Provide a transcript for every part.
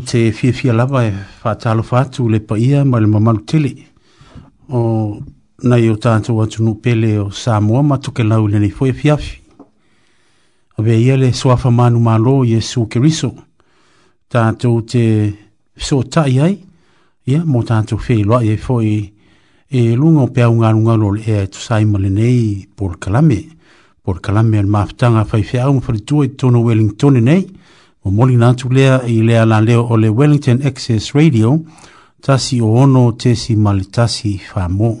te fia fia lava e whātalo whātu le pa ia ma le mamalu tele. O nei o tātou atu nu pele o Samoa ma tuke lau le nei fwe fiafi. A vea ia le soafa manu malo i e su keriso. Tātou te so tai ai, ia mo tātou fei loa e fwe e lunga o pea unga lunga lo le ea e tusai ma e le nei por kalame. Por kalame al maftanga fai fia au mwhalitua i tono Wellington nei o moli na tu lea i lea la leo o le Wellington Access Radio tasi o ono tesi malitasi fa mo.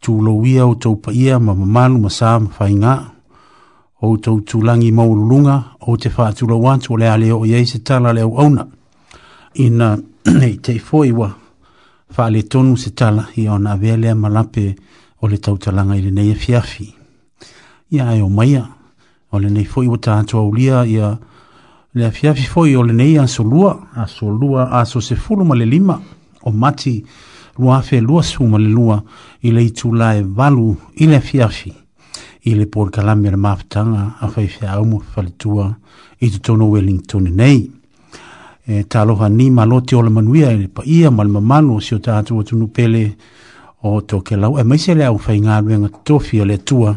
Tu lo wia o tau pa ia ma mamanu ma sa ma fa inga o tau tulangi maululunga o te fa atula wantu o lea leo o yei se tala leo auna. Ina nei te foiwa fa le tonu se tala i ona vea lea malape o le tau talanga i le neia e fiafi. Ia e o maia o le nei foiwa ta atua ulia ia ia le afiafi foi o lenei asolua asolua aso sefulu ma le lima o mati lua afelua su ma le lua i le itula e valu i le afiafi i le polikalami a le mafataga a faifeauma fafaletua i totonu wellington nei e talofa ni malo te ola manuia e paia ma le mamalu si o tatou atunu pele o tokelau e maise le au faigaluega totofi o le atua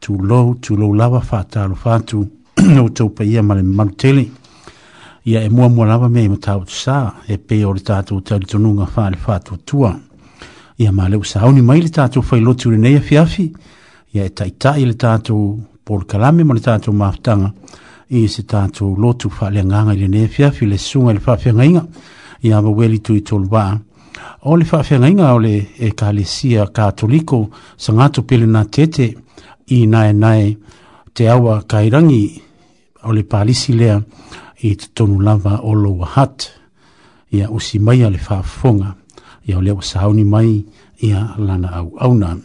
tulou tulou lava faatalofa atu no tau pa ia male manutele. Ia e mua mua lava mea ima tau tusa, e pe o le tātou tali tonunga whāle whātua tua. Ia male usa auni mai le tātou whai lotu re nei a fiafi, ia e taitai le tātou por kalame ma le tātou maftanga, i se tātou lotu whāle nganga le nei a fiafi, le sunga le whāwhia ngainga, ia ma weli tui tolu waa. O le whāwhia ngainga o le e kālesia katoliko sa ngātou pele nā tete, i nae nae te awa kairangi o le palisi lea i tonu lava o lo hat ia usi mai a le faafofoga ia o le ua mai ia lana auauna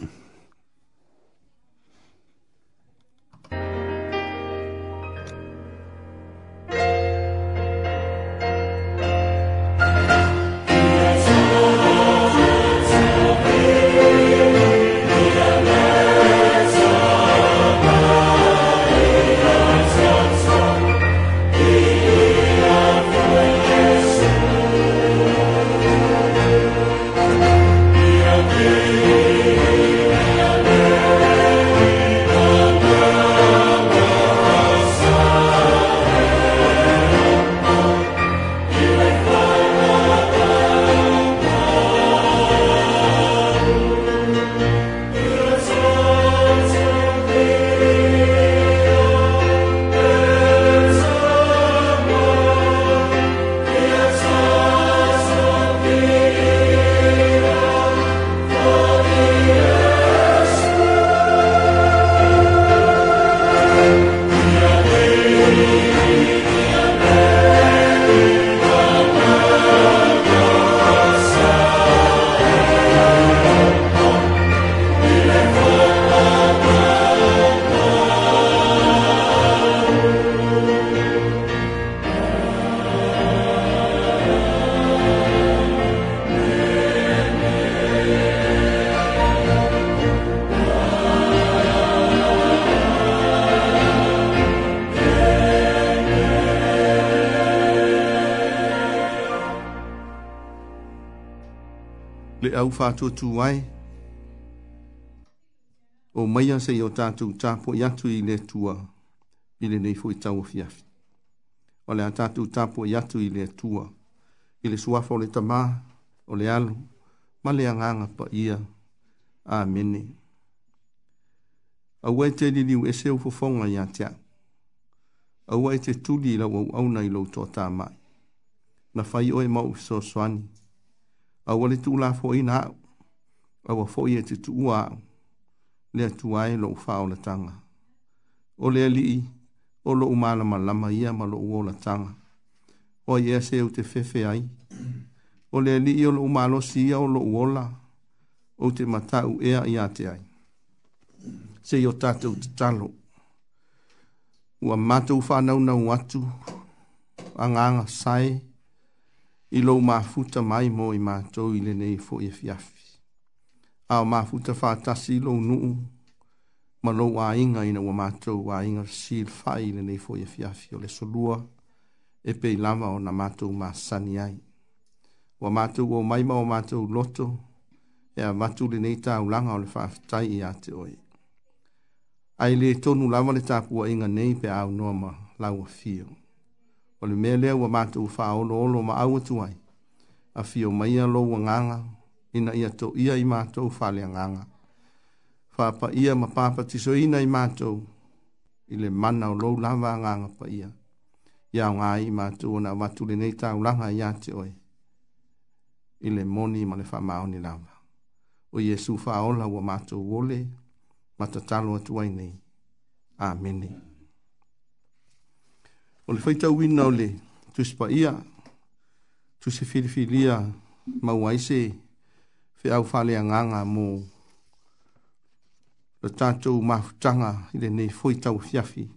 au fatua tu ai. O mai se i o tātou tāpo i atu i le tua, i le nei fo i tau fiafi. O le a tātou tāpo i atu i le tua, i le suafa o le tamā, o le alu, ma le anganga pa ia, āmene. Au e te liliu e seu fofonga i a tia. Au e te tuli i lau au auna i lau tō tā mai. Na fai oe mau fiso soani, au wale tu la fo ina au au fo ye te tu ua au le tu ai lo fa o la tanga o le li o lo umana ma lama ia ma lo uo la tanga o ye se u te fefe ai o le li o lo umalo si ia o lo uo la o te mata u ea ia te ai se yo tatu te talo ua mata u fa na una watu anganga sai anganga sai i lou mafuta mai mo i mātou i lenei fo e fiafi. Ao mafuta whātasi i lou nuu, ma lou ainga ina wa mātou ainga sīl fai i lenei fo e fiafi o le solua, e pei lama o na mātou mā sani ai. Wa mātou o maima o mātou loto, e a matu lenei tā ulanga o le whaafitai i ate oi. Ai le tonu lama le tāpua inga nei pe au noma lau a fio o le mea lea ua matou faaoloolo ma au atu ai fio mai ia lou agaga ina ia toʻia i matou faaleagaga ia ma papatisoina i matou i le mana o lou lava agaga Ia iaoga ai i na matou le nei lenei taulaga iā te oe i le moni ma le faamaoni lava o iesu faaola ua matou ole ma tatalo atu ai nei Amen. yeah o le faita uina o le tusipaia tusi filifilia maua ise feau faaleagaga mo le tatou mafutaga i lenei foi tauafiafi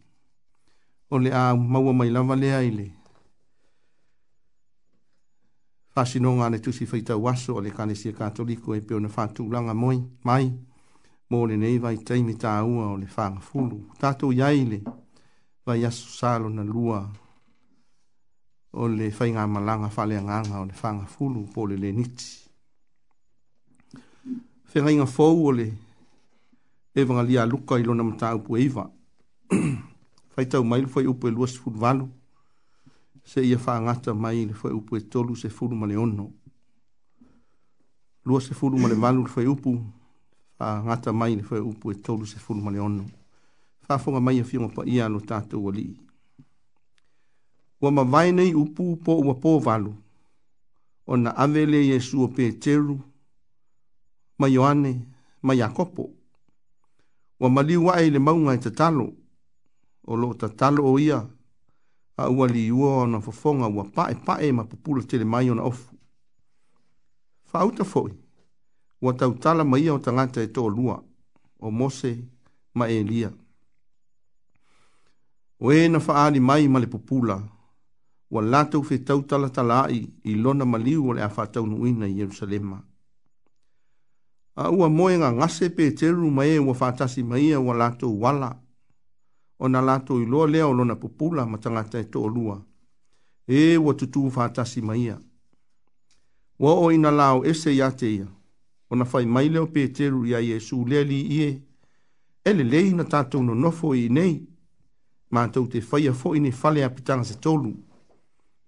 o le a maua mai lava lea i le faasinoga a le tusi faitau aso a le kalesia katoliko e pe ona langa moi mai mo lenei vaitaimi taua o le fagafulu tatou iai le vai asu salo na lua o le whainga malanga whale anganga o le whanga fulu po le le niti. Whenga inga fōu o le evanga lia luka i lona mata upu eiva. Whaitau mai le fwai upu e luas fulu valu. Se ia whangata mai le fwai upu e tolu se fulu male ono. Luas se fulu male valu le fwai upu. Whangata mai le fwai upu e tolu se fulu male ono a fonga mai a fionga pa ia no tātou a Wa ma vai nei upu po ua pō valu, o na avele Yesu o Peteru, ma Ioane, ma Iakopo. Wa ma li wae le maunga i tatalo, o lo tatalo o ia, a ua li ua o na fofonga ua pae pae ma pupula tele mai o na ofu. Fa auta foi, ua tautala ma ia o tangata e to lua, o Mose ma Elia o e na faali mai ma le pupula ua latou fetau talatalaai i lona maliu o le a faataunuuina i ierusalema a ua moe gagase peteru ma e ua faatasi ma ia e ua latou wala ona latou iloa lea o lona pupula ma tagata e toʻalua e ua tutū faatasi ma ia ua oo ina lao ese iā te ia ona fai mai lea o peteru ya yesu lea ie. e lelei na tatou nonofo i nei mātou te whaia fo ni whalea pitanga se tolu.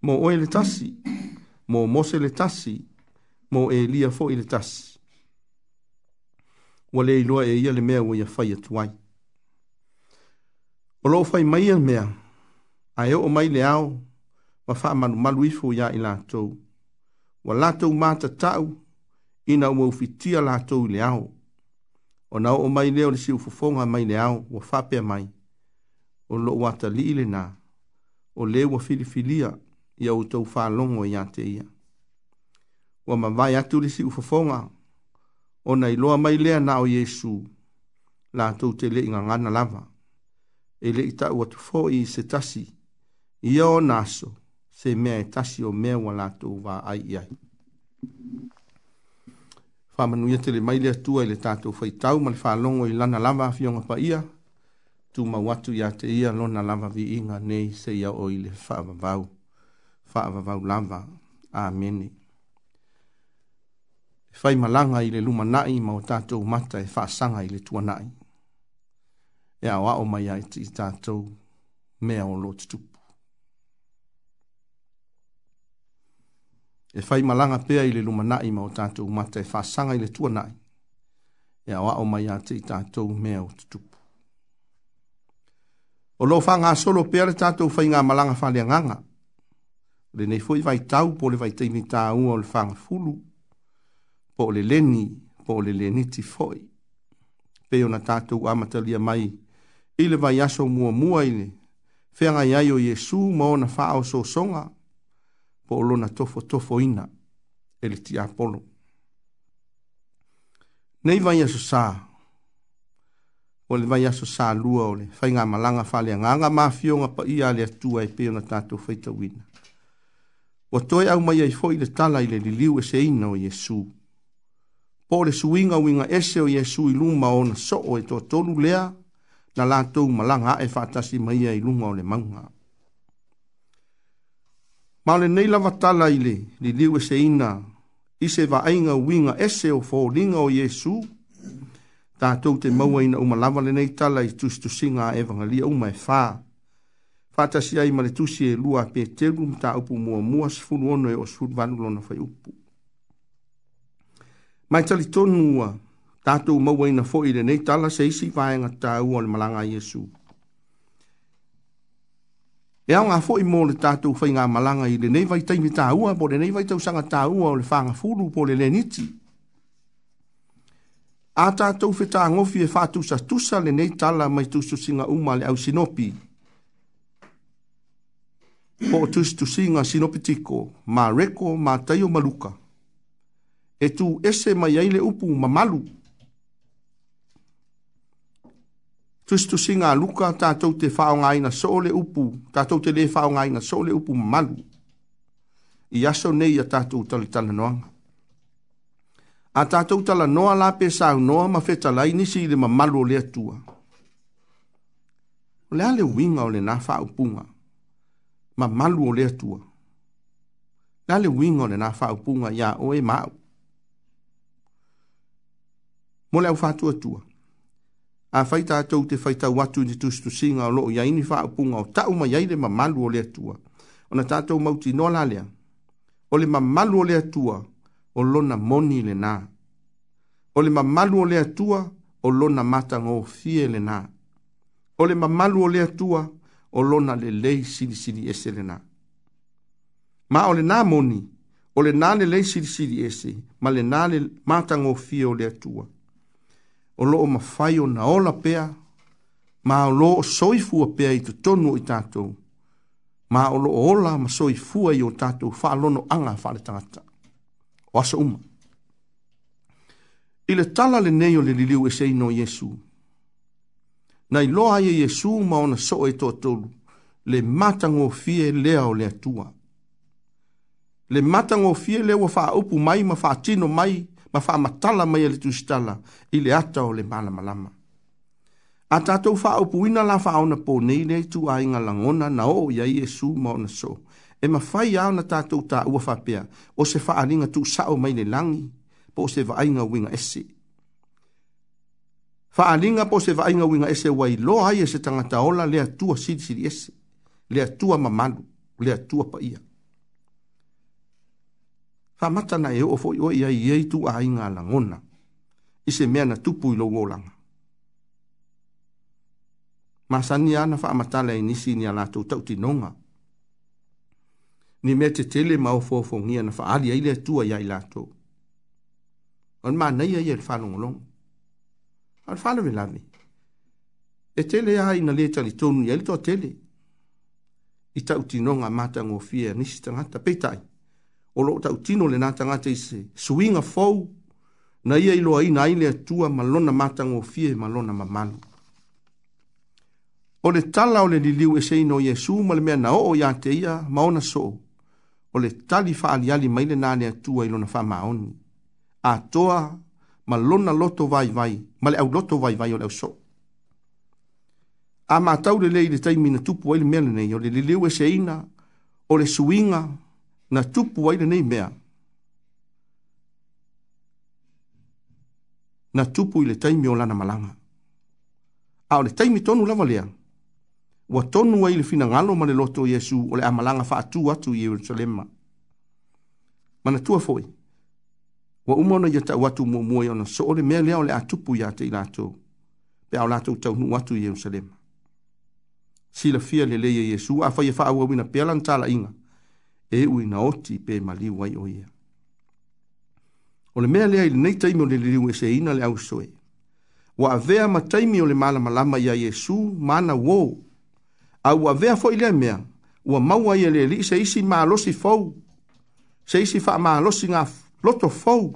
Mō oe le tasi, mō mo mose le tasi, mō e lia fo le tasi. Wa le iloa e ia le mea wa ia whaia tuai. O loo whai mai e mea, a eo o mai le ao, ma wha manu malu ifo ia i lātou. Wa lātou māta tau, ina ua ufitia lātou i le ao. O nao o mai leo le si ufufonga mai le ao, wa whapea mai. Wa o lo wata li ile na, o le wa filifilia ia o tau whalongo i ate ia. Wa ma vai atu li si ufafonga, o nei loa mai lea na o Yesu, la tau te le inga ngana lava, e le ita ua tufo i se tasi, ia o naso, se mea e tasi o mea wa la tau wa ai iai. Whamanuia te le mai lea tua i le tātou whaitau, ma le whalongo i lana lava a fionga pa ia, tu ma watu ya te ia lona lava vi inga nei se ia o ile whaavavau. Whaavavau lava. Amene. E whai malanga i le luma nai ma o tātou mata e whaasanga i le tua nai. E au ao mai ai ti tātou mea o lotu tupu. E whai malanga pea ile le luma nai ma o tātou mata e whaasanga i le tua nai. E au ao mai ai ti tātou mea o tupu. O lo fa solo pe le tatou fai ngā malanga fa le nganga. Le nei fo i vai tau po le vai teimi tā ua o le fanga fulu. Po le leni, po le leni ti foi. Pe o na tatou amatalia mai. I le vai aso mua mua i le. Whenga iai o Yesu ma o na faa o so songa. Po o lo na tofo tofo ina. E le ti apolo. Nei vai aso saa o le vai aso sa lua o le fai ngā malanga fa le nganga ma fio nga pa ia le atua e peo na tātou feita wina. O toi au mai ai foi le tala i le liliu e se ina o Jesu. Po le suinga winga ese o Jesu i luma o na so o e tō tonu lea na lātou malanga e fatasi mai ai luma o le manga. Ma le neila vatala i le liliu e se ina i se va ainga winga ese o fōringa o Jesu o Jesu tātou te maua ina uma lava le nei tala i tusi tusinga a e evangalia uma e whā. Whātasi ai ma le tusi e lua pē telu mta upu mua mua sifunu ono e o sifunu lona whai upu. Mai tali tonua, tātou maua ina fo i le nei tala se isi vāenga tāua le malanga Iesu. E au ngā fo mō le tātou whai ngā malanga i le nei vai taimi tāua, po le nei vai tausanga tāua o le whānga fulu po le leniti. niti. Ata tātou whetā ngofi e whātusa tusa le nei tala mai tusu singa uma le au sinopi. Po o tusu tu singa sinopi tiko, mā reko mā teio maluka. E tu ese mai aile upu ma malu. Tusu tu singa luka tātou te whaonga ina sole upu, tātou te le whaonga ina sole upu ma malu. I aso nei a tātou talitana noanga a tātou tala noa la pe sāu noa ma feta lai nisi i le mamalu o lea tua. O lea le winga o le nā wha upunga, mamalu o lea tua. Lea le winga o le nā wha upunga, ia o e māu. Mo lea ufātua tua. A fai tātou te fai tau watu ni tūstu singa o loo ia ini wha upunga o tau ma iaire mamalu o lea tua. O na tātou mauti noa la lea. O le mamalu o lea tua, o lea tua, o lona moni le nā. O le mamalu o le atua, o lona mata ngō fie le nā. O le mamalu o le atua, o lona le lei siri siri ese le nā. Ma o le nā moni, o le nā le lei siri siri ese, ma le nā le mata ngō fie o le atua. O lo o mawhai o na ola pea, ma o lo o soifua pea i tu tonu i tātou. Ma o lo o ola ma soifua i o tātou, wha alono anga wha le tangata o asa uma. I le tala le neyo le liliu e no Yesu. Na i loa ye Yesu ma ona so e toa tolu, le matango fie lea o le atua. Le matango fie lea wa faa upu mai, ma faa tino mai, ma faa matala mai e le tustala, i le ata o le mala malama. A tatou faa upu ina la faa ona po nei le tu a inga langona na o ya Yesu ma ona so e mawhai au na tātou tā ua whapea o se wha aringa tū sao mai le langi po se vaainga winga esi. Wha aringa po se vaainga winga esi wai lo ai e se tangata ola lea tua siri siri esi, lea tua mamanu, lea tua pa ia. Wha matana e o fwoi oi ai iei tū ainga langona, i se mea na tupu i lo ngolanga. Masani ana wha amatala e nisi ni alatou tautinonga, nonga, ni me te tele mau fofongia na faali ai le tua ia i lātou. On mā nei ai e whanong long. On whanong e lami. E tele ai na le tali tonu ia tō tele. I tau tinonga mata ngō fia nisi tangata peitai. O lo tau tino le nā tangata i se suinga fau na ia ilo ai na ile tua malona mata ngō fia e malona mamalu. O le tala o le liliu e seino Yesu ma le mea na o ia te ia maona soo o le tali faaaliali mai lenā le atua i lona faamaoni atoa ma lona loto vaivai ma le auloto vaivai o le ausoo a matau lelei i le taimi na tupu ai le mea lenei o le leleu eseina o le suiga na tupu ai lenei mea na tupu i le taimi o lana malaga a o le taimi tonu lava lea ua tonu ai le finagalo ma le loto o iesu o le amalaga faatū atu i ierusalema manatua foʻi ua uma ona ia taʻu atu muamua i ona so o le mea lea o le a tupu iā te i latou pe a o latou taunuu atu i ierusalema silafia lelei e iesu a faia faauauina pea lana talaʻiga e ui na oti pe maliu ai o ia o le mea lea i lenei taimi o le liliu eseina le ausoe ua avea ma taimi o le malamalama iā iesu ma na uō au avea foʻi lea mea ua maua ia e leʻaliʻi seisi malosi fou seisi faamalosi ga loto fou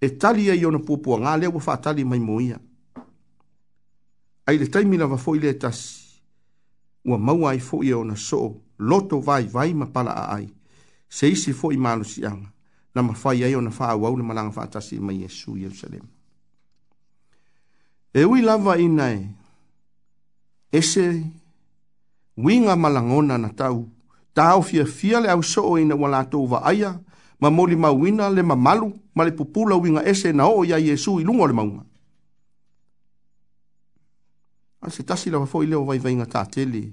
e tali ai ona puapuagā lea ua faatali mai mo ia ai le taimi lava foʻi lē tasi ua maua ai foʻi e ona soo loto vaivai ma pala aai seisi foʻi malosiaga na mafai ai ona faauau le malaga faatasi mai iesu ierusalema e ui lava ina e ese winga malangona na tau. Tau fia fia le au soo ina wala tau wa aia, ma moli mawina le mamalu, ma le pupula winga ese na oo ya Yesu ilunga le maunga. Ma se tasi la wafo ileo vai vainga tatele,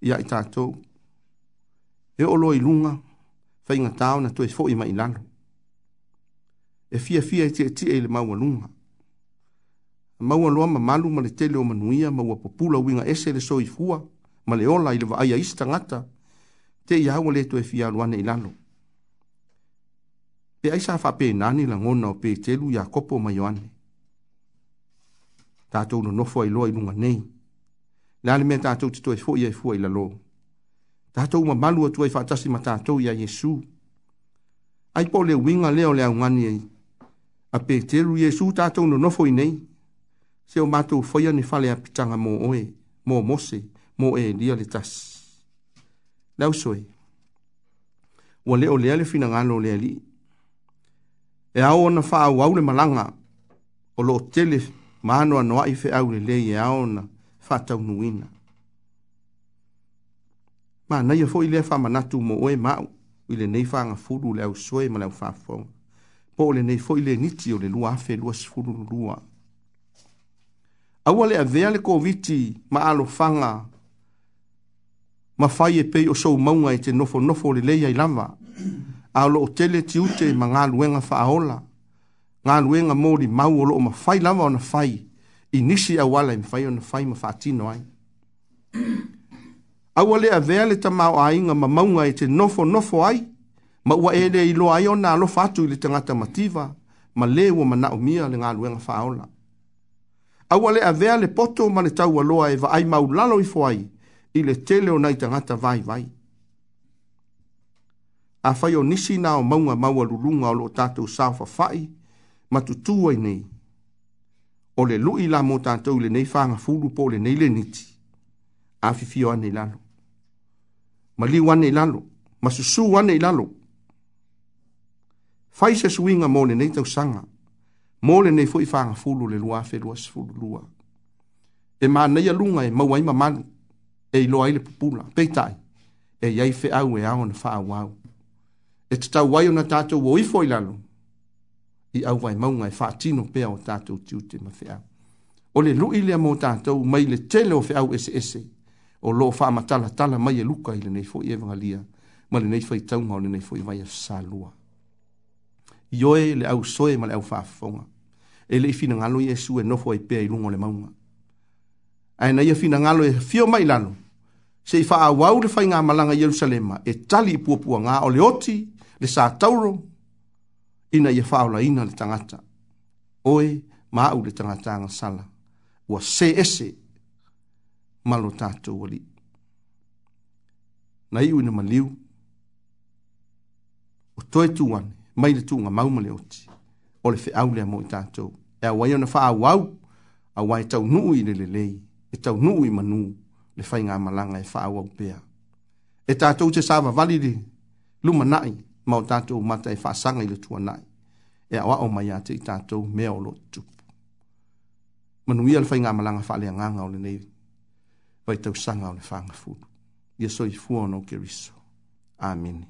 ia i tatou. E olo ilunga, vainga tau na tue fo ima ilalo. E fia fia e tia tia ile e maunga lunga. Maua loa mamalu ma le tele o manuia, maua pupula winga ese le soifua, ma ma le ola i le vaaia isi tagata te ia aua lē toe fialuana i lalo pe ai sa faapenā ni lagona o petelu iakopo ma ioane tatou nonofo ailoa i luga nei lea le mea tatou te toe foʻi ai fua i lalō tatou mamalu atu ai faatasi ma tatou iā iesu ai po o le uiga lea o le augani ai a petelu iesu tatou nonofo i nei se o matou faia ni fale apitaga mo oe mo mose mo e lia le tas. Lau soe. Wa leo lea le fina ngalo lea li. E au ona faa wau le malanga. O lo tele maano anoa i fe au le le e au ona faa tau nuina. Ma nai afo e i lea faa manatu mo oe mau. I le nei faa ngafuru le au soe ma le au faa fong. Po le nei fo i le niti o le lua afe lua sifuru lua. Awa le avea le koviti ma alo fanga ma fai e pei o sou maunga i te nofo nofo le leia i lama. A lo o tele ti ute ma ngā luenga wha aola. Ngā luenga li mau o lo o ma fai lama o na fai. I nisi a wala i fai o na fai ma wha atino ai. Awa le a vea le ta mau a inga ma maunga i te nofo nofo ai. Ma ua e i lo ai o na alo fatu i le tangata mativa. Ma le ua ma na umia le ngā luenga wha aola. Awa le a vea le poto ma le tau aloa e va ai mau lalo i fo ai i le tele o nei tangata vai vai. A fai o nisi na o maunga maua lulunga o lo tatou sawha fai, ma tutuai nei. O le lui la mo tatou le nei whanga fulu po le nei le niti. A fifi o anei lalo. Ma li o anei lalo. Ma susu o anei lalo. Fai se suinga mo le nei tau sanga. Mo le nei fui whanga fulu le lua fe lua sifulu lua. E maa neia lunga e maua ima manu. Ma e ilo aile pupula, peitai, e iai fe au e au na faa wau. E te tau wai o na tātou o ifo ilalo, i au vai maunga e faa tino pea o tātou tiute ma fe au. O le lui lea mō tātou, mai le tele o fe au ese ese, o lo faa matala tala mai e luka i le nei fo i evangalia, ma le nei fai taunga o le nei fo i vai a salua. Ioe le au soe ma le au faa fonga, e le i fina ngalo Jesu e nofo e pea i lungo le maunga ae na ia finagalo e fio mai lalo seʻi faaauau le faiga malaga i ierusalema e tali i puapuagā o le oti le sa tauro ina ia faaolaina le tagata oe ma aʻu le tagata agasala ua se ese ma lo tatou alii na iʻu ina maliu o toe tuane mai le tuugamau ma le oti o le feʻau lea mo i tatou e auai ona faaauau auā e taunuu i le lelei le e tau nuu i manu le fai ngā malanga e wha awa upea. E tātou te sāwa valiri luma nai ma o tātou mata e whaasanga i le tua nai. E awa o mai ate i tātou mea o lo tupu. Manu ia le fai ngā malanga wha lea nganga o le nei vai tau sanga o le whanga fudu. Ia soi fua no keriso. Amini.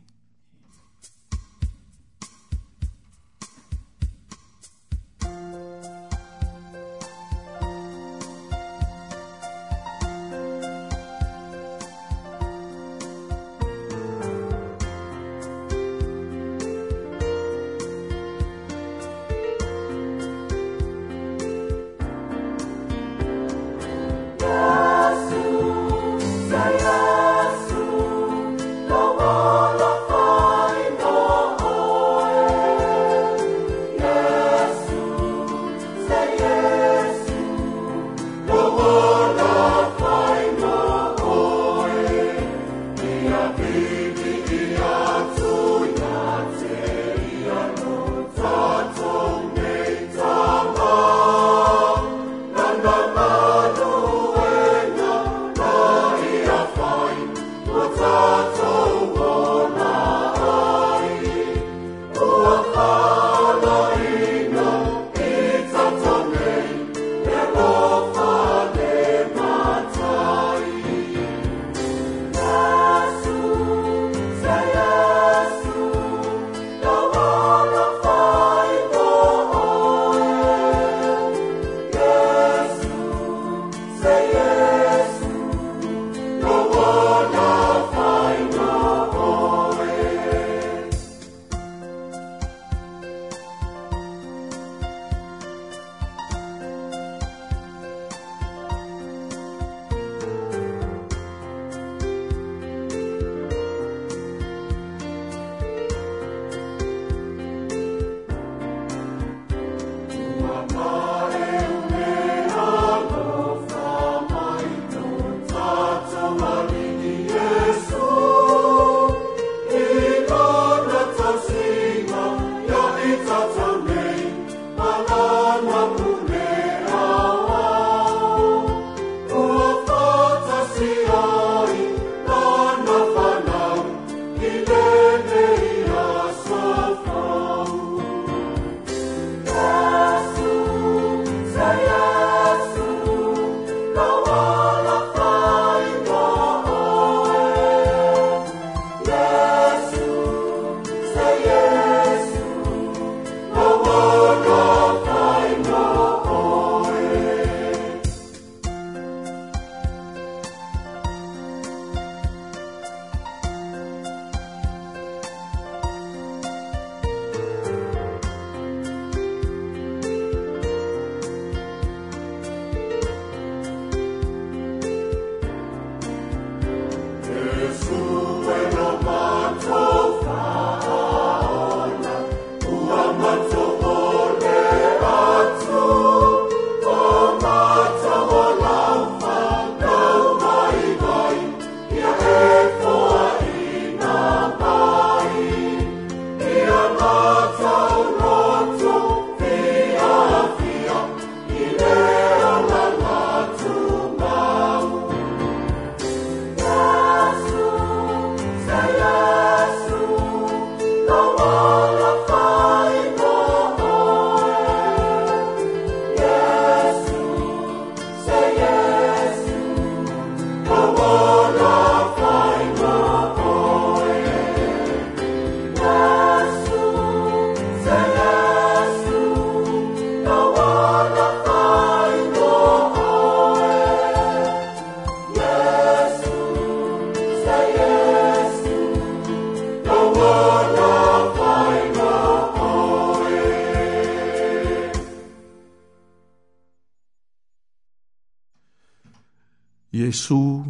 Jesu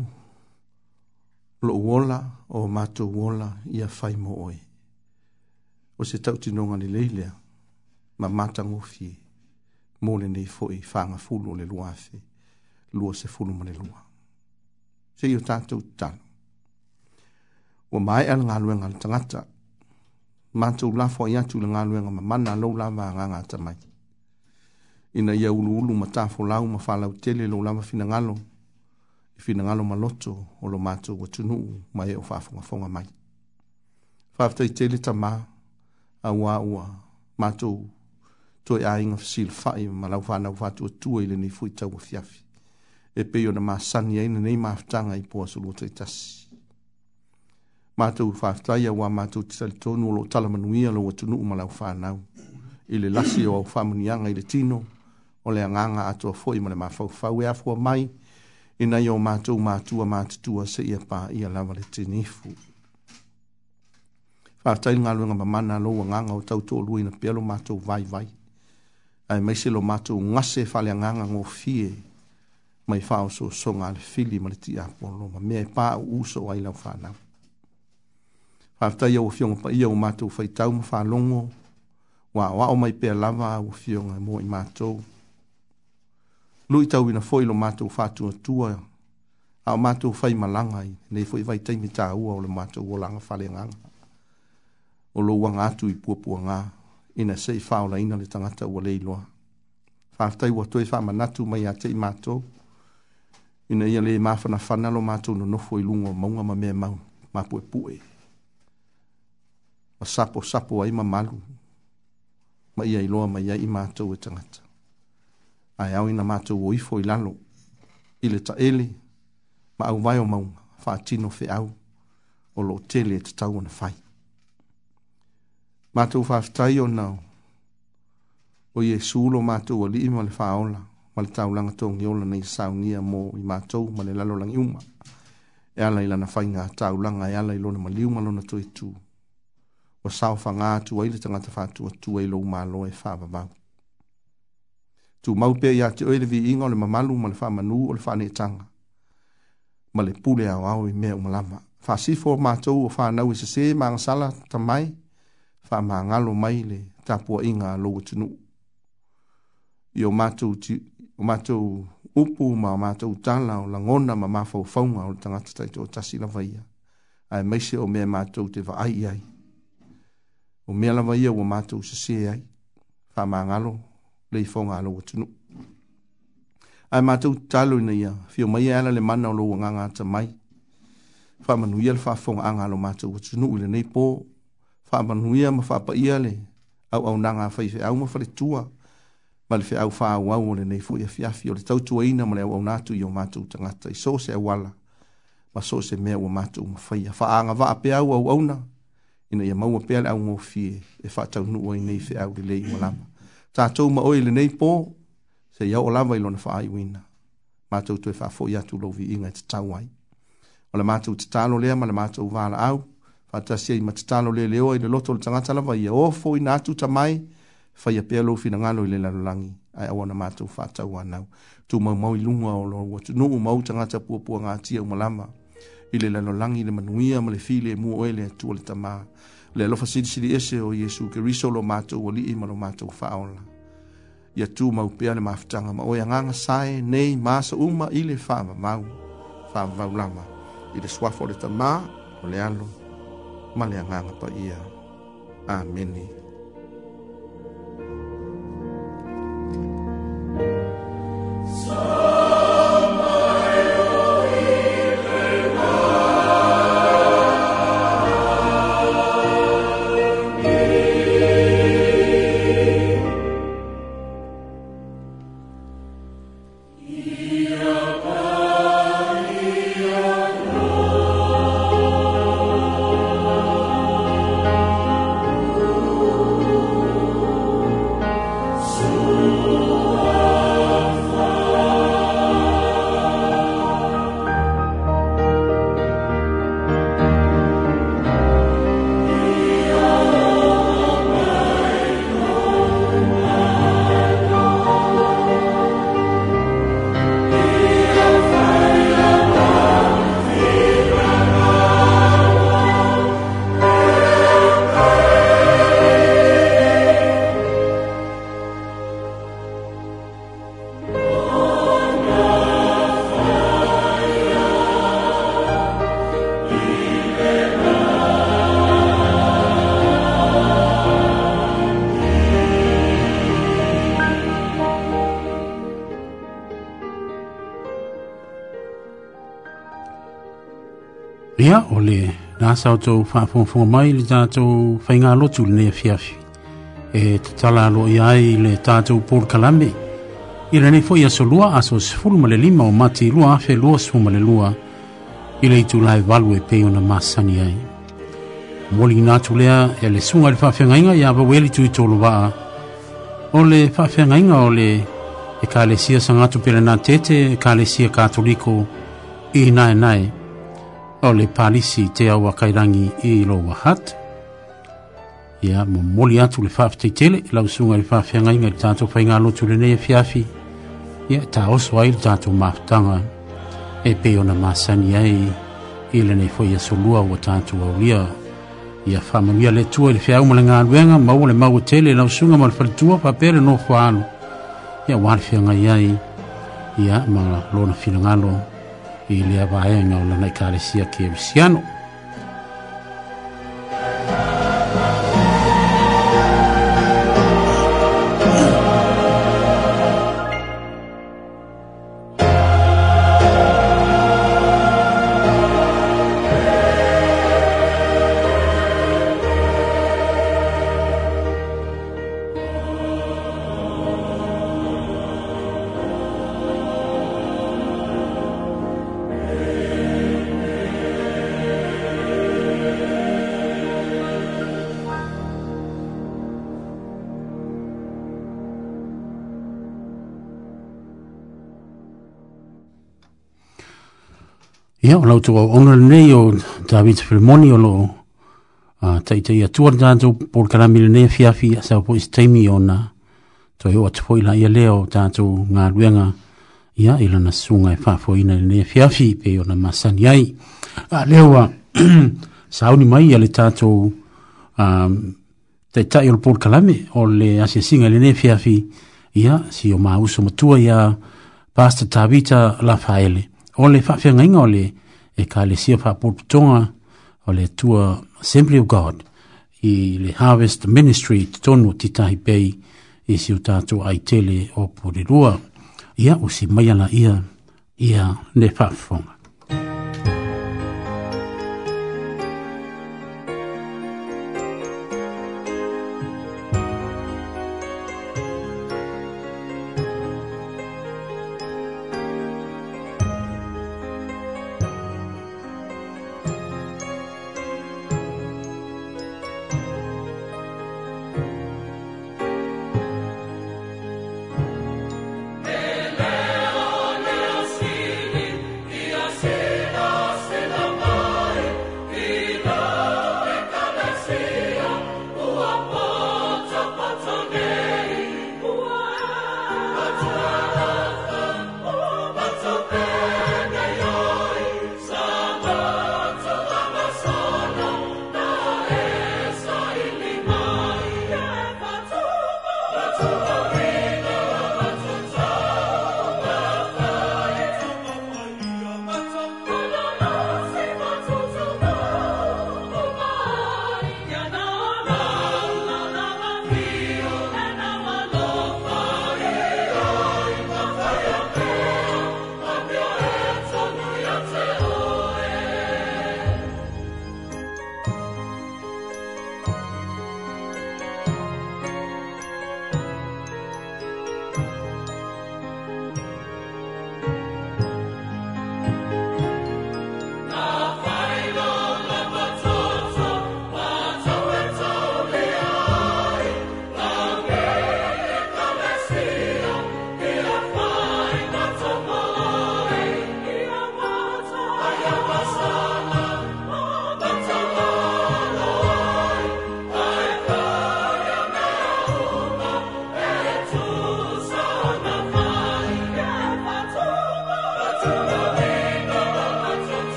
lo wola o mato wola ia fai mo oi. O se tau tinonga ni leilea, ma mata ngofi, mole nei foi, whanga fulu le lua afe, lua se fulu ma le lua. Se iu tātou tano. O mai ala ngā luenga le tangata, mata u lafo i atu le ngā luenga ma mana lau lava a ngā tamai. Ina ia ulu ulu ma tafo lau ma whalau tele lau lava fina ngalo, ngalo i finangalo maloto o lo mātou wa tunu mai o whaafunga whonga mai. Whaafta i tele ta mā, a ua ua, mātou toi a inga fisil whai ma lau whanau whātu a tua i le nei fui tau a fiafi. E pei o na mā sani aina nei mātanga i poa sulu tai tasi. Mātou whaafta i a ua mātou ti tali tonu o lo talamanuia lo wa tunu ma lau whanau. I le lasi o au whamunianga i le tino, o le anganga atua fwoi ma le mā fau fau e afua mai, ina yo mato matu a matu a se ia pa ia lava le tenifu. Fatai ngā luenga mamana lo wa nganga o tau tō luina pia lo mato vai vai. Ai maise lo mato ngase fale nganga ngō fie mai fao so so ngā le fili ma le ti a polo ma mea e pā u uso ai lau whanau. Fatai ia o fionga pa ia o mato fai tau ma whanongo wa wa o mai pia lava o fionga mō i mātou lui tau ina foi lo matu fatu tua a matu fai malanga i nei foi vai tai mi tau o le matu o langa fale nga o lo wanga tu i pu pu ina se fa ola ina le tangata o le lo fa tai wa toi fa manatu mai a tei matu ina ia le mafana fana lo matu no no foi lungo maunga ma me mau ma pu pu e o sapo sapo ai ma malu ma ia i loa ma ia i matu e tangata ae ao ina matou o ifo i lalo i le taʻele ma auvae o mauga faatino feʻau o loo tele e tatau ona fai matou faafetai ona o iesu lo matou alii ma le faaola ma le taulaga togiola nei saunia mo i matou ma le lalolagi uma e ala i lana faiga taulaga e ala i lona maliu ma lona toetū ua saofagā atu ai le tagata faatuatua i lou malo e faavavau tu mau pe ya te oile vi inga le mamalu ma le wha manu o le wha ne tanga. Ma le pule au au i mea umalama. Wha sifo mātou o wha nau i se se maang sala ta mai, wha maang alo mai le tapua inga lo o tinu. I o mātou, ti, o mātou upu ma o mātou tala o langona ma mafau faunga o le tangata tai to tasi la vaia. Ai meise o mea mātou te wha ai ai. O mea la vaia o mātou se se ai. Wha maang alo mātou le fonga lo tunu ai ma tu talu ne ya fio mai e ala le mana lo nga nga tsa mai fa ma nu yel fa fonga anga lo ma tu tunu le ne po fa ma nu ya ma fa pa ia le au au nga fa i au ma fa le tua ma le fe au fa au au le ne fo ia fia fio le tau tua ina ma le au au natu yo ma tu tanga tsa i so se wala ma so se mea wa matu ma fa ia fa anga va ape au au au na ina ia maua pe ala au mo fie e fa tau nu o i ne fe au le le i tātou ma oi le nei pō, se iau o lava ilona wha ai wina. Mātou tue wha fōi atu lovi inga te tau ai. O le mātou te tālo lea, ma le mātou wāla au, wha ta sia i ma te tālo lea leo i le loto le tangata lava i a o fōi nā tu tamai, wha ia pēlo fina ngalo i le lalolangi, ai awana mātou wha tau anau. Tu mau mau i lunga o lo, tu nuu mau tangata pua pua ngā tia umalama, i le lalolangi le manuia ma le fi le mua oe le atua le tamaa le lo fasili sili ese o Yesu ke riso lo mato o li ima lo mato o faola. Ia tu mau pia le maafitanga ma oia nganga sae nei masa uma ile fama mau, fama mau lama. Ile swafo le ta maa o le alo, ma le nganga pa ia. Ameni. Amen. So ia o le la sa outou faafogafoga mai i le tatou faigalotu lenei afiafi e tatala aloa ia ai le tatou pol kalame i lenei foʻi asolua aso sefulu ma le lima o mati lua afelua sefulu ma le lua i le itulae valu e pei na masani ai moliginā tu lea ia e le suga i le faafeagaiga iā vaueli tuitolovaa o le faafeagaiga o le ekalesia sagatu pe lanā tete ekalesia katoliko i naenae nae o le palisi te awa kairangi i lo wahat. Ia mo moli atu le whaafi te tele, i lau sunga i whaafi anga inga i tato whainga lo tu le nei e fiafi. Ia ta oso ai le tato maafutanga e peo na masani ai i le nei fwoi asolua o tato aulia. Ia whamanuia le tua i le whiau mole ngā luenga, mau le mau tele, lau sunga mo le whalitua, whapere no whaalo. Ia wale whianga iai, ia ma lona whinangalo. Ia i lea vaeaga o lana ekalesia kevisiano lau tu ono nei o David Filmoni o lo a tai tai atua tātou por karami nea fiafi a sa po istaimi o na toi o atu poila ia leo tātou ngā ruenga ia ilana sunga e fafo ina le nea fiafi pe o na masani ai a leo a sauni mai ia le tātou a tai tai o le por karami o le asia singa le nea fiafi ia si o maa uso matua ia pasta tabita la faele o fafia ngainga o e ka le sia pa putonga o le tua Assembly of God i le Harvest Ministry tonu ti tahi pei i si o tātou ai tele o purirua. Ia o si maiana ia, ia ne whafonga.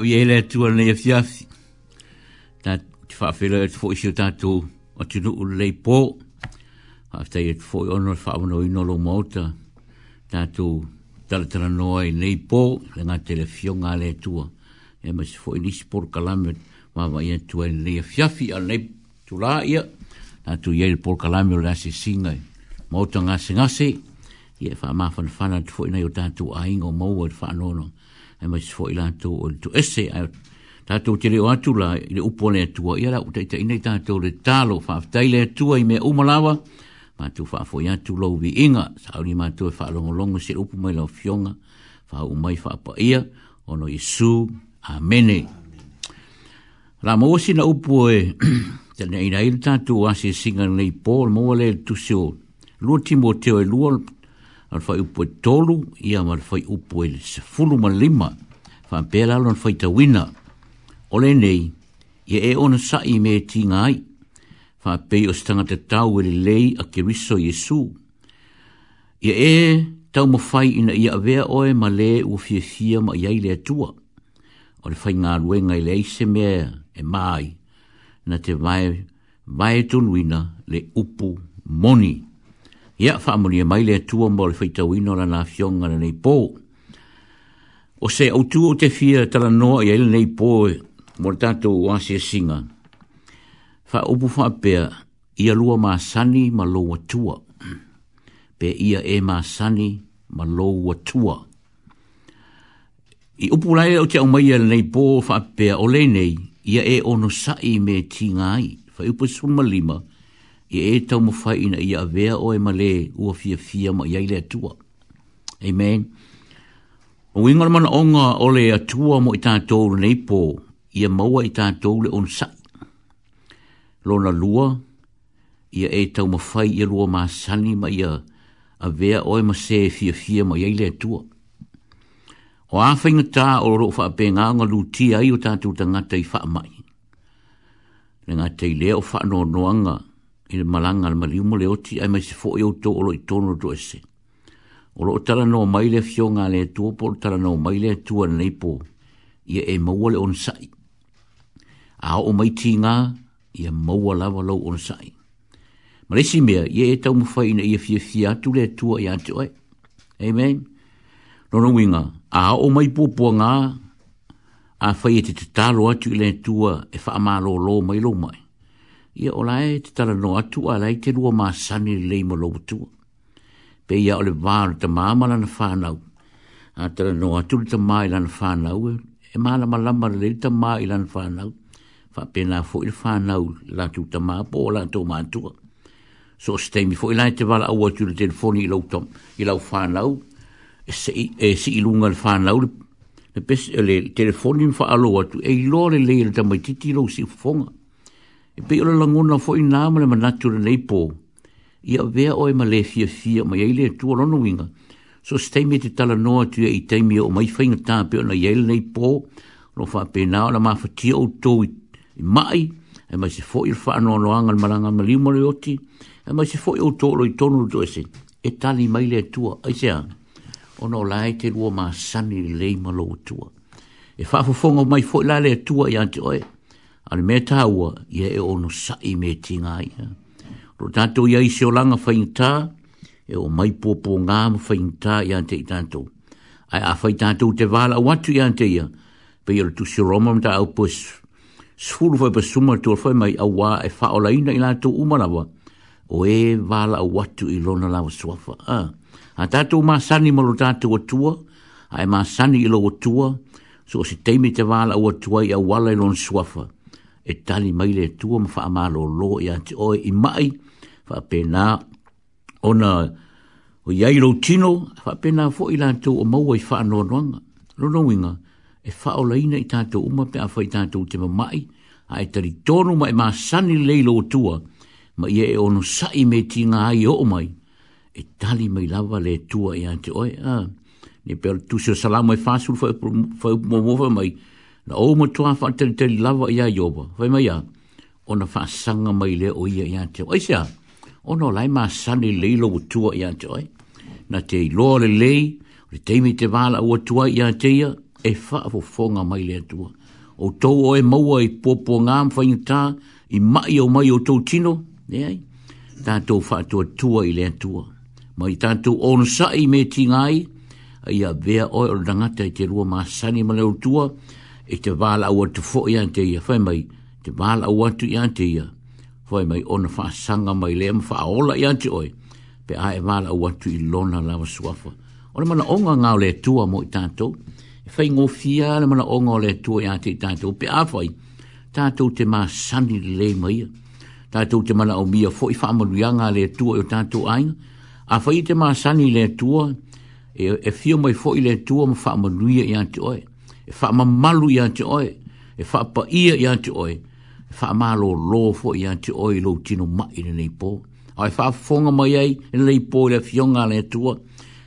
o ia ele atua nei a e fiafi. Ta te whaafela e te fo isi o tatou o te nuu lei pō. Whaafetai e te fo i ono e whaamana o inolo mauta. Tatou talatara noa i nei pō. Le ngā tele fionga le atua. E ma se fo i nisi pōr kalamet. Mama ia e tua nei a e fiafi a nei tu la ia. Tatou ia ele pōr kalamet o le ase singa. Mauta ngase ngase. Ia e whaamafan fana te fo i nei o tatou a ingo maua e whaanono. Mauta e mai sifo i lātou o tu ese ai tātou te reo atu la i le upo le atua i ala uta i ta inai tātou le tālo whaafetai le atua i mea umalawa mātou whaafo i atu lau vi inga sa auri mātou e whaalongolongo se upo mai lau fionga whaau mai whaapa ia ono Isu Amene la mōsi na upo e tene inai tātou asi singa nei pōl mōle tu seo Lua timo teo e lua on fai upo tolu ia ma fai upo e se fulu ma lima fa pela lon fai ta winna ole nei ye e ona sa i me ti ngai fa pe o stanga te tau e lei a keriso yesu ye e tau mo fai ina ia avea oe ma le u fie fia ma iai le atua o le fai ngā ruenga i le eise mea e mai na te vai vai winna le upu moni ia fa amuni e maile atua mo le whaitau ino la nafionga na nei pō. O se au tu o te fia tala noa i aile nei pō e mo le tātou o asia singa. Fa upu fa pēa ia lua mā sani ma lo atua. Pē ia e mā sani ma lo atua. I upu lai o te au mai aile nei pō fa pēa o le nei ia e ono sai me tingai. Fa upu suma lima ia i e tau mawhai ina i a vea o e male ua fia fia ma i aile atua. Amen. O ingara mana onga o le atua mo i tātou le neipo i a maua i tātou le on Lona lua i a e tau mawhai i a lua maasani ma i a a vea o e mase fia fia ma i aile atua. O awhainga tā o loro whaapenga o ngalutia i o tātou tangata i whaamai. Nga te i leo wha noa noanga, i le malanga al mali umo le oti ai mai se fo yo e auto o lo i tono do ese. O lo tala no mai le fionga le tua po tala no mai le tua nei po i e maua le on sai. A o mai ti ngā i e maua lawa on sai. Ma le si mea i e tau mufai ina i e fia fia atu le tua i ante oe. Amen. Nono winga, a o mai po po ngā a fai e te tatalo atu i le tua e wha amalo lo mai lo mai ia o lae te tala no atu a lai te rua māsani le lei malo tu. Pe ia o le vāru ta māma lana whānau, a tala no atu le ta mā lana whānau, e māla malama le te mā i lana whānau, wha pēnā fo i whānau la tu ta mā pō la tō mātua. So steimi fo i lai te wala au atu le telefoni i lau tom, i lau whānau, e si e i lunga le whānau le, le telefoni mwha alo atu, e i lore le le ta mai titi lau si fonga e pe ola langona fo i nama le manatu le neipo, i a vea oe ma le fia fia, ma yeile e tua rono winga, so steimi te tala noa tu e i teimi o mai fainga tā pe ona yeile neipo, no fa pe na ola ma fatia o tou i mai, e mai se fo i rfa anoa noanga le maranga ma liu mori oti, e mai se fo i o tou lo i tonu do ese, e tali mai le tua, ai se anga, ona o lai te lua ma sani le lei ma lo tua, e fa fofonga mai fo i la le tua i ante oe, ale me taua ia e ono sai me tinga ia. Ro tato ia isi o langa whainta, e o mai popo ngā ma whainta ia te i tato. Ai a whai tato te wala watu ia te ia, pe ia tu si roma mta au pus, sfuru fai pa suma tu alfai mai au wā e wha o laina i lato umarawa, o e wala watu i lona lawa suafa. A, a tato mā sani maro tato atua, ai e mā sani ilo atua, so o si teimi te wala watu ai au wala i lona suafa e tali mai le tua ma wha amalo lo ya ti oe i mai, fa pena ona o iai rau tino, wha pena fo i lantou o maua i wha anoanoanga, ronawinga, e fa o laina i tātou uma pe a wha i tātou te mamai, a e tari tonu mai ma sani leilo o tua, ma ye e ono sai me ti ngā ai o mai, e tali mai lava le tua i ati oe, a, ne pe o tusio salamo e fāsul fai mo mai, na o mo tua fa te te lava ia yoba fa mai ya ona fa sanga mai le o ia ia te ai sia ona lai ma sani le lo tu ia te na te lo le le le te mi te vala o tu ia te e fa fo fonga mai le tu o to o e maua i popo ngam fa inta i mai o mai o to tino ne ai ta to fa to tu i le tu mai ta on sa i me tingai ia vea o ranga te te ro ma sani mai le tu ia e te wala ua te fo i ante ia whai mai, te wala ua tu i ante ia, whai mai ona wha sanga mai le ma wha ola i ante oi, pe a e wala ua tu i lona lawa suafa. Ona mana onga ngā le tua mo i tātou, e whai ngō fia le mana onga le tua i ante i tātou, pe a whai, tātou te mā sani le mai, tātou te mana o mia fo i wha manuianga le tua i o tātou ainga, a whai te mā sani le tua, e, e fio mai fo i le tua ma wha manuia i ante oi, e fa ma malu ya te oi e fa pa ia ya te oi e fa ma lo lo fo ya te oi lo tino ma i ne po ai fa e fonga mai ai ne le po le fionga le tua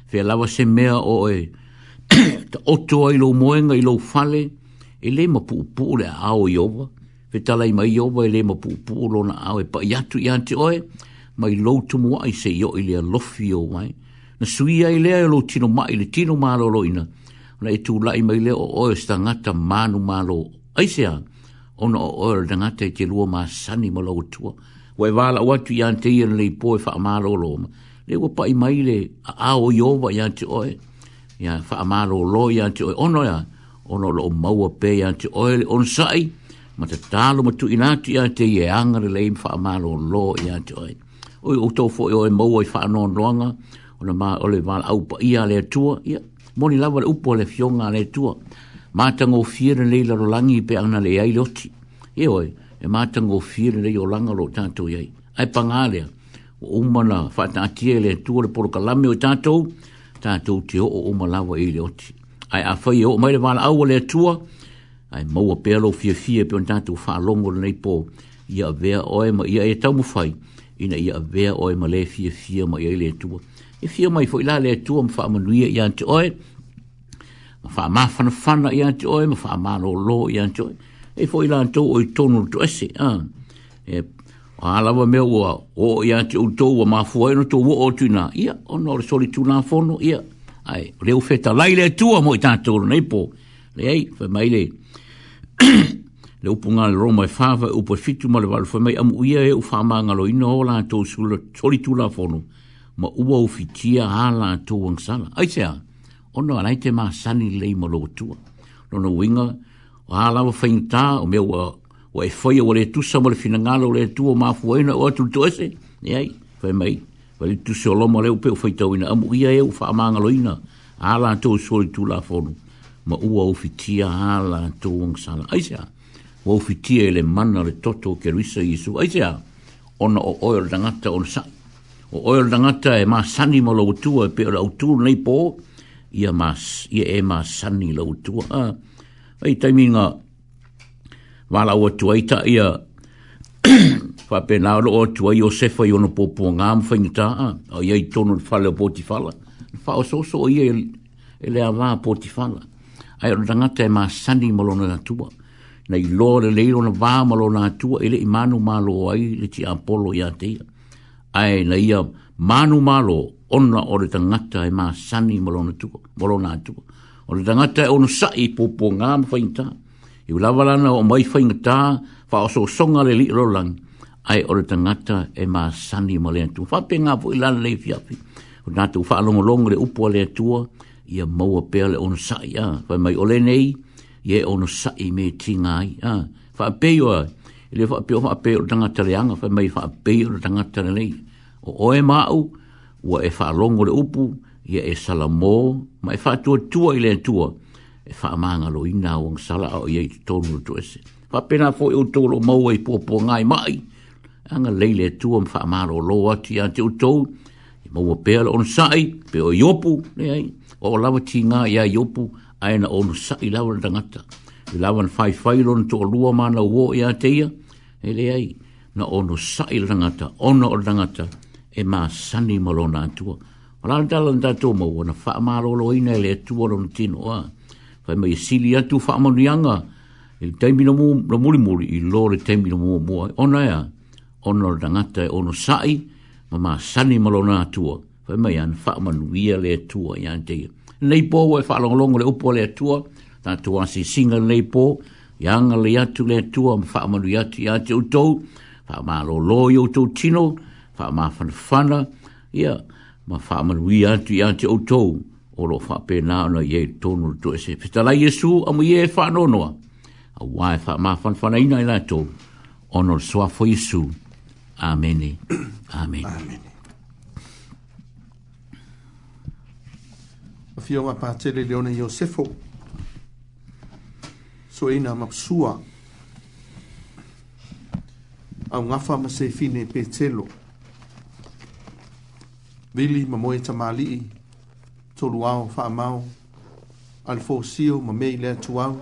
fe lava se mea o oi te o to oi lo moenga i lo fale e le ma pu pu le a o yo fe tala i mai yo e le ma pu pu lo na a e pa ya tu ya te oi mai lo tu mo ai se yo i le lo fio mai na sui ai e lo tino ma i le tino ma lo loina na e tu lai mai le o o e sta ngata manu malo ai sia ona o o e ngata te lua ma sani malo lau tua wai wala o yan te ian le poe fa amalo lo ma le wa pa i mai le a a o yowa yan te oe ya fa amalo lo yan te oe ono ya ono lo o maua pe yan te oe le on sai ma te talo ma tu inatu yan te ye angare le im wha lo yan te oe oi o tau fo e oe maua fa wha anon ona ma o le vala au pa ia le tua ya moni ni lava le upo le fionga le tua. Mātango fiere nei la rolangi pe ana le ai loti. E oi, e mātango fiere nei o langa lo tātou iai. Ai pangalea, o umana whata atie le tua le poro kalame o tātou, tātou te o o umalawa i le oti. Ai a e o maile wala awa le tua, ai maua pelo fie fie pe on tātou wha longo le nei po, ia vea oe ia e tamu whai, ina ia vea oe le fie fie ma ia le tua e fio mai fo ilale e tu am fa manuia ya te oi ma fa ma fa fa na ya te oi ma fa ma lo lo ya te oi e fo ilan tu oi tonu tu ese a e ala wa me wa o ya te u tu wa ma fo e no tu o tu na ia o no re soli tu na fo no ia ai le u laile tu mo ta tu nei po le ai fa mai le le upunga le roma e fava upo fitu ma le walu fa mai amu ia e u fa ino o la tu sulu soli tu la fo ma ua o fitia ala atu wang sala. Ai sea, ono alai te maa sani lei ma loo tua. Nono winga, o ala wa whaingta, o mea ua, ua e whai o le tusa ma le ngala o le tua o maa fuaena o atu tu ese. E ai, whai mai, wa le tusa o loma leo pe o whaita wina, amu ia e u wha maa ngaloina, ala sori tu la fonu, ma ua o fitia ala atu wang sala. Ai sea, ua o ele mana le toto ke risa Iesu. Ai sea, ona o oil tangata ona sa'i o oil nangata e ma sani mo lo tu e pe o tu nei po ia mas ia e ma sani lo tu a ah, ai tai minga wala o tu ai ia fa pe na lo o tu ai o se fa yo no po ngam fa ngita a ah, ai ai tonu fa e e le po fa la fa o so so ia ele a va po ti fa la ai o nangata e ma sani mo lo na tu nei lo le le lo na va mo lo na tu ele imanu ma lo ai le ti apolo ia te ia ai na ia manu malo ona o le tangata e ma sani molona tuko, molona tuko. O le tangata e ono sa'i popo ngā ma I ulawalana o mai whaingata, wha oso songa le li rolang, ai o le tangata e ma sani molena tuko. Wha pe ngā po lana lei fiapi. O nga tu wha alongo le upo le atua, ia maua pea le ono sa'i a. Wha mai ole nei, ia e ono i me tinga ai. Wha peiwa, ele wha peo wha peo o le tangata le anga, wha mai fa peo o le tangata le o oe mau, ua e wha longo upu, ia e salamo, ma e wha tua tua i le tua, e wha maanga lo ina o ang sala o ia i tonu le tu ese. Wha pena fo e utou maua i pōpō ngai mai, anga leile tua m wha maro lo ati a te utou, i maua pēa le on sai, pe o iopu, le o lawa ti ngā ia iopu, aina o nu sai lawa na tangata, i lawa na whai whai lo tō lua mana uo ia te ia, e le ai, na o nu sai la tangata, ona o la tangata, e mā sani malona atua. O lāna tala nā tō mau, na wha amārolo ina ele tu rona tino a. Whai mai sili atu wha amanianga, e teimi na mua, muri muri, i lore teimi na mua mua. Ona ea, ona rata ngata e ono sai, ma mā sani malona atua. Whai mai an wha amanuia le atua, i an teia. Nei pō, e wha longolongo le opole le atua, tā tua si singa nei pō, i anga le atu le atua, ma wha amanuia ti atu tu wha amārolo i utou tino, i anga le fa ma fa fana ia ma fa ma wi ya tu ya tu to o lo fa pe na no ye to no to se fa la yesu a mo ye fa no no a wa fa ma fa fana ina ina to onor so a fo yesu amen amen amen Fio a patele leone Iosefo, so ina mapsua, au ngafa masefine petelo. Fio vili ma moe ta mali i, tolu au wha amau, al fo sio ma mei lea tu au.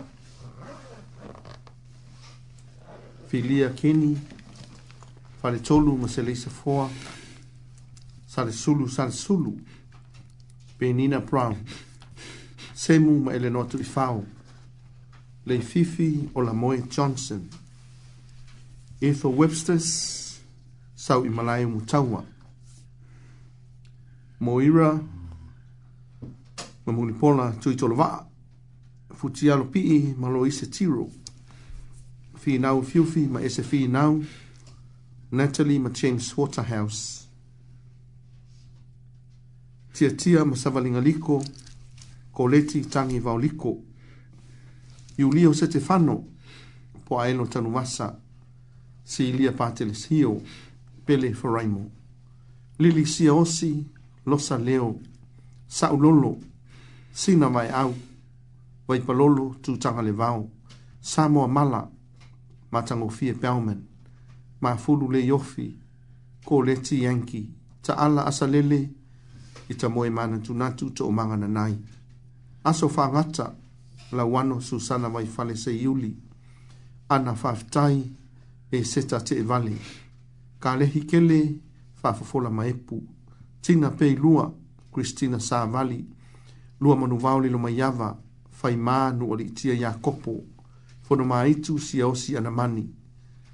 Filia keni, fale tolu ma se leisa foa, sale sulu, sale sulu, penina brown, semu ma ele notu i fau, le fifi o la moe Johnson, Ethel Webster's, sau i malayu mutawa. Mutawa moira ma muni pola tui tolo vaa futi alo pii ma lo ise tiro fi nau fiufi ma ese fi nau Natalie ma James Waterhouse tia tia ma savalinga liko ko leti tangi vau liko iulio se te fano po aelo tanu wasa si ilia pateles hio pele foraimo lili sia osi losa leo, sa'u lolo, sina mai au, wai palolo tu tanga le vau, samoa mala, ma tango fie peomen, ma fulu le yofi, ko le ti yanki, ta ala asa lele, i ta moe mana tu natu to o mangana nai. Aso wha ngata, la wano susana mai fale se yuli, ana whaftai e seta te e vale, ka lehi kele, fafafola maepu, epu, tina pei lua Kristina Savali, lua manu vauli lo maiava, fai manu o litia ya kopo, fono maitu si osi anamani,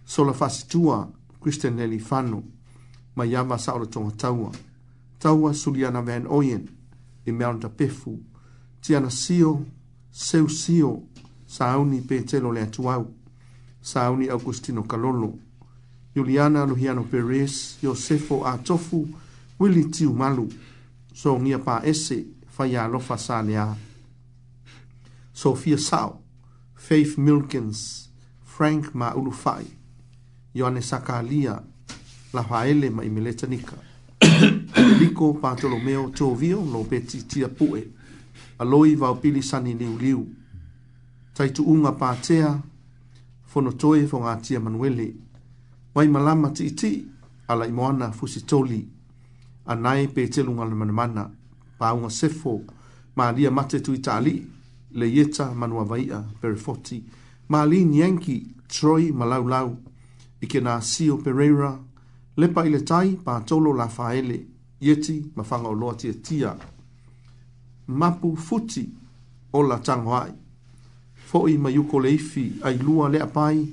sola fasi tua Kristen Nelly Fano, maiava sa ora tonga taua, taua Suliana Van Oyen, i e meaunta pefu, tiana sio, seu sio, sauni pe telo le atuau, sauni Augustino Calolo, Juliana Luhiano Perez, Josefo Atofu, Atofu, wili tiu malu so ngia pa ese faya lo fasalia Sophia Sao Faith Milkins Frank ma ulu fai Yone Sakalia la faele ma imeleta nika Liko Bartolomeo Tovio lo beti tia pue Aloi vau pili sani liu liu Taitu unga patea Fono toe fonga tia manuele Wai malama ti ala imoana fusitoli Fusitoli anai pe te lunga le manamana, pa sefo, ma lia mate tu itali, le ieta manua vaia, pere foti, ma li nyenki, troi malau lau, ike na sio pereira, lepa ile tai, pa tolo la faele, ieti, mafanga oloa tia tia, mapu futi, o la tango ai, foi mayuko le ifi, ai lua le apai,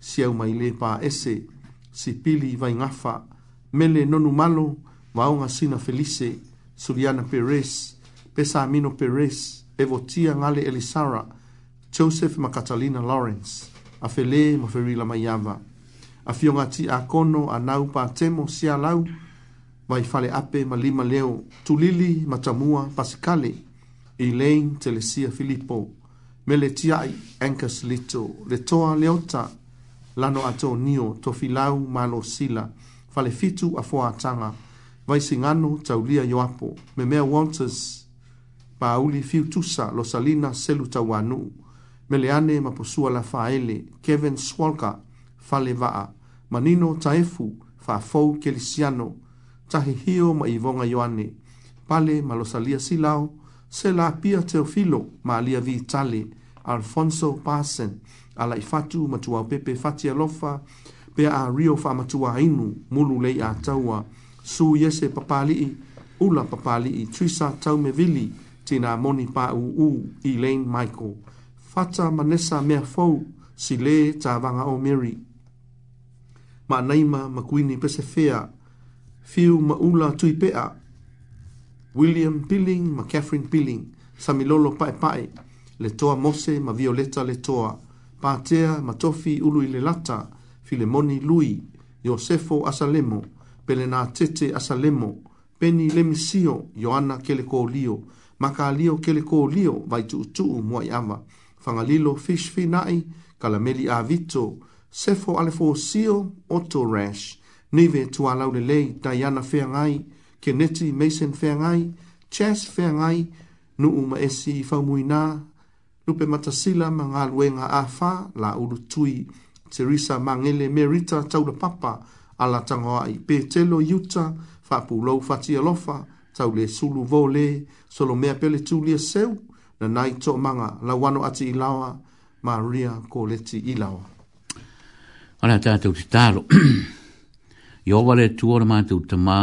siau mai le pa ese, si pili vai ngafa, mele nonu malo, vaogasina felise suliana peres pesamino peres e votia gale elisara joseph ma catalina lawrence afelē ma ferila maiava afioga tiakono anau patemo sialau vai fale ape ma lima leo tulili ma tamua pasikale i telesia filipo me le tiaʻi ancas lito le toa leota lano atonio tofilau malosila falefitu afoataga vaisigano taulia ioapo me mea walters pauli fiutusa lo salina selu tauanuu me leane ma posua la faele kevin swalka falevaa manino taefu faafou kelisiano tahihio ma ivoga ioane pale ma losalia silao se la pia teofilo ma alia vitale alfonso pasen alaifatu ma tuaupepe fatialofa pea a rio faamatuāinu mulu lei a taua su yese papali i ula papali i trisa tau me vili tina moni pa u u Elaine Michael. Fata manesa mea fau si le ta vanga o Mary. Ma naima ma kuini pese fea, fiu ma ula tui pea. William Pilling ma Catherine Billing, samilolo pae pae, le toa mose ma violeta le toa, patea ma tofi ulu i le lata, filemoni lui, Yosefo Asalemo, pele na tete asa lemo, peni lemi sio, Ioana kele ko lio, maka lio kele ko lio, vai tu utu mua yama, fangalilo fish fi nai, kalameli a vito, sefo ale fo sio, oto rash, nive tua laule lei, Diana feangai, keneti Mason feangai, chess feangai, nu uma esi i faumuina, lupe matasila ma ngā luenga a la ulu tui, Teresa Mangele Merita taula papa, ala tango ai pe telo yuta fa pu lo fa alofa tau le sulu vole solo mea pele tulia seu na nai to manga la wano ati ilawa maria ko le ti ilawa ala ta tu talo yo vale tu ora ma tu tama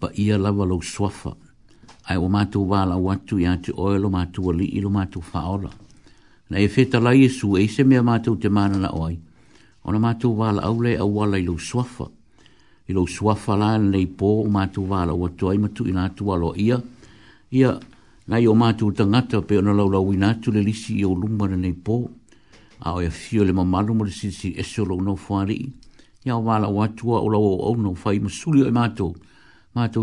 pa ia lava lo swafa ai o matu wala watu ya tu oilo matu wali ilo matu faola na e feta la yesu e se mea matu te mana na oi o na mātou wāla au le au wāla i lau suafa. I suafa la nei pō o mātou wāla o atu ai matu i atu wālo ia. Ia, ngai o mātou tangata pe o na lau lau le lisi i o lumba na nei pō. A o e fio le mamalu mo le sisi eso lau nau whāri. Ia o wāla o atua o lau o au nau whai masuri o i mātou.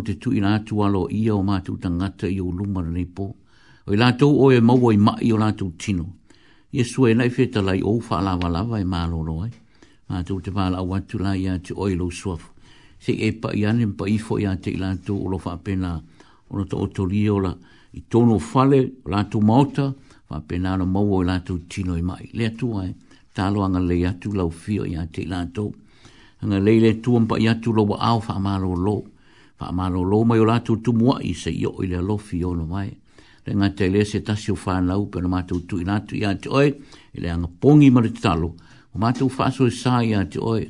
te tu i atu wālo ia o mātou tangata i o lumba na nei pō. O i o e maua i mai o lātou tino. Yesu e nai fetalai o wha lava lava e mālo roi ma ah, tu te pala au atu la ya tu oilo lo suaf. Se e pa ya ane pa i fo te i lato o lo fa pena o to o to rio la i tono fale la tu maota fa pena no mo o lato tino i mai. Le atu ai, eh? talo anga le atu lau fio ya te i lato. Anga le le tu ampa ya tu lo wa au fa amalo lo. Fa amalo lo mai o lato tu mo i se io i le lo fio no mai. Le ngatele se tasio fa lau pe no ma tu i lato ia te oi le anga pongi ma Le talo O mātou whāso e sāi a te oe,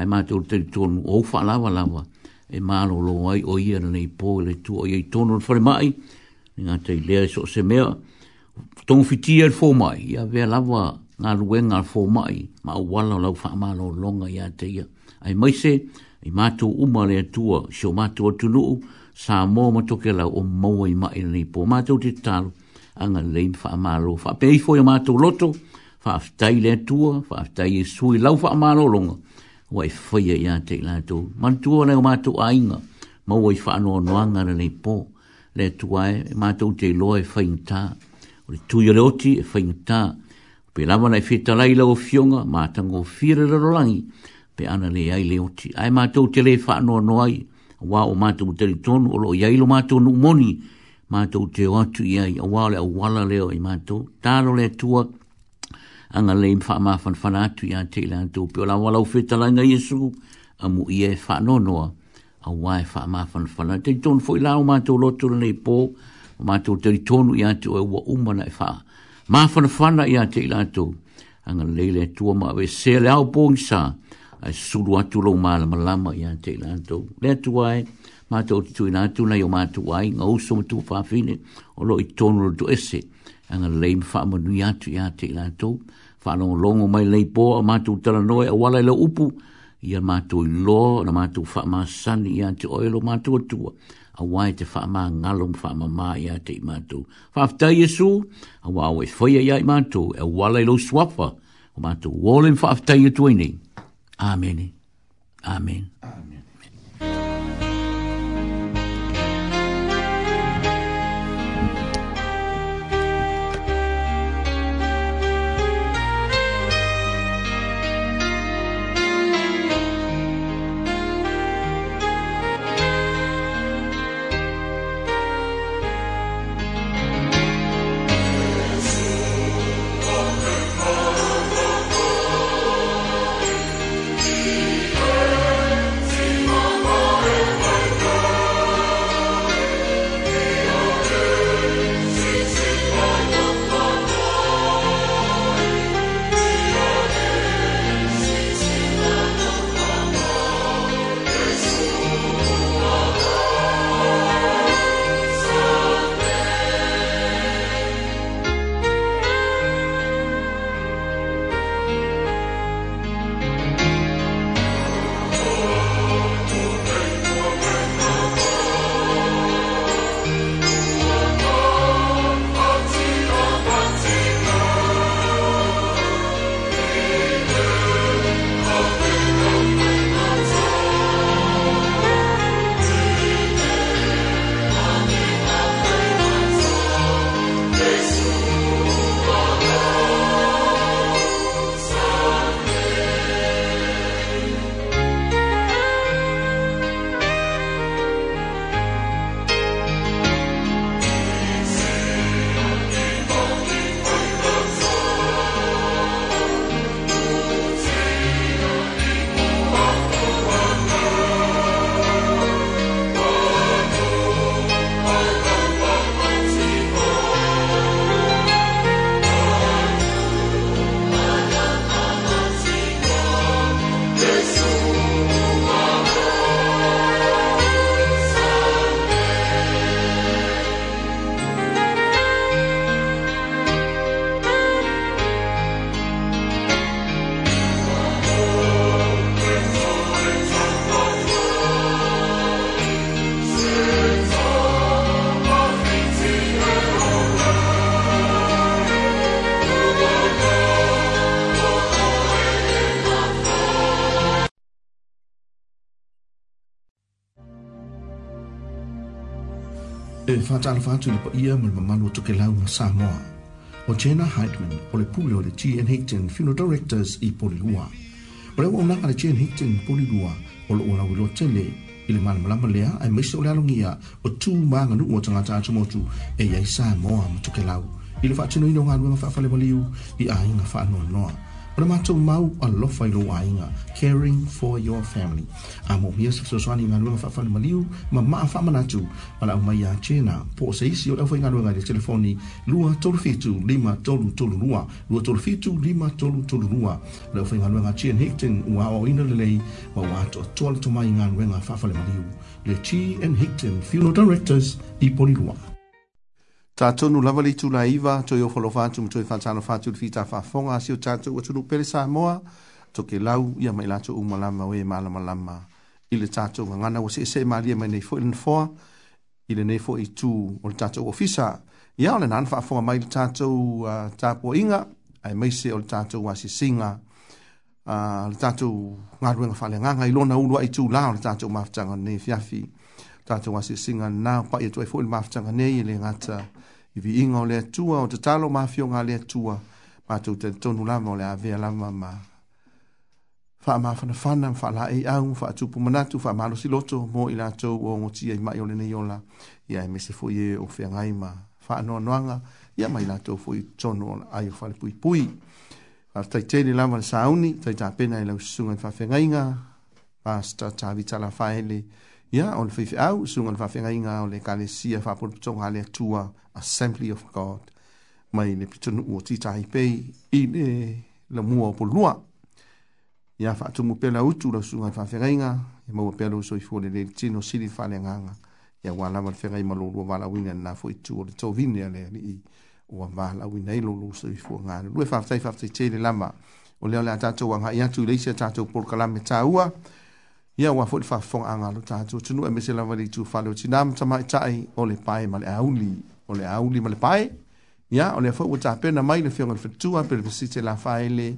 ai mātou te tonu, o wha lawa lawa, e mālo lo ai o ia na nei pō, le tu o ei tonu na whare mai, ni ngā tei lea e so se mea, tonu fiti e fō mai, ia vea lawa ngā ruenga fō mai, ma o wala lau wha mālo longa ia te ia. Ai maise, i mātou uma lea tua, si o mātou atu nuu, sā mō matoke lau o mau ai mai na nei pō, mātou te talo, anga leim wha mālo, wha pēifo ia mātou loto, mātou loto, whaafitai lea tua, whaafitai e sui lau wha amalolonga, o ai whaia i ate i lātou. Mantua leo mātou a inga, mau ai wha anoa noanga na nei pō, lea tua e, e, mātou te loa e whaingtā, o le tui ole oti e whaingtā, pe lawa nei whita lai lau fionga, mātango o whira rarolangi, pe ana le ai le oti. Ai mātou te le wha anoa noai, wā o mātou te li tonu, o lo i ailo mātou nu moni, mātou te o atu i ai, a wā le au wala leo i mātou, tālo lea tua, anga e e le mfa ma fan fan atu ya te la to pe la wala fita la nga yesu amu ye fa no no a wa fa ma fan fan te ton fo la ma to lo to le po ma to te ton ya to wa uma na fa ma fan fan ya te la to anga le le to ma we se le au pong sa a su lo atu lo ma la ma ya te la to le to wa ma to tu na tu na yo ma tu wa nga so tu fa fine o lo i ton lo to ese anga leim fa manu ya tu ya te la to whanau longo mai leipo a mātou tala noe a wala le upu i a mātou i lo na mātou whaama sani i a te oelo mātou atua a wai te whaama ngalong whaama mā i a te i mātou. Whaafta Iesu a wāo e whaia i a i mātou e wala i lo swapa o mātou wole i whaafta i atua i ni. Amen. Amen. Amen. faatalafa atu i le paia ma le samoa o jena hidman o le pule o le funeral directors i polilua o le auaunaga le gn higton polilua o loo lauiloa tele i le malamalama lea o le o o e iai samoa ma tokelau i le o le matou mau alofa caring for your family a mo mi so so ani nga lunga fa fa ma liu ma ma fa ma na tu ala ma ya che na po se isi o fa nga lunga de telefoni lua tolu fitu lima tolu tolu lua lua tolu fitu lima tolu tolu lua ala fa nga lunga che hekten wa o ina le le ma wa to tolu to mai nga lunga fa fa ma liu le chi en hekten funeral directors di poli lua ta tonu lava li tu laiva to yo fa lo fa tu to fa ta no fa tu fi ta fa fonga si o ta tu o tu no pelisa moa to ke lau ia mai lato o malama o e malama lama. lama i le tatou gagana ua seesee malia mai nei foʻi lena foa i lenei foʻi itu o le tatou ofisa ia o lenā na faafoga mai i le tatou uh, tapuaʻiga ae maise o le tatou asisiga uh, le tatou galuega faaleagaga i lona ulu aʻi tulā o le tatou mafataga lenei fiafi tatou asisiga lnā paʻi atuai e foʻi le mafataga nei i le gata i viiga o le atua o tatalo mafioga a le atua matou tatonu lava o le avea lava ma faamafana fana ma faalaei au faatupu manatu faamalosi loto mo i latou o ogotia i mai o lenei ola ia e mese foi e o feagai ma faanoanoaga ia mai latou foi tono ai o falepuipui faataitele lava le sauni taitapena e laususuga i faafegaiga pasta tavita lafaele ia o le feifeau suga le faafegaiga o le kalesia faapolopotoga a le atua assembly of god mai le pitonuu o titaipei i le lamua o polua ia faatumu pea la utu lau suga i faafegaiga ia maua pea lou soifua lele tino sili faaleagaga ia ua lava le fegai ma loulua valauina lenā foi tu o le tovine a le alii ua valauina ai loulou soifua galelue faafetai faafetaitei le lava o lea o le a tatou agaʻi atu i leisi a tatou polokalame tāua ia ua foʻi le faafofogaaga lo tatou atunuu e mese lava le itu fale o tinā ma tamaʻitaʻi o le pae ma le auli o le auli ma le pae ya o le fou ta pena mai le fiong fa tua pel visite la faile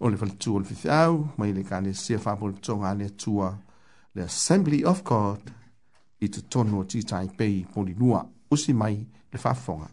o le fa tua fiau mai le kane se fa pon tonga le tua le assembly of god it to tonu ti tai pe poli nua usi mai le fa fonga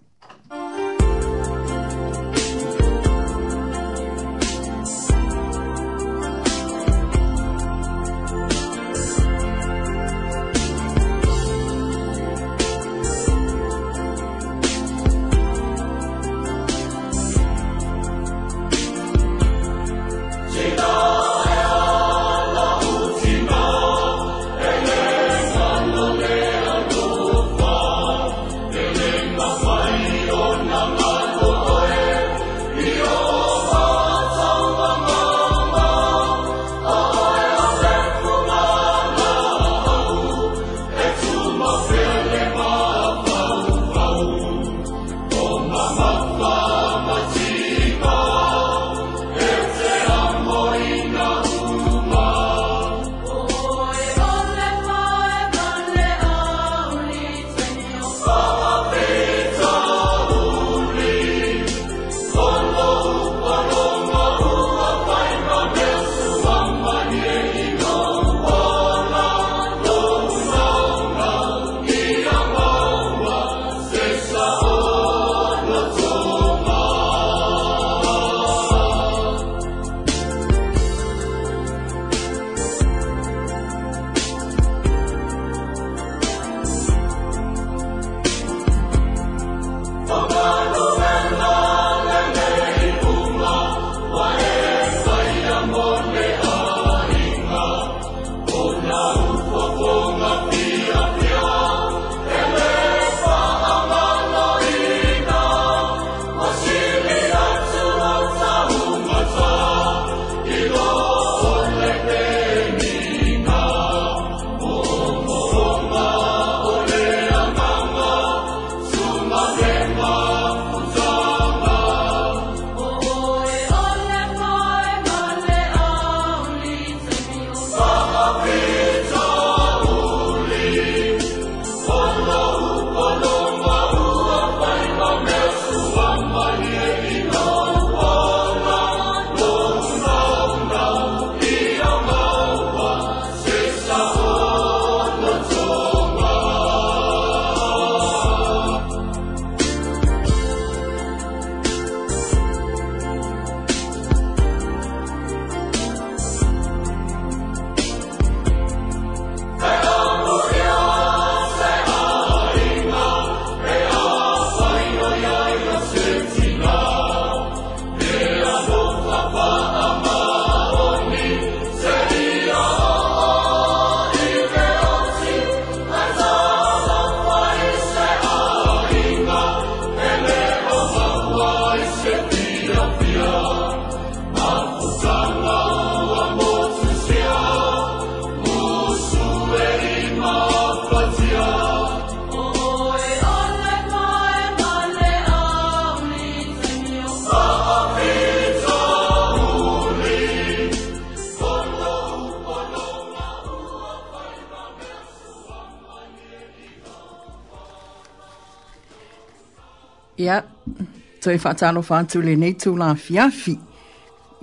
toi whaatalo whaatu le nei tū la fiafi.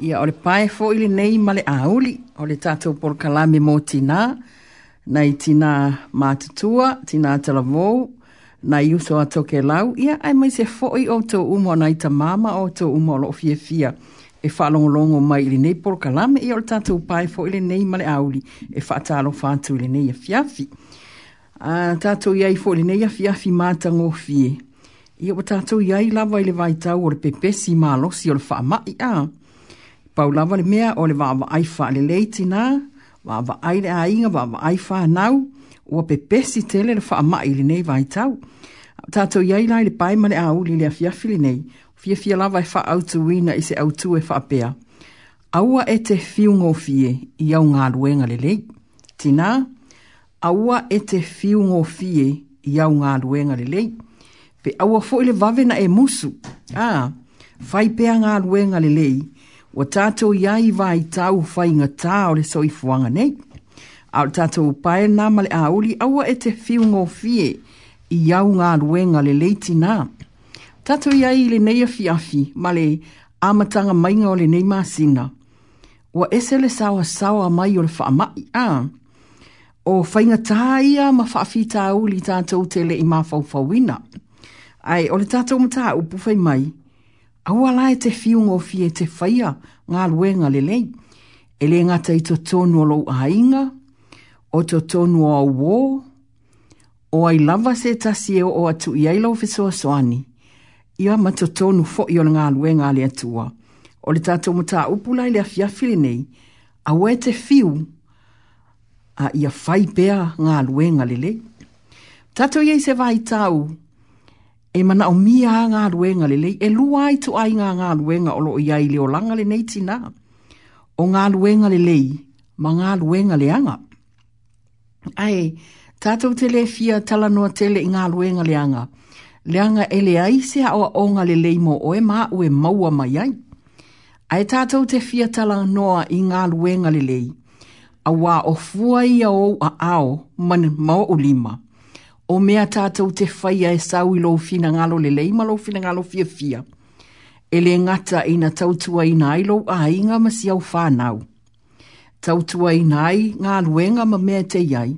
Ia ole pae fo ili nei male auli, ole tātou por kalame mō tina, nei tina mātutua, tina talavou, na iuso a toke lau. Ia ai mai se fo i o tō umo nei ta mama o tō umo lo fia fia. E whalongolongo mai ili nei por kalame, ia ole tātou pae fo ili nei male auli, e whaatalo whaatu ili nei a fiafi. Uh, tātou iai fo ili nei a fiafi mātango fie. Ia wa tātou i ai lawa i le vai tau o le pepesi ma losi o le wha mai a. Pau lawa le mea o le wa awa ai wha le leiti nā, wa awa ai le ainga, wa awa ai wha nau, o a pepesi tele le wha mai le nei vai tau. Tātou i ai lai le pai male a uli le a fia nei, fia fia lawa e wha autu wina i se autu e wha apea. Aua e te fiungo fie i au ngā luenga le lei. Tina, aua e te fiungo fie i au i au ngā luenga le lei pe awa fo ile vave na e musu. A, ah. fai pea ngā ruenga le lei, wa tātou iai vai tau fai ngā tā o le soi fuanga nei. A o tātou pae nā male a uli awa e te fiu ngō fie i au ngā ruenga le lei tina. Tātou iai le nei a fi afi, male amatanga mainga o le nei māsina. Wa ese le sawa sawa mai o le wha mai, a. Ah. O whainga tāia ma wha fi tā uli tātou te i mā fawfawina ai o le tātou mata o pufai mai, au ala e te fiungo fi e te whaia ngā luenga le lei, e le ngata i to tonu o lau ainga, o to tonu o wō, o ai lava se tasi e o atu i ai lau fesoa soani, i a mato tonu fo i o ngā luenga le atua, o le tātou mata o pulai le afiafile nei, au e te fiu, a ia whaipea ngā luenga le lei. Tato iei se vai tau, e mana o mia ngā ruenga le lei, e lua ai tu ai ngā ngā ruenga o loo iai le o langa le nei tina. O ngā ruenga le lei, ma ngā ruenga le anga. Ai, tātou te le fia tala noa tele i ngā ruenga le anga. Le anga e le ai se hawa o ngā le lei mo oe ma ue maua mai ai. Ai tātou te fia tala noa i ngā ruenga le lei. A wā o fuai o a ao man mau ulima. lima o mea tātou te whaia e sau i lau fina ngalo le lei ma lau fina ngalo fia fia. E le ngata i na tautua i nai lau a inga ma si au whānau. Tautua i nai ngā luenga ma mea te iai,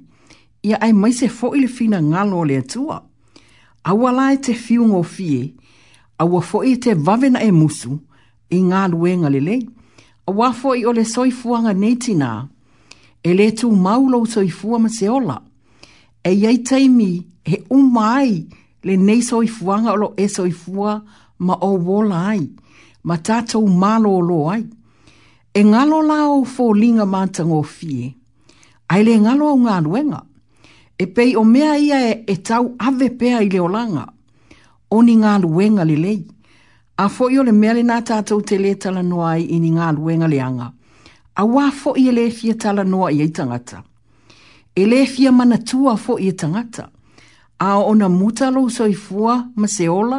ia ai mai se fo le fina ngalo le atua. A la e te fiu ngō fie, a fo i te vavena e musu i ngā luenga le lei. Awa fo i o le soifuanga neitina, e le tū maulou soifua ma se ola e iai taimi he umai ai le nei soifuaga o lo e soifua ma o ouola ai ma tatou malōlō ai e ngalo la ou foliga matagofie ai le ngalo galo augaluega e pei o mea ia e, e tau ave pea i le olaga o ni galuega lelei a foʻi o le mea le lenā tatou telē talanoa ai i ni galuega leaga auā foʻi e le fia talanoa i ai tagata elefia le mana tua fo i tangata. A ona muta lo soifua ma se ola,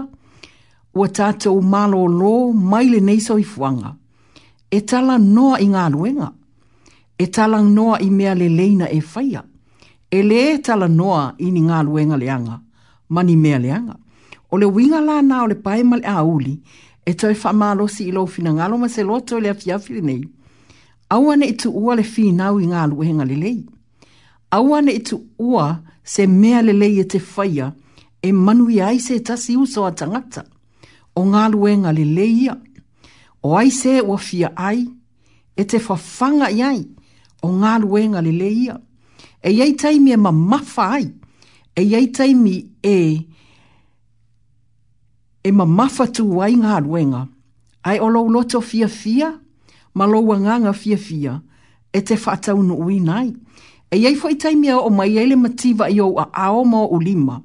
ua tata u malo lo mai so i fuanga. E tala noa i ngā luenga, e tala noa i mea le leina e faya, e le e tala noa i ni ngā luenga leanga, mani mea leanga. O le winga la nā o le pae a auli, e toi wha mālo si ilo fina ngalo ma se loto le afiafiri nei, au ane i tu ua le fi nau i ngā luenga le leina awane i tu ua se mea lelei e te whaia e manu i aise e tasi uso a tangata o ngā luenga leleia. O aise e ua fia ai e te whawhanga i ai o ngā luenga leleia. E iei taimi e mamafa ai, e iei taimi e e mamafa tu wai ngā luenga. Ai o lau loto fia fia, ma lau nganga fia fia, e te whatau nu nai e iei fwai taimia o mai ei mativa i o a ao mo o lima,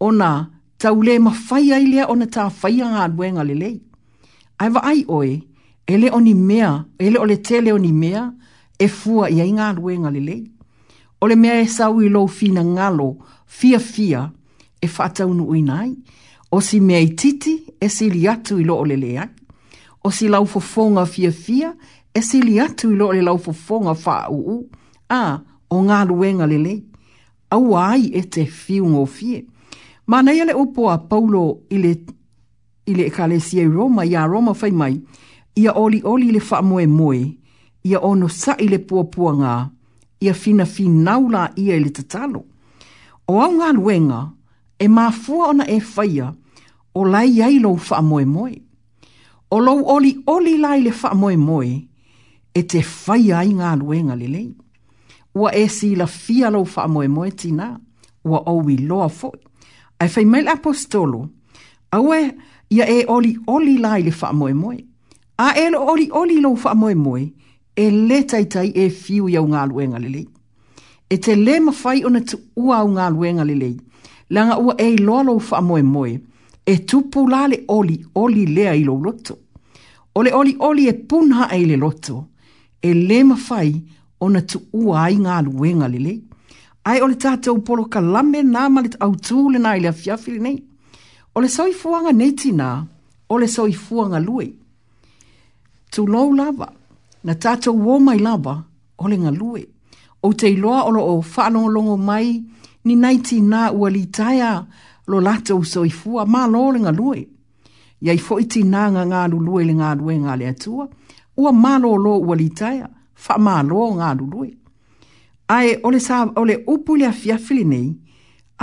o na tau le mawhai ai lea o na tā whai a ngā duenga le lei. Ai wa ai oe, ele o ni mea, ele o le tele o ni mea, e fua i ai ngā duenga le lei. O le mea e sau i lo fina ngalo, fia fia, e whātau nu uinai. o si mea i titi, e si li atu i lo o le lea. O si lau fofonga fia fia, e si li atu i lo o le lau fofonga fa u u. Ah, o ngā ruenga lele, au ai e te fiu ngō fie. Mā nei ale upo a Paulo ile, ile e lesie si Roma, ia Roma fai mai, ia oli oli le wha moe moe, ia ono sa ile puapua ngā, ia fina finau la ia ile tatalo. O au ngā ruenga, e mā fua ona e whaia, o lai ai lou wha moe moe. O lo oli oli lai le wha moe moe, e te whaia ai ngā ruenga lelei. Le ua e si la fia lau wha amoe moe tina, ua au i loa foi. Ai whai mail apostolo, aue ia e oli oli lai le wha moe moe. A e lo oli oli lau wha moe moe, e le tai tai e fiu iau ngā luenga lelei. E te le mawhai ona tu ua au ngā luenga lelei, langa ua e loa lau wha moe moe, e tupu la le oli oli lea i lau loto. Ole oli oli e punha e le loto, e le mawhai ona ona tu ua ai ngā luenga lele. Ai ole tātou polo ka lame nā malit au tū le nā ili a fiafili nei. Ole soi fuanga nei tina, ole soi fuanga lue. Tu lou lava, na tātou wō mai lava, ole ngā lue. O te iloa olo o whanong longo mai, ni nei tina ua li taia lo lātou soi fua, mā lo le ngā lue. Iai fo iti nā ngā ngā lulue le ngā lue ngā le atua, ua mā lō lō ua li taia whamaloa o ngā lului. ai ole, sa, ole upu lea fiafili nei,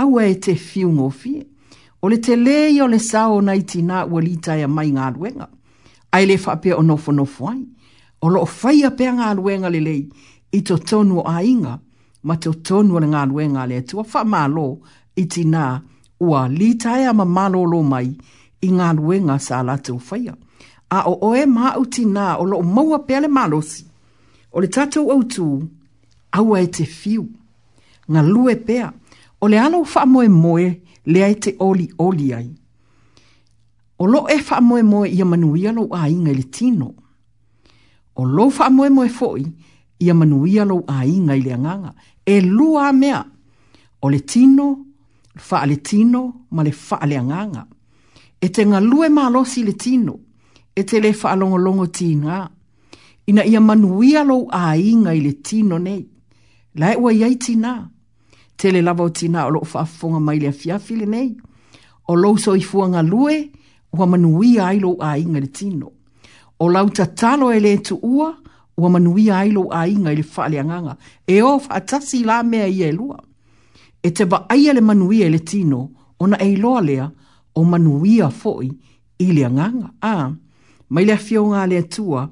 au e te fiu ngofi, ole te lei ole sao na itina tina ua lita ia mai ngā luenga. ai le whapea o nofo nofo ai, ole o whaia pea ngā luenga le lei, i to tonu o ainga, ma to tonu o le ngā luenga le atua whamalo i tina ua lita ia ma malo lo mai i ngā luenga sa la tau whaia. A o oe ma uti nā o lo maua pele malosi, o le tatou au tū, au ai te fiu, ngā lue pea, o le anau wha moe moe le ai te oli oli ai. O lo e wha moe moe ia manuia lo a inga le tino. O lo wha moe moe foi ia manuia lo a inga le anganga. E lua mea, o le tino, wha le tino, ma le wha le anganga. E te ngā lue mālosi le tino, e te le wha longo tī ngā ina ia manuia lou āiga i le tino nei la e ua iai tinā te lava o tinā o loo faafofoga mai le afiafi lenei o lou soifuaga lue ua manuia ai lou āiga i le tino o lau tatalo e lē tuua ua manuia ai lou āiga i le faaleagaga e ō faatasi la mea ia e lua e te vaaia le manuia i le tino ona e iloa lea o manuia foi i le agaga a mai le afioga a le atua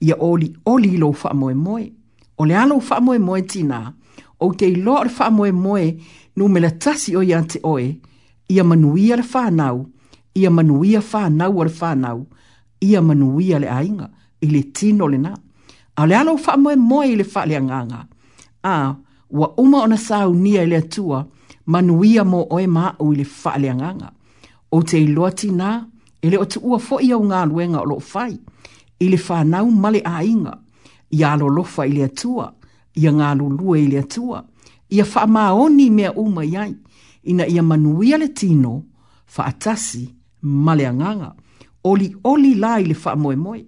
ia oli oli lo fa moe moe. O le alo fa moe moe tina, o te ilo ar fa moe moe nu me la tasi o ia te oe, ia manuia le whanau, ia manuia whanau ar whanau, ia manuia le ainga, i le tino le na. A le alo fa moe moe i le fa le anganga. A, wa uma ona sa unia i le atua, manuia mo oe ma o i le fa le anganga. O te ilo tina, ele o te ua fo ia unga luenga o lo fai. O te ilo tina, i le whanau male a inga, i alolofa i le atua, i a ngālulua i le atua, i a whamaoni mea uma iai, ina ia manuia le tino, whaatasi, male anganga, oli oli la i le whamoemoe,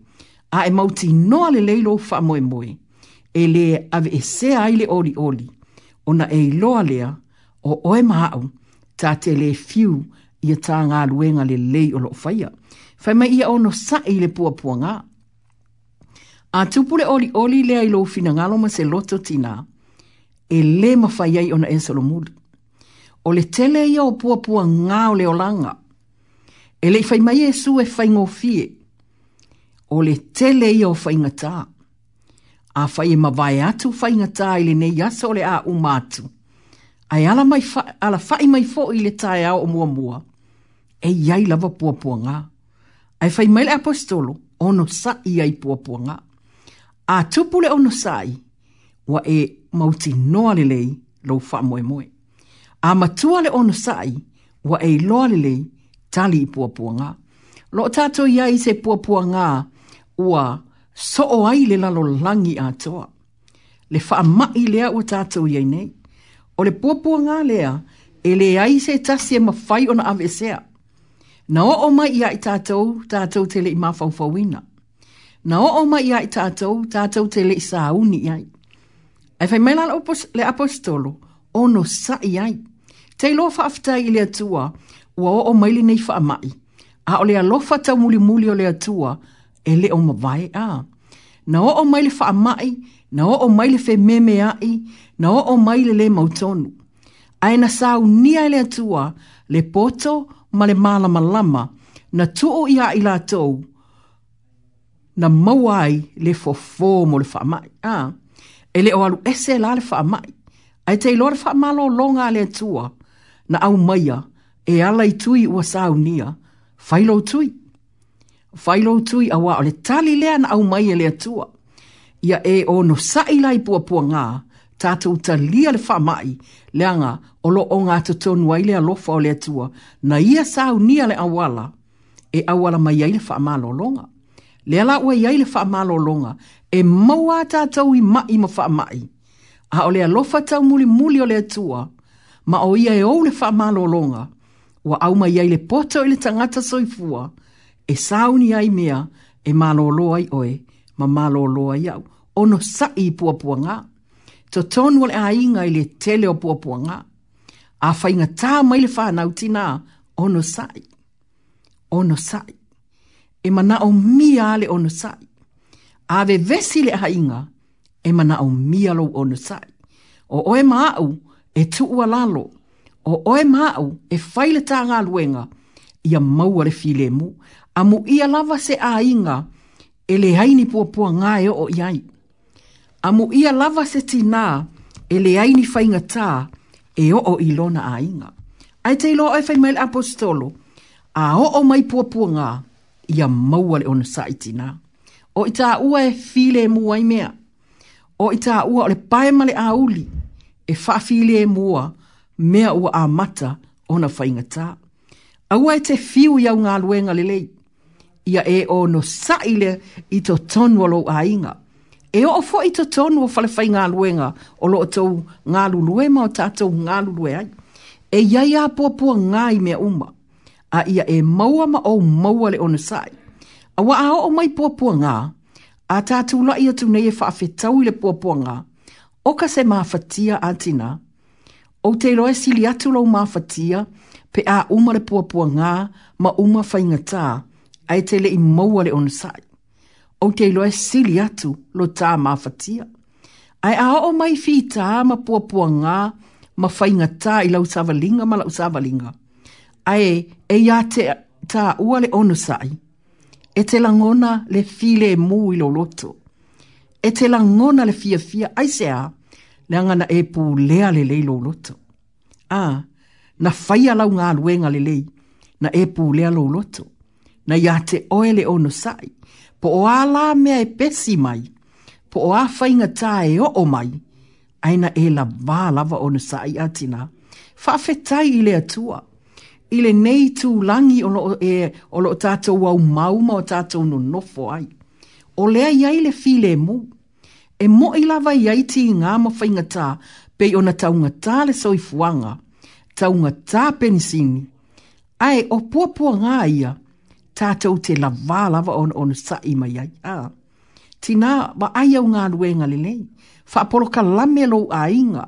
a e mauti noa le leilo whamoemoe, e le ave e se ai le oli oli, ona e iloa lea, o oe maau, ta te le fiu ia tā ngā luenga le lei o lo whaia. Whai mai ia ono sa i le pua pua ngā. A tupule oli oli lea ilo ufina ngalo ma se loto tina. E le mawhai ai ona e salomudu. O le tele ia o pua pua ngā o leo E le fai mai e su e fai ngofie. O le tele ia o fai ngatā. A fai e mawai atu fai ngatā i le ne yasa o le a umatu. Ai ala, mai fa, ala fai mai fo i le tae ao o mua mua. E iai lava pua pua ngā. Ai fai mai le apostolo, ono sa iai pua pua ngā a tupu le ono sai, wa e mauti noa lelei lei lau wha moe moe. A matua le ono sai, wa e loa lelei tali i puapua ngā. Lo tato ia i se puapua ngā, ua soo ai le lalo langi a toa. Le wha mai lea ua tato ia i nei. O le puapua ngā lea, e le ai se tasi e mawhai ona avesea. Na o o mai ia i tato, tato tele i mawhau fawina. Na na o o ma ia i tātou, tātou te le i sā uni ai. E whai maila le apostolo, o no sa i Te loa wha aftai i le atua, ua o o maili nei fa amai. A o le alofa tau muli muli o le atua, e le o mawai a. Na o o maili fa amai, na o o maili whai meme ai, na o o maili le mautonu. A e na sā uni ai le atua, le poto ma le malama lama, na tuu ia i la tou, na mawai le fofo mo le whaamai. Ah. E le o alu ese la le mai Ai te ilo le whaamalo longa le tua na au maia e ala i tui ua sāu nia. Whailo tui. Whailo tui awa o le tali le na au maia le tua. Ia e o no i pua pua ngā tātou ta lia le whaamai leanga o lo o ngā tutonu ai le lo o le tua na ia sāu nia le awala e awala mai ai le malo longa le ala ua iai le faamālōloga e maua tatou i maʻi ma faamaʻi a o le alofa muli o le atua ma o ia e ou le faamālōloga ua auma iai le poto i le tagata soifua e sauni ai mea e mālōlō ai oe ma mālōlō ai au ono sa'i i puapuagā totonu o le aiga i le tele o puapuagā a faigatā mai le fanautinā ono sa'i. ono sa'i e mana o mia le ono sai. Ave vesi le hainga e mana o mia lo ono sai. O oe maau e tuua lalo. O oe maau e faile tā ngā luenga ia maua le filemu. A mu ia lava se a inga e le haini puapua ngā e o iai. A mu ia lava se tina e le haini fainga tā e o o ilona a inga. Ai te ilo oe fai apostolo a o o mai puapua ngā ia maua le ona saʻitinā o i taʻua e filemu ai mea o i taʻua o le pae ma le auli e mua mea ua amata ona faigatā aua e te fiu iau galuega lelei ia e o nosaʻi le i totonu e o lou aiga e oo foʻi totonu o falefai galuega o loo tou galulue ma o tatou galulue ai e iai a puapuagā i mea uma a ia e maua ma o maua le ona sai. A wa a o mai pua pua ngā, a tātou la ia tu nei e whaafetau i le pua ngā, o ka se mawhatia a tina, o te loe sili atu lau mawhatia, pe a uma le pua ngā, ma uma whaingatā, a e te le i maua le ona sai. O te loe sili atu lo tā mawhatia. Ai a o mai fi tā ma pua pua ngā, ma whaingatā i lau sawalinga ma lau sawalinga ae e ia te tā ua le ono sai. E te langona le file mū i lo loto. E te langona le fia fia ai se a, le angana e pū lea le lei lo loto. A, na whaia lau ngā luenga le lei, na e pū lea lo loto. Na ia te oe le ono sai. Po o ala mea e pesi mai, po o awhainga tā e o o mai, aina e la vālava ono sai atina, whawhetai i ile atua ile nei tu langi o lo e o lo tato wa mau ma tato no nofo ai o le ai le file mu e mo i lava i ti nga ma fainga ta pe ona taunga nga le soi fuanga Taunga nga ta ai o po po nga ia tato te lava lava on on sa i mai ai a tina ba ai au nga luenga le nei fa polo ka lamelo ainga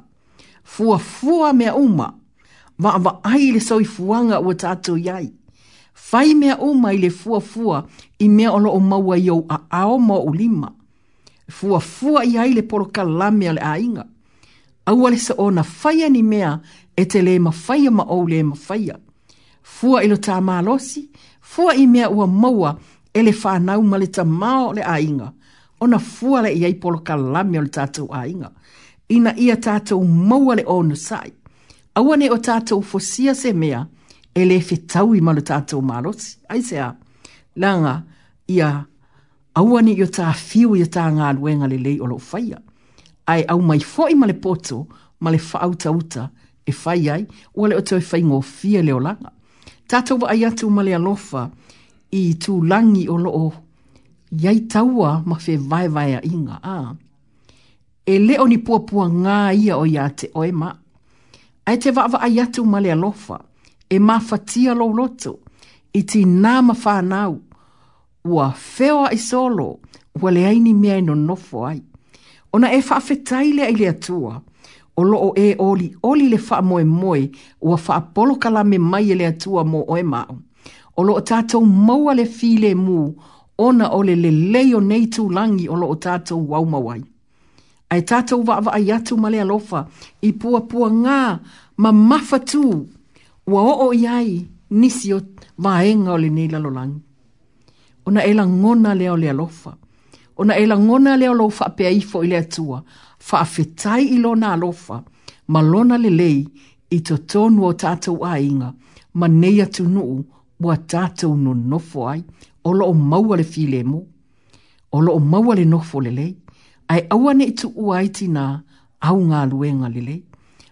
fua fua me uma va va ai le soi fuanga o tato yai fai mea o mai le fua fua i mea o loo maua i au a ao mo o lima fua fua i ai le polo kalame le ainga au ale sa ona fai ni mea e te le ma fai ma o le ma fai fua ilo ta malosi fua i mea ua maua e le fanau ma le tamao le ainga ona fua le iai polo kalame o le tatou ainga ina ia tatou maua le ono sai Aua ne o tātou fosia se mea, e le fe i malo tātou marosi. Ai se a, langa, ia, aua ne i o tā fiu i o tā ngā luenga le lei o lo whaia. Ai au mai fo i male poto, male whaauta uta, e whai ai, ua le o tō e whai ngō fia leo langa. Tātou wa ai atu male alofa i tu langi o lo o, iai taua ma fe vai vai a inga, a. E leo ni pua pua ngā ia o ia te oe ai te wa wa ayatu male alofa e mafatia lo loto i ti nā mawhānau ua whewa i solo ua le aini mea ino nofo ai. Ona e whaafetai le atua o loo e oli oli le wha moe moe ua wha polo kalame mai e le atua mo oe mao. O loo tātou maua le file mu ona ole le leo nei tūlangi o loo tātou waumawai. wai ai tātou wa awa atu ma le alofa i pua pua ngā ma mafatū ua o i ai nisi o vaenga o le nei lalolangi. Ona e ngona lea o le alofa. Ona e ngona lea o lo fa pe aifo i le atua. Fa afetai i lona alofa ma lona le lei i to tonu o tātou a inga ma nei atu nuu ua tātou no nofo ai o lo o maua le filemo o lo o maua le nofo le lei ai aua itu ua iti nā au ngā luenga lele.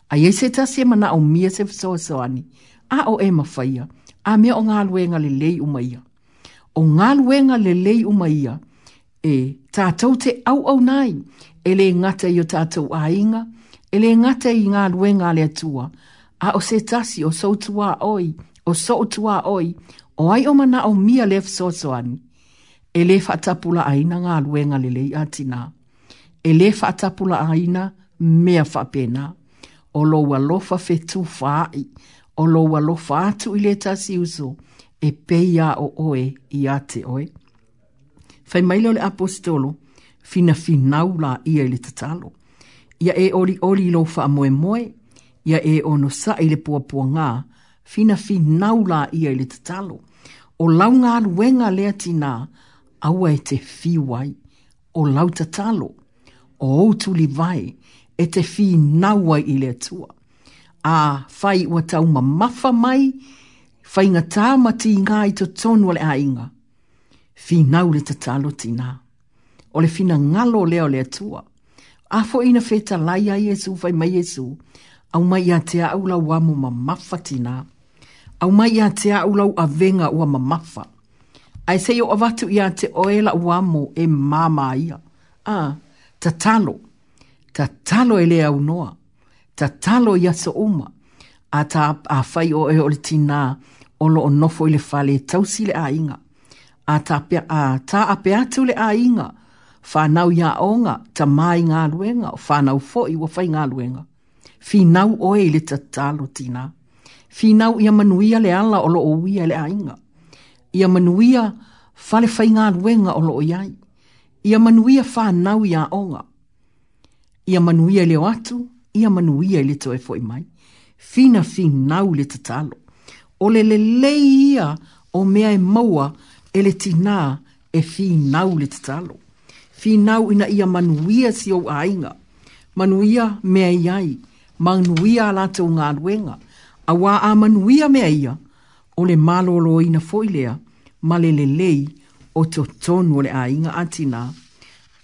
Ai ei se tasi ema nā o mia se fisoa e soani, a o ema faia, a mea o ngā luenga lele umaia. O ngā luenga lele umaia, e tātou te au au nai, ele ngata i o tātou ainga, e le ngata i ngā luenga le atua, a o se tasi o sautua oi, o sautua oi, o ai o mana au mia le fisoa e soani. E fatapula aina ngā luenga lele atinaa e le whaatapula aina mea whapena. O lo wa lo fa fetu whaai, o lo wa lo i le tasi uso, e peia o oe i ate te oe. Fai mailo le apostolo, fina finau la ia le tatalo. Ia e ori ori lo wha moe moe, ia e ono sa i le pua pua ngā, fina finau la ia le tatalo. O lau ngā luenga lea tina, aua e te fiwai, o lau tatalo o outu li vai e te fi naua i le atua. A fai ua tau ma mafa mai, fai ngā tāmati i ngā i to tonu le ainga. Fi nau le tatalo tina. O le fina ngalo leo le atua. A fo ina feta lai a Yesu fai mai Yesu, au mai ia te aulau amu ma mafa tina. Au mai ia te aulau a venga ua ma mafa. Ai seio avatu ia te oela uamo e mama ia. Ah tatalo, tatalo ele au noa, tatalo ia sa uma, a ta a fai o e o le tina, o lo o nofo i le fale e tausi le a inga, a ta, a, a pe atu le a inga, whanau ia onga, ta mai ngā luenga, whanau fo i wa fai ngā luenga, whinau oe le tatalo tina, whinau ia manuia le ala o lo o uia le a inga, ia manuia fale fai ngā luenga o lo o iai, ia manuia whanau i a onga. Ia manuia leo atu, ia manuia le toe foi mai. Fina finau le tatalo. O le lelei ia o mea e maua e le tina e finau le tatalo. Finau ina ia manuia si o ainga. Manuia mea iai. Manuia la te unga aluenga. A wā a manuia mea ia. O le malolo ina foilea. Malelelei. Malelelei o te tonu o le ainga atina.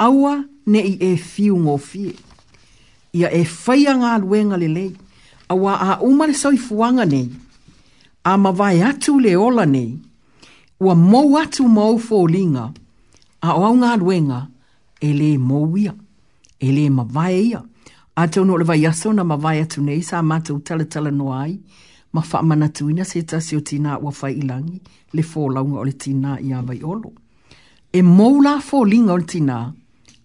Aua ne i e fiu ngō fie. Ia e whai a ngā luenga le lei. Aua a umare sau i fuanga nei. A ma atu le ola nei. Ua mou atu mou fō linga. A o au ngā luenga e le mou ia. E le ma ia. A tau no le vai aso na ma vai atu nei sa mātou tala tala no ai ma mana tuina se tasi o tina ua whai ilangi le fōlaunga o le tina i awai olo. E mou la linga o le tina,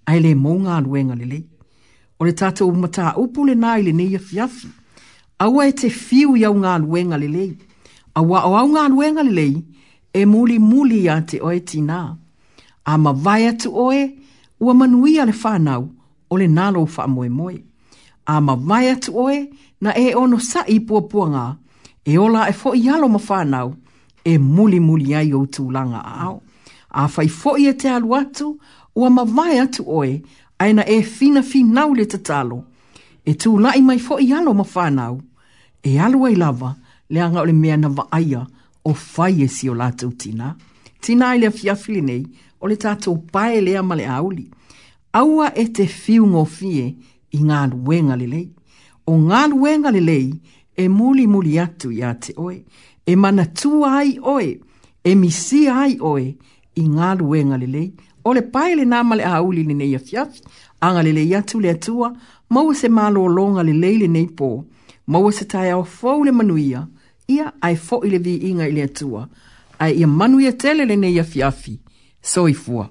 a le mou ngā luenga le le. O le tata o mata upu le nai le neia fiafi, awa e te fiu iau ngā luenga le le. Awa o au ngā luenga le le, e muli muli a te oe tina. A ma vai atu oe, ua manuia le whanau o le nalo wha moe moe. A ma vai atu oe, na e ono sa i pua pua e ola e fo i alo ma whanau, e muli muli ai o tūlanga au. A fai fo i e te alu atu, o a mawai atu oe, aina e fina finau le te talo. E tū lai mai fo i alo ma whanau, e alu ai lava, le anga ole mea na vaaia o fai e si o latu tina. Tina ai lea fiafili nei, o le tātou pae lea male auli. Aua e te fiu ngofie i ngā luenga lelei. O ngā luenga lelei, e muli muli atu ia te oe, e mana tu ai oe, e misi ai oe, i ngā luenga lelei, o le paile nā male a uli ni nei afiaf, anga lelei atu le atua, maua se malo o longa lelei le nei pō, maua se tai au fau le manuia, ia ai fo i le vi inga i le atua, ai ia manuia e tele le nei afiafi, so i fua.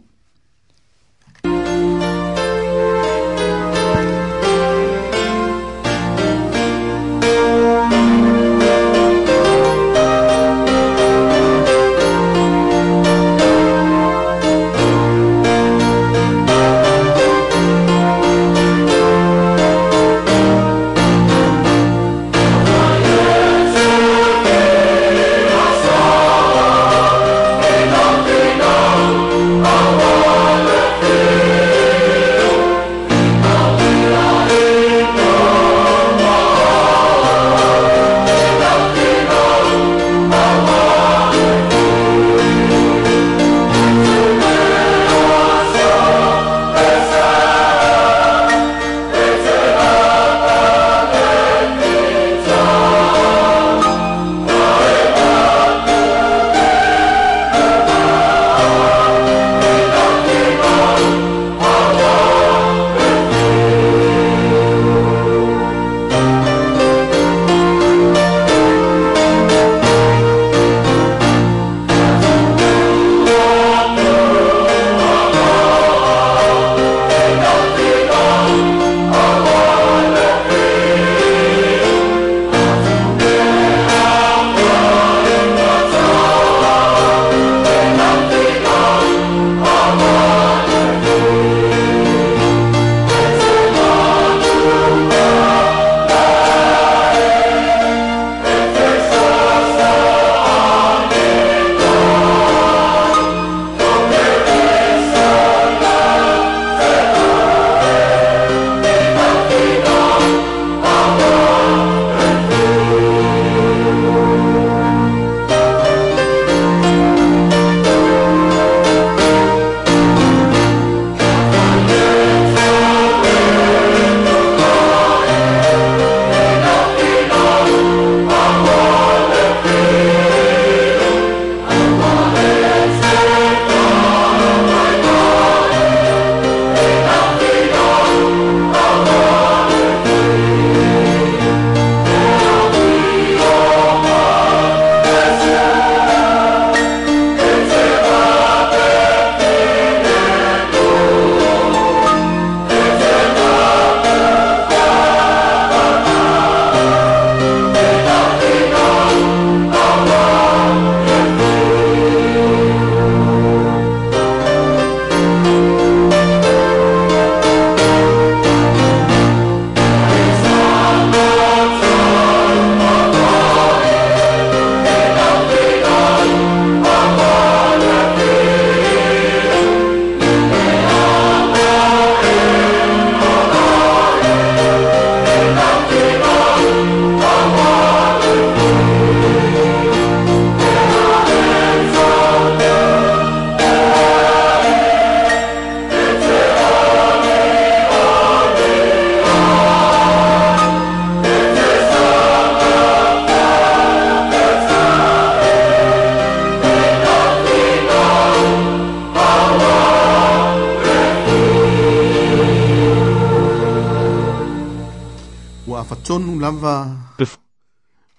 lava Bef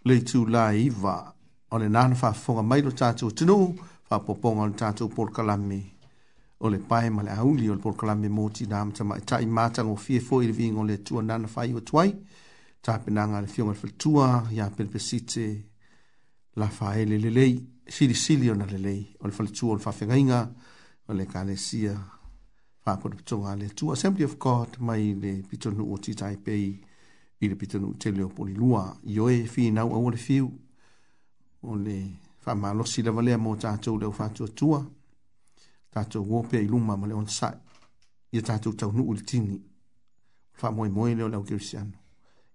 le tu la iwa o le nana fonga mai lo tātou tino whapoponga o le tātou porkalame o le pae ma le auli o le porkalame mōti nā mtama i tai mātango fie fo i vingo le tua nana whai o tuai tāpenanga le fionga le whalitua ia pelpesite la whaele lelei sili sili ona lelei o le whalitua o le whawhengainga o le kalesia whakotu tu le tua Assembly of God mai le pitonu o ti pei ile pitanu te leo poli lua, i oe e fi nau au le fiu, o le wha maa losi lawa lea mo tātou leo whātua tua, tātou wopea i luma ma leo nsai, i a tātou tau nuu le tini, wha moe moe leo leo kirisiano,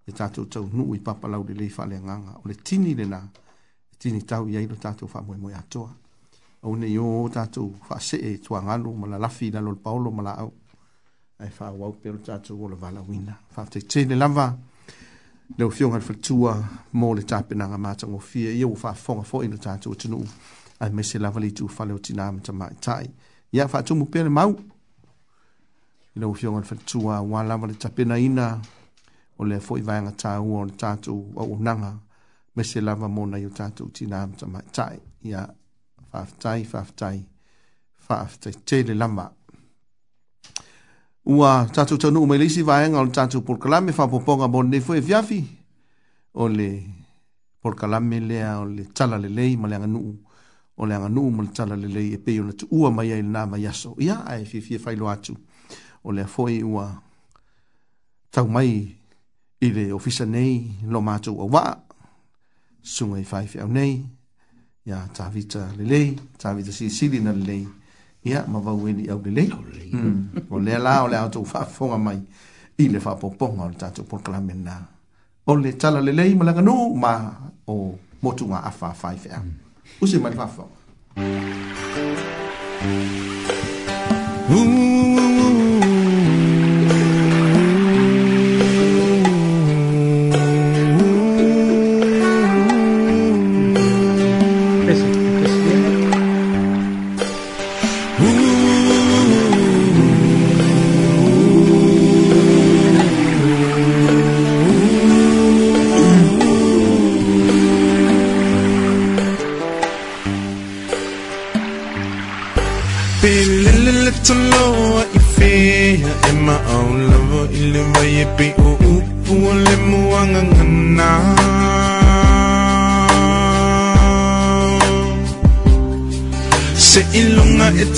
i a tātou tau nuu i papa lau le lei wha lea nganga, o le tini le nā, e tini tau i aido tātou wha moe moe atoa, o ne i o tātou wha se e tua ngalu, ma la lafi la lol paolo ma la au, ai wha wau pelo tātou o le wala wina, wha te tele lava, le fiona le fatua mo le tapenaga matagofie ia ua faafoga foʻi le tatou atunuu ae mase lava le itufale o tinā ma tamaitaʻi ia faatumu pea le mau i le ua fioga le fatua auā lava le tapenaina o lea foʻi vaega tāua o le tatou auaunaga mase lava mo nai o tatou tinā ma tamaitaʻi ia faafetai faafetai faafetaitele lava ua tatou taunuu mai leisi vaega o le tatou polokalame faapoopoga mo lenei foi e fiafi o le polokalame lea o le tala lelei ma le aganuu o le aganuu ma le tala lelei e pei ona tuua mai ai lenā maiaso ia ae fiafia failo atu o lea foi ua taumai i le ofisa nei lo matou auaa suga i faefeau nei ia tavita lelei tavita silisili na lelei ia ma vaueli au lelei o lea la o le atou faafofoga mai i le faapopoga o le tatou polakalame na o le tala lelei ma laganū ma o motuga afaafai feau use mai le faafofoga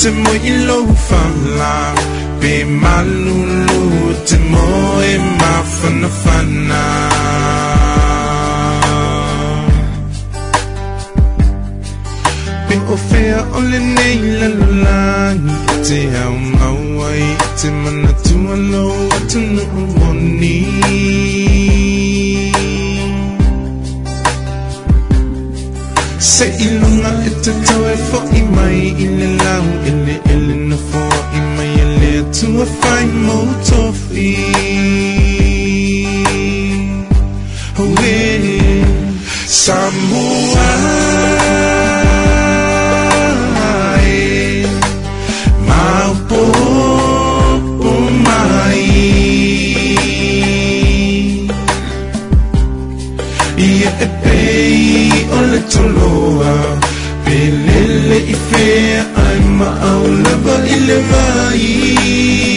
tí mo ló fàlà be màlúlù tí mo yí má fanafana. Be o fea ọlẹ́ ní ìlàlúlá tí àwọn àwọ̀ yìí tí mo nà atu wọ́n lọ́wọ́ Se ilumina tatawe fo imai ine lau ele ele no fo imai ele tu a fai mo tofi Hoe samua Ia e pei o le bas il le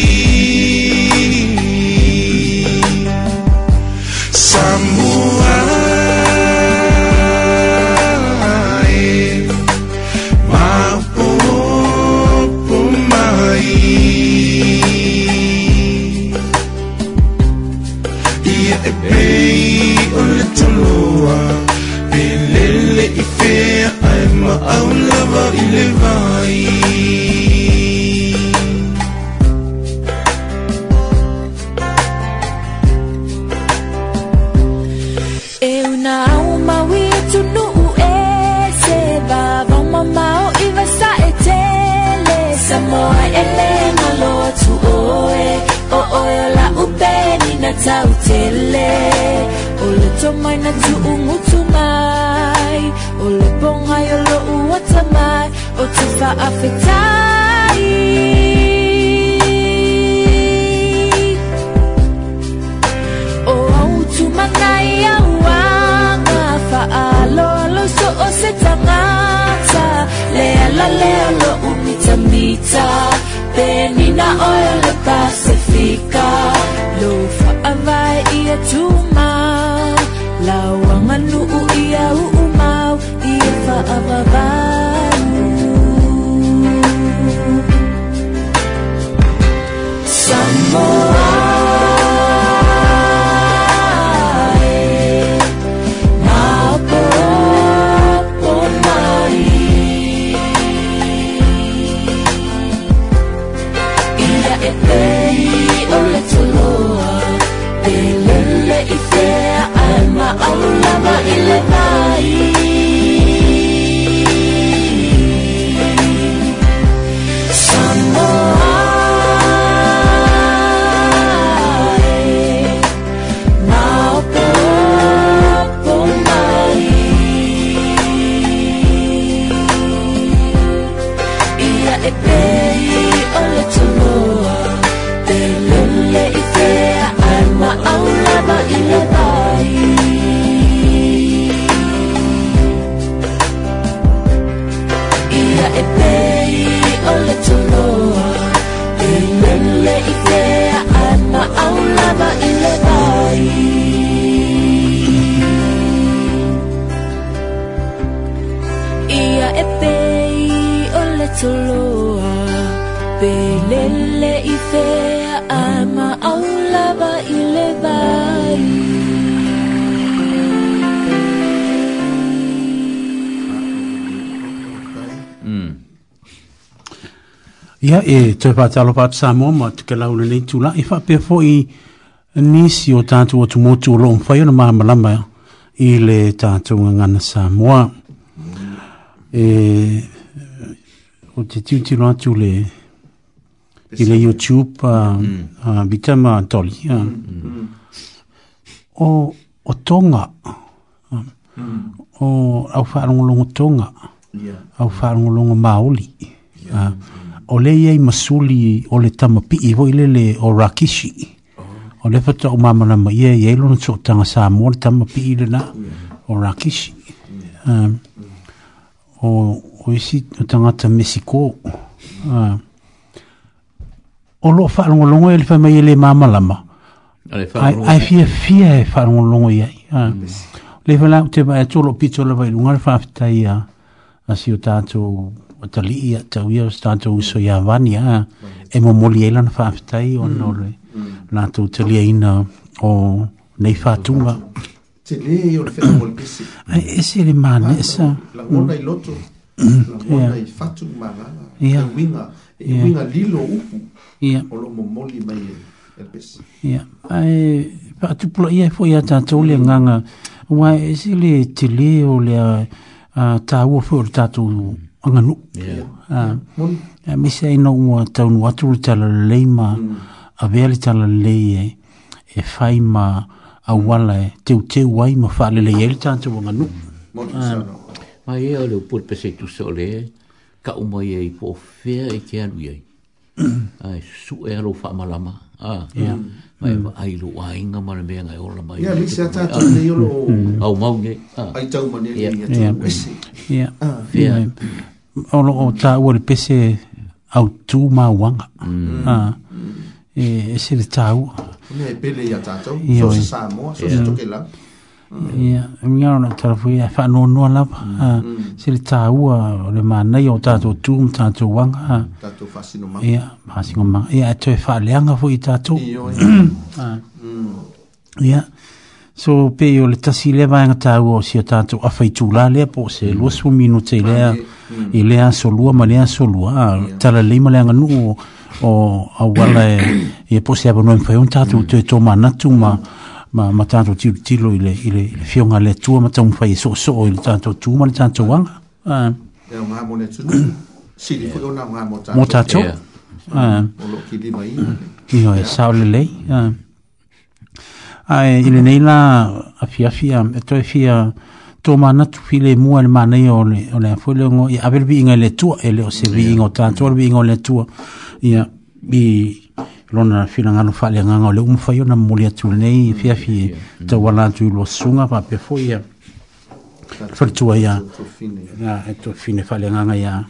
utele Ole tomai na tuungu mai, Ole bongai o lo ua O te whaafetai O au tumanai au anga Whaalolo so o se tangata Lea la lea lo umita mita Penina oe le pasifika 祝。Ia, e tue pātalo pātu sā mō, mā tuke lau le nei e whape fō i nisi o tātu o tu mōtu o loom whai, o na māmalama i le tātu ngā ngana sā mōa. E, o te tiu tiro atu le, i le YouTube, a vita mā toli, o, o tonga, o au whārongolongo tonga, au whārongolongo maoli, a, o le iai masuli o le tamapii hoi lele o rakisi oh. o le fataʻu mamanama ia iai lona toʻatanga sa mo le tamapii lena o rakisi um, o o isi o tagata mesiko um, o loo faalogologo ia le faimai e lē mamalama ae fiafia e faalogologo iai um, mm. le falau te vae atu o loo pitola vailuga le faafetai a asi o tatou o ta li ia ta uia o stato uso ia vani a e mo moli e lan faftai o no le na to ta li ina o nei fatunga te le e o le fena mol pisi e se le ma ne e sa la mona i loto mm. la mona i fatu ma la e winga e winga lilo upu o lo mo moli mai e, e Ya. Ai pa tu pula ia foi ata tole nganga. Wa esile tile o le a ta u fo tatu anga nu. Yeah. Uh, yeah. Uh, eh, mm. uh, tau nu atu le tala lei ma mm. a vea le tala lei e, e fai ma a wala e teu teu wai ma fa le lei le tante wanga nu. Ah. Ma e o leo pura pese tu so le e, ka umai e i po fea e ke anu iei. Mm. Ai su e alo fa malama. Ah, yeah. Mai mm. ai lo ai nga mana me ngai ola mai. Ya, misa ta ah. tu le yo Au mau nge. Ai tau mane ni ya tu. Ya. Ya o lo o ta o le pese au tu ma wanga mm. ah. e, e se le ta u ne e pele ia tatou so se sa mo so se toke la ia e mi ngaro na tala fu ia fa no no la pa se le ta u o le ma nei o ta to tu ma ta to wanga ta to fa sino ma ia ma sino ma ia e te fa le anga fu i ta to ia ia so pe o le tasi le vaenga tau o si atatu a faitu la le po se mm. lua su minu te lea mm. i lea so lua ma lea so lua yeah. tala le ima leanga nu o, o a wala e, e po se apa noem fai un tatu mm. te to ma natu ma ma ma tatu tilo tilo i le, i le, i le fionga le tua ma tamu fai so so i le tatu tu ma le tatu wanga uh. yeah, ma mo le tunu si li fai ona ma mo tatu mo tatu yeah. uh. o lo ki lima i i ho e sao le lei uh ai ile nei la afia fia to fia e to mana tu file mo al mana yo le o le fo le ngo ya aver bi inga le tu ele o se bi inga tan tu bi inga le tu ya bi lona fina ngano fa le nganga le um fa yo na mo le tu nei fia fia to wala tu lo sunga pa pe fo ya fo tu ya ya to fine fa e le nganga ya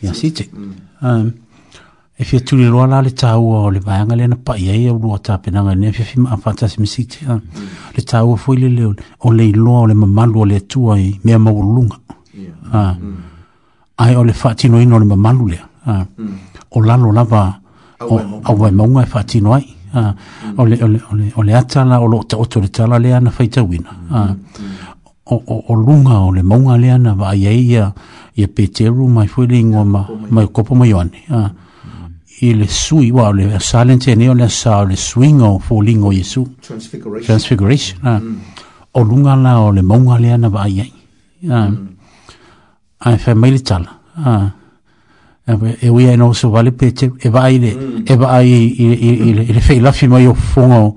ya sitte ehm mm e fia tuli loa la le tāua o le vāanga lena pa iei au rua tāpenanga nea fia fima a fantasi misi te a le tāua fwoi le leo o le iloa o le mamalu o le atua i mea maurulunga ah. mm. ai o le whātino ino le mamalu lea ah. mm. o lalo lava o wai maunga e whātino ai ah. mm. o le atala o lo ta oto le tala lea na whaitawina o lunga o le maunga lea na vāiei ia peteru mai fwoi le ingoa mai kopo mai oane a i le sui wa le silence ne le sa le swing o falling o yesu transfiguration transfiguration ah. mm. o lunga la o le monga le ana vai ai ai fa ah. mm. mai le tala ah. e we ai no so vale pete e vai le mm. e vai i le fe la fi mai o fungo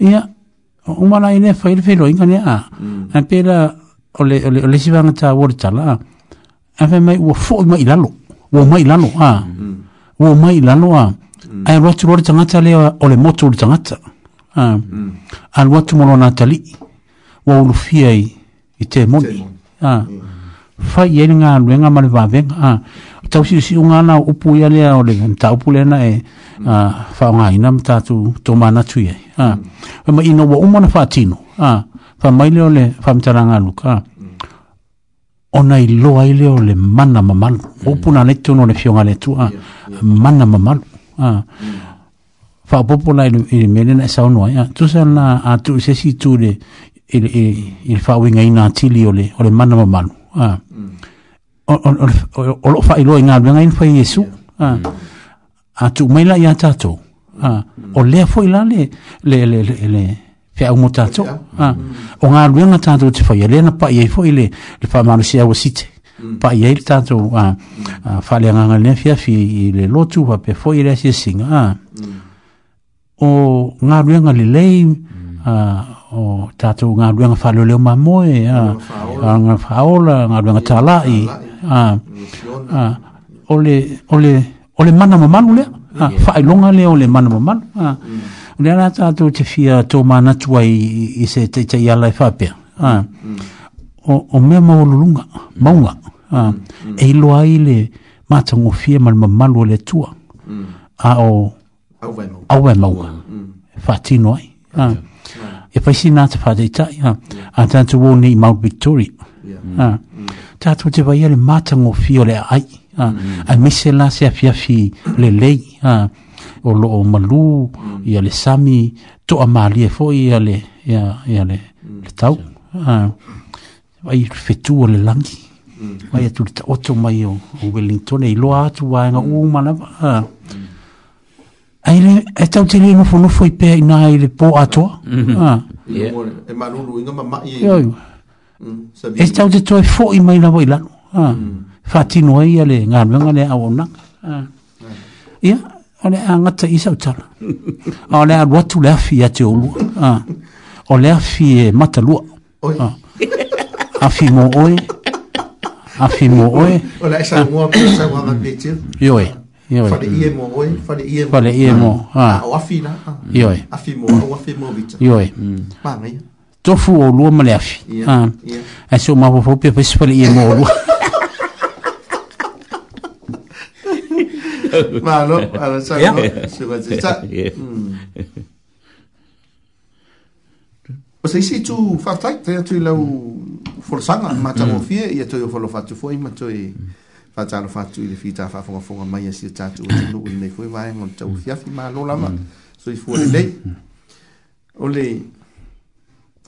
ia umana ine faile faile inga ne a mm. apela ole ole ole si ta tawo de tala mai wo fo mai lalo wo mai lalo a wo mm. mai lalo a mm. ai rotu rotu tanga tale ole motu rotu tanga a al watu mono na tali wo lu fiei i te moni a fai ene nga nga mali va ve a tau si si unga na upu ya le ole ta upu le na e a fa nga ina mta tu to mana tu ye ah mm. ma ino wa umana fa tino ah fa mai le ole fa mtara nga luka mm. Ah. ona i lo ai le ole mana mamal mm. opuna le tuno le fionga le tu ah yeah, yeah. mana mamal ah mm. fa popola i, i mele na e sa ono ya ah. tu sa na a tu se si tu le il il fa winga ina tili ole ole mana mamal ah mm. o o o, o, o fa i lo ina bianga in fa yesu yeah. ah mm. a tu mele ya tatou a o lea foi la le le le le pe au motato a mm. o nga luenga tato te fai le na pa ye foi le le fa manusia o site mm. pa ye le tato a fa mm. le nga le fia fi le lotu pa pe foi le se singa a o nga luenga le lei a o tato nga luenga fa le ma moe a nga faola nga luenga talai a ole ole ole mana mamalu lea faailoga ah, lea o le manamamanu o lea la to te fia tomanatu ai i se taʻitaʻiala e faapea ah. mm. o mea maualuluga mauga mm. ah. mm. e ilo ai le matagofie ma le o le atua a o auae mauga faatino ai e faisina te faataʻitaʻi a tatou ou neʻi mau victoria tatou te vaia le matagofie o le aai a ah, a mise la se afia fi le lei a ah, o lo malu mm. ia le sami to a mali fo ia le ia ia le mm. le tau a ah, vai fetu le langi vai mm. tu ta otto mai o wellington e lo atu wa nga u mana a Aile, e tau te lia nufu nufu i pēr i nā i le pō atoa. Mm-hmm. E mā nulu inga ma mai e. E tau te toi fō i mai lawa i lano. Mm -hmm. faatinoa ia le galuega le auaunaga ah. ia ah. o le agata i sautala o le alu atu ah. le afi ia te olua o le afi e matalua afi mo oe afi mo oe ioe fale ie mo ioe ioe mm. tofu o lua ma le afi aso mafafau pea paisi fale ie mo o lua Mano, ala sa yeah. no, se va de sa. O sei se tu fa tak te tu la u forsanga ma ta mo fie e tu fo lo fa tu foi ma tu e fa ta lo fa tu de fita fa fo fo ma ye si ta tu no u ne foi va ngon tu fia fi ma lo la ma so i fo le o le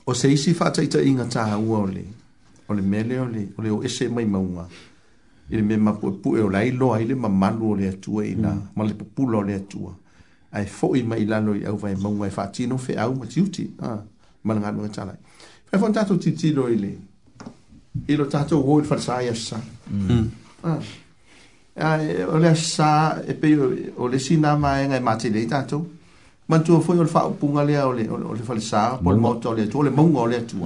o sei se fa ta ta inga ta ha u o le o le mele o le o ese mai ma unha i me ma po pu e o lai lo ai le ma manu o le atua i na mm. ma le pu lo le atua ai fo i mai lalo i au vai mau mai fa ti no fe au ma tiuti a ma nga no tsala fa fon tato ti ti lo i le i lo tato wo fa sa ya mm. sa a o le sa e pe o le sina ma e nga ma ti le tato mm. Mantu o foi o fa punga le o le o le falsa por moto le tole mongo le tu.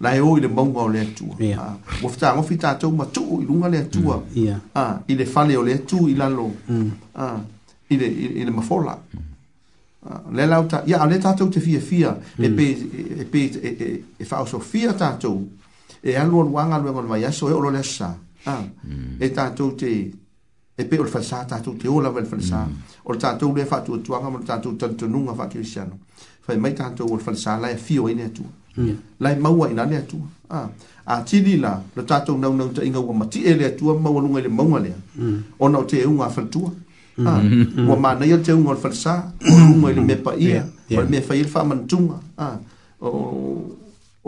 La e o le mongo le tu. Mm. E ah, o fta o fita tu ma tu i lunga le tu. Mm. Ah, i le fale o le tu i la lo. Mm. Ah, i le i le mafola. Ah, le la uta ya le tato te fia fia e pe e pe e fa so fia tato. E alu wanga lu ngol mai aso e, e o le sa. Ah, e tato te e pe ol fasa ta tu te ola vel fasa ol ta tu le fa tu tu anga mo ta tu tan tu nunga fa kristiano fa mai ta tu ol fasa la fi o ine tu la mau ai na le tu a a ti li la le ta tu nau nau ta inga wa mati ele tu ma wa lunga le mau ale mm. o na te unga fa tu a wa ma na yo te unga ol fasa o lunga le me pa ia o me fa il fa man tu a ah, o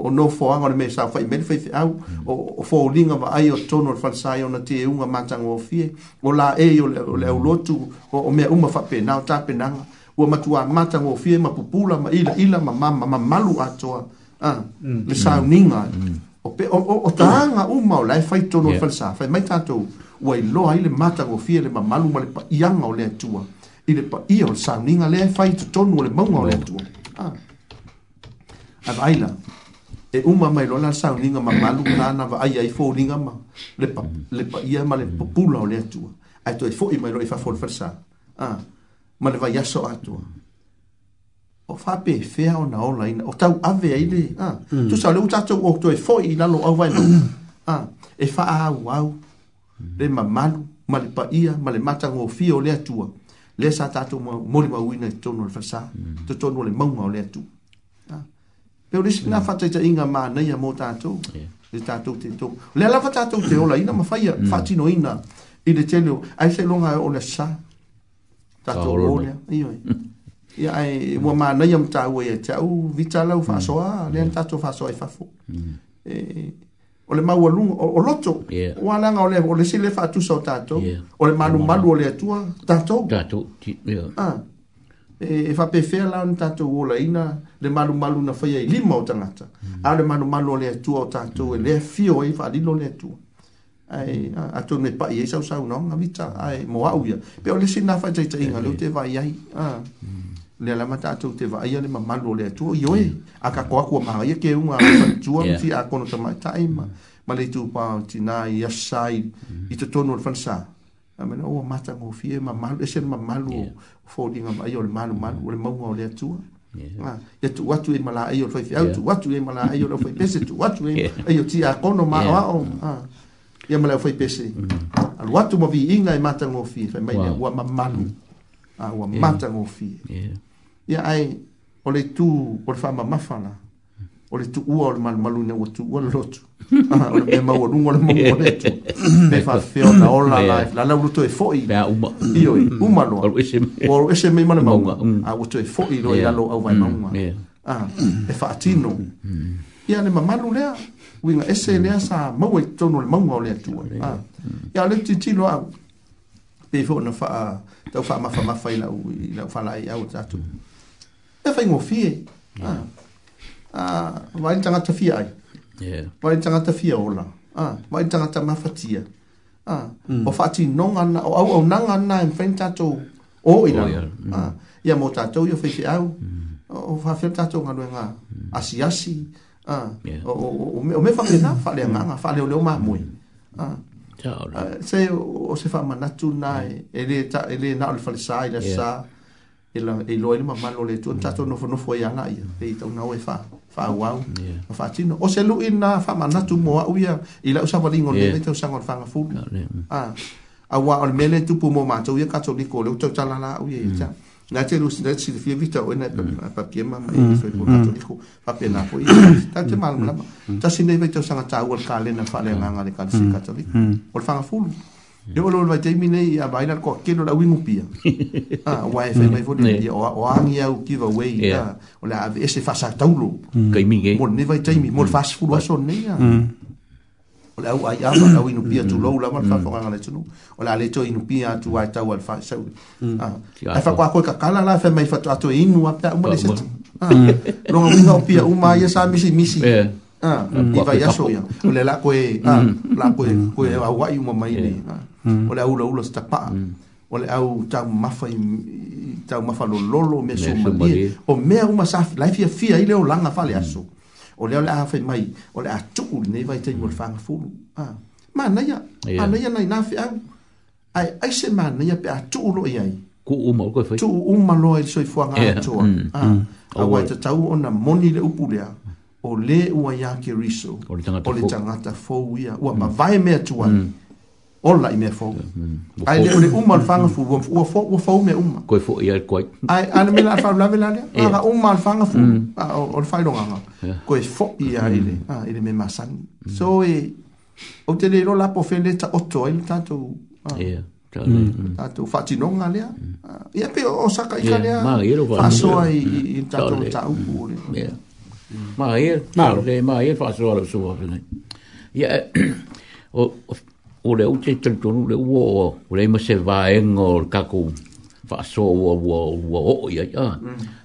o no foanga o me sa fai me fai au mm. o o fo linga va ai o tono fa sa yo na te unga matanga o fie o la e yo le o mm. lotu o o me uma fa pe na o tape na o matua matanga o fie ma pupula ma ila ila ma mama ma malu atoa a mm. le sa ninga o pe o o, o taanga uma o lai fai tono fa sa fai mai tato o ai lo ai le matanga o fie le ma malu ma le pa ianga o le atua i le pa ia o sa ninga le fai tono le maunga o le atua a Availa. Ah e uma mai lo la sauninga ma malu na na va ai ai fo ninga ma le pa le pa ia ma le mm. popula o le atu ai to e fo i mai lo e fa fo fersa ah ma le va ia so atu o fa pe fe a ona ola ina o tau ave ai le ah tu sa le utato o to e fo i na lo au vai no ah e fa a wow le ma malu ma le pa ia ma le mata ngo fi o le atu le sa tato mo mo e le wa wina tonu le fersa to tonu le mau mau le atu ah pe o lisi na fataita inga ma nei a mo tātou yeah. e tātou te tō le alawa tātou te ola ina mawhaia mm. whatino ina i le tēneo ai se longa o le sā tātou o lea iyo e i ai wa ma nei am tāu e te au vitala u whasoa mm. le an tātou whasoa e whafo mm. e o le maua lunga o, o loto yeah. o ananga o le o le sile whatusa o tātou yeah. o le malu malu o le atua tātou tātou yeah. ah e fa e pe fer la un tato ola ina le malu malu na foi li mo tangata mm. ale malu malu le tu o tato e le fio e fa di lo le tu ai a, a to me pa ye sa sa no na vita ai mo a uia pe ole sina fa tsa inga le te va ai a hmm. le la mata tu te va ai le malu le tu yo e a ka ko ko ma ye ke un a tu yeah. si a kono tama taima hmm. ma le tu pa tina ya sai i te tonu fa sa amena ua matagofie mamalu ese mamalu folinga ai o le malumalu o le mauga o le atua ia tuuatu e ai malaai o le faifeau tuuatu e ai malaai o le faipese tuuatu e ai o tiakono maoao ia ma le au faipese alu atu ma viiga e matagofie faimai lea ua mamalu ua matagofie ia ae o le itu o le faamamafala o le tuua o le malumalu ina ua tuua lelotu ahora me mago un gol muy bonito me fació la ola life la lauro to foi y hoy humano por ese me mano mago mm. a gusto de foi lo era lo au mano mm, ah es fatino y ale mamá lulea winga ese e le asa mago to no mago le tu ah ya le titi lo hago te fo no fa te fa ma fa ma fa la la fa la ya otra tu e fa ngofie ah ah vai tanga tafia ai Yeah. Mai tangata fia ola. Ah, mai tangata mafatia. Ah, mm. o fati nonga na o au au nanga na en fen tato o ina. Oh, yeah. mm. Ah, ia mo tato yo fisi au. Mm. O fa fenta tato nga nga. Mm. Asi asi. Ah, yeah. o, o, o, o me fa ke na fa le nga fa le o ma mm. Ah. Ah, se o se fa manatu na yeah. ele ta ele na o fa le sa ile sa ele ele lo ile ma malo le tu tato no fo no fo ya e ia. Ei tau na o e fa. Mm. faauau ma iya. faatino o oh, se lu'i na faamanatu mo a'u ia ya. i la'u savaligo lelei iya. tausaga o le mm. Ah, aua o le mea le tupu mo matou ia katoliko o leu tautala la a'u ia ia na te lusi na si fi mm. vita o na pa pia ma ma e foi ko katoliko pa pe na foi ta te mal mm. ma ta sine vai tau sanga tau o kale na fa le nga le kale si katoliko o le fagafulu Yo lo vai te mine ia vai ko ke no la wingu pia ah wa fe mai fodi ia o angi au give away ya. o la ave ese fasa taulo kai minge mo ne vai taimi, mi mo fast food aso ne ya. o la ai ama la wingu pia tu lo la ma fa fa ngale tu o la le to inu pia tu wa tau al fa sa ah fa kwa ko ka kala la fe mai fa tu inu apta mo le se ah longa wingu pia uma ya sa misi misi ah i vai aso ia o le la koe ah la koe koe awai uma mai ni ah Mm. o le aula ula sta pa mm. o le au tau mafa i tau mafa lo lolo me so mabie o me au ma saf la fia fia i mm. le o langa fale aso o le ala fa mai o le a tuku ne vai te mor fanga fu ah, a ma na ya a na ya na na fia ai ai se ma na ya pe a tuku lo ai ku uma ko fai tu uma lo e soi fuanga a tu ah, a a wa te tau ona moni le upu le o le ua ya ke riso o le tangata fo ua ma vai me tu ai ola i mea fau. Mm. Ai leo le uma al whanga fu, ua fau, ua fau mea uma. Koe fu i ar koe. Ai, ane mea fau lawe la lea, ua uma al whanga fu, mm. ah, o le whai longa Koe fu i ar ile, mm. ah, ile mea masangi. So e, o te leo la po fele ta oto, ile tatou. Ah, ia. Tatou whatinonga lea. Ia pe o saka i ka lea. Ma, i ero whanga. Fasoa i tatou ta upu. Ia. Ma, i ero. Ma, i ero whasoa la soa. Ia. O, ore o mm. te ute tele le ua oa o le ima se vaega o le kakou faaso ua ua ua oo i ai a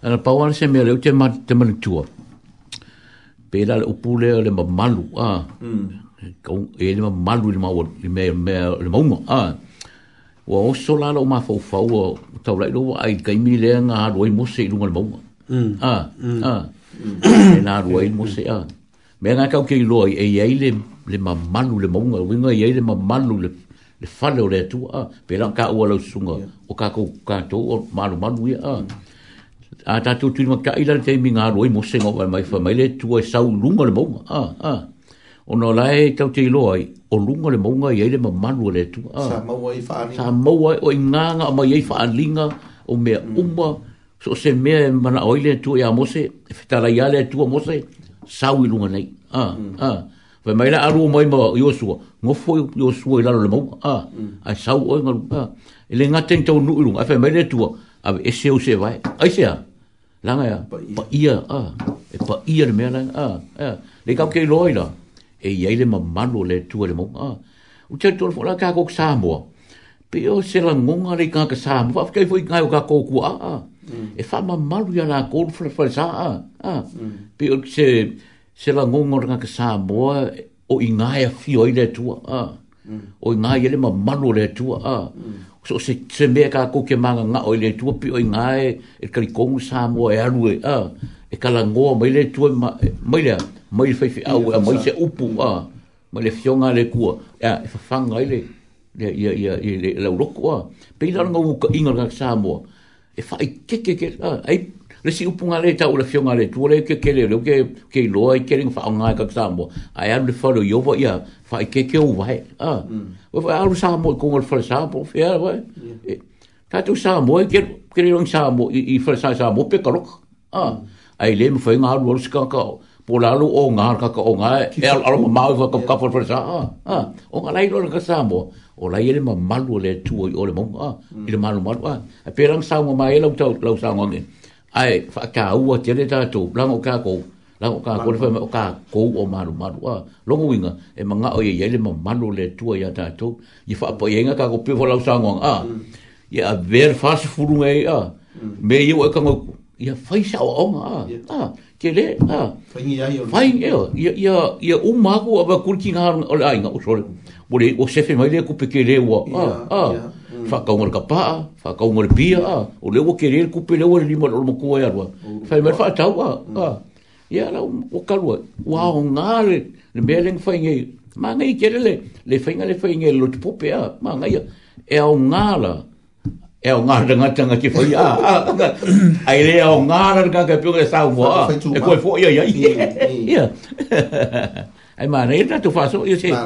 ana pauala se me le ute te manatua pela le upu lea le mamalu a mm. ko e le mamalu le mauga a ua oso lala o mafaufaua taulai lo ai le lea ga aluai mose i luga le mauga mm. a a ena aluai mose a mea ga kau keiloa i e, eiai e, le le mamalu le maunga o inga iai le mamalu le le fale o le atu a pera ka ua lau sunga o ka kou kato o malu malu ia a a tatu tuni ma kaila le teimi ngā roi mo senga o mai fa mai le tu e sau lunga le maunga a a o no lai e tau te iloa i o lunga le maunga iai le mamalu le atu a sa maua i faalinga sa maua o i nganga o mai iai faalinga o mea mm. umma so se mea e mana oile tu e a mose e fitala iale tu a mose sau i lunga nei a mm. a Fa mai la aru mai ma yo su. Mo fo yo su le mo. Ah. A mm. Ai sau o ma. Ah. Ele nga ten tau nu fe mai le tu. A e o se vai. Ai se. La nga ya. Pa ia. Ah. E pa ia le mea la. Ah. Ah. Le ka ke loi la. E ia le ma malo le tu le mo. Ah. U tau fo la ka ko sa mo. Pe o se la ngonga le ka ka mm. e sa mo. Fa ke foi ngai ka ko ku. Ah. E fa ma mm. malo ya la ko fo fo sa. Ah. Pe o se se la ngongo ranga ke sa boa o inga ya fi o ile tu a o inga ye le ma malu le tu a so se se me ka ko ke manga nga o ile tu pi o inga e e kali kong sa e alu e a e kala ngo mai le tu e, mai le mai fi fi au mai se upu a mai le fionga le ku a e fa fang ai le ya la roko a pe la ngo ka inga ranga sa mo e fa ke ke a ai le si upunga le ta ula fionga le tu le ke ke le le ke ke lo ai ke ringa fa nga ka ta mo ai ar le fa lo yo ia fa ke ke u vai a o fa ar sa mo ko le fa sa po fe ar vai ta tu sa mo e, e, ke ke ringa sa mo i fa sa sa mo pe ka lo a mm. ai le mo fa aru ar lo ska ka po la lo o nga e, ka ka o nga e ar ma ma fa ka ka fa fa sa a o nga lai lo ka sa mo o la yele ma malu le tu o ole mo a mm. ile malu malu a pe ram sa mo ma ele o tau lo sa mo ai fa ka u a tere ta to blang o ka ko la o ka ko le fa o ka ko o maru maru a lo ngu inga e manga o ye ye le mamalo le tua ya ta to ye fa po ye nga ka ko pe fo la sa ngong a ye mm. a ver fa se furu ngai a mm. me ye o ka ngo ye fa sa o nga a a ke le a fa ye ye ye ye ye o ma ko aba kurki nga o la inga o sole o le o se fe mai le ku pe ke le wa a a fa mm. ka ngor ka pa fa ka ngor pia o le wo kerer ku pe le ni mo ku ya ro fa me fa ta wa a ya la e o mm. e ka ro wa o ngare le beleng fa nge ma nge kerele le fa nge le fa nge lo tpo pe a ma nge e o ngala e o ngala nga tanga ki fa ya a ile e o ngala ka ka pio ke sa wo a e ko fo ya ya ya ai ma nei ta tu fa so yo se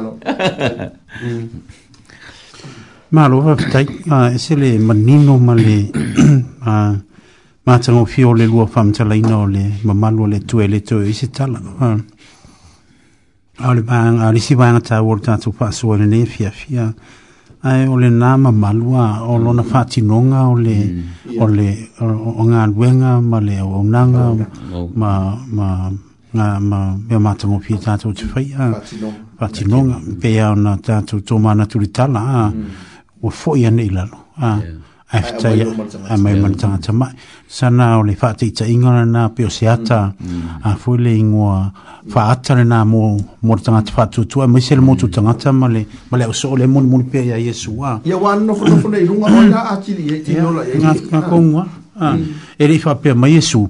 Mā va wa pitai, e se le manino ma le mātango fi o le lua whamtala ina o le mamalua le tue le tue i se tala. Aole bāng, a risi bāng a tā wore tātou pāsu ole le ne fia fia. Ai o le nā o mm. lona whātinonga o le mm. o le o ngā ma o nanga oh, oh. ma ma ngā ma me o mātango fi tātou te whai. Whātinonga. Whātinonga. Pea o nā tātou tōmāna turitala. Whātinonga. Mm o fo ya ni lalo a afta e ya a mai man tanga tama sana o le fati ta ingona na pe o seata mm. a fo le ingoa fa atana na mo mo tanga tfa tu tu mai sel mo tu tanga tama le ma le so le mon mon pe ya yesu a ya wa no fo fo nei runga o ya atili e ti no la e nga ka kongwa e le fa pe mai yesu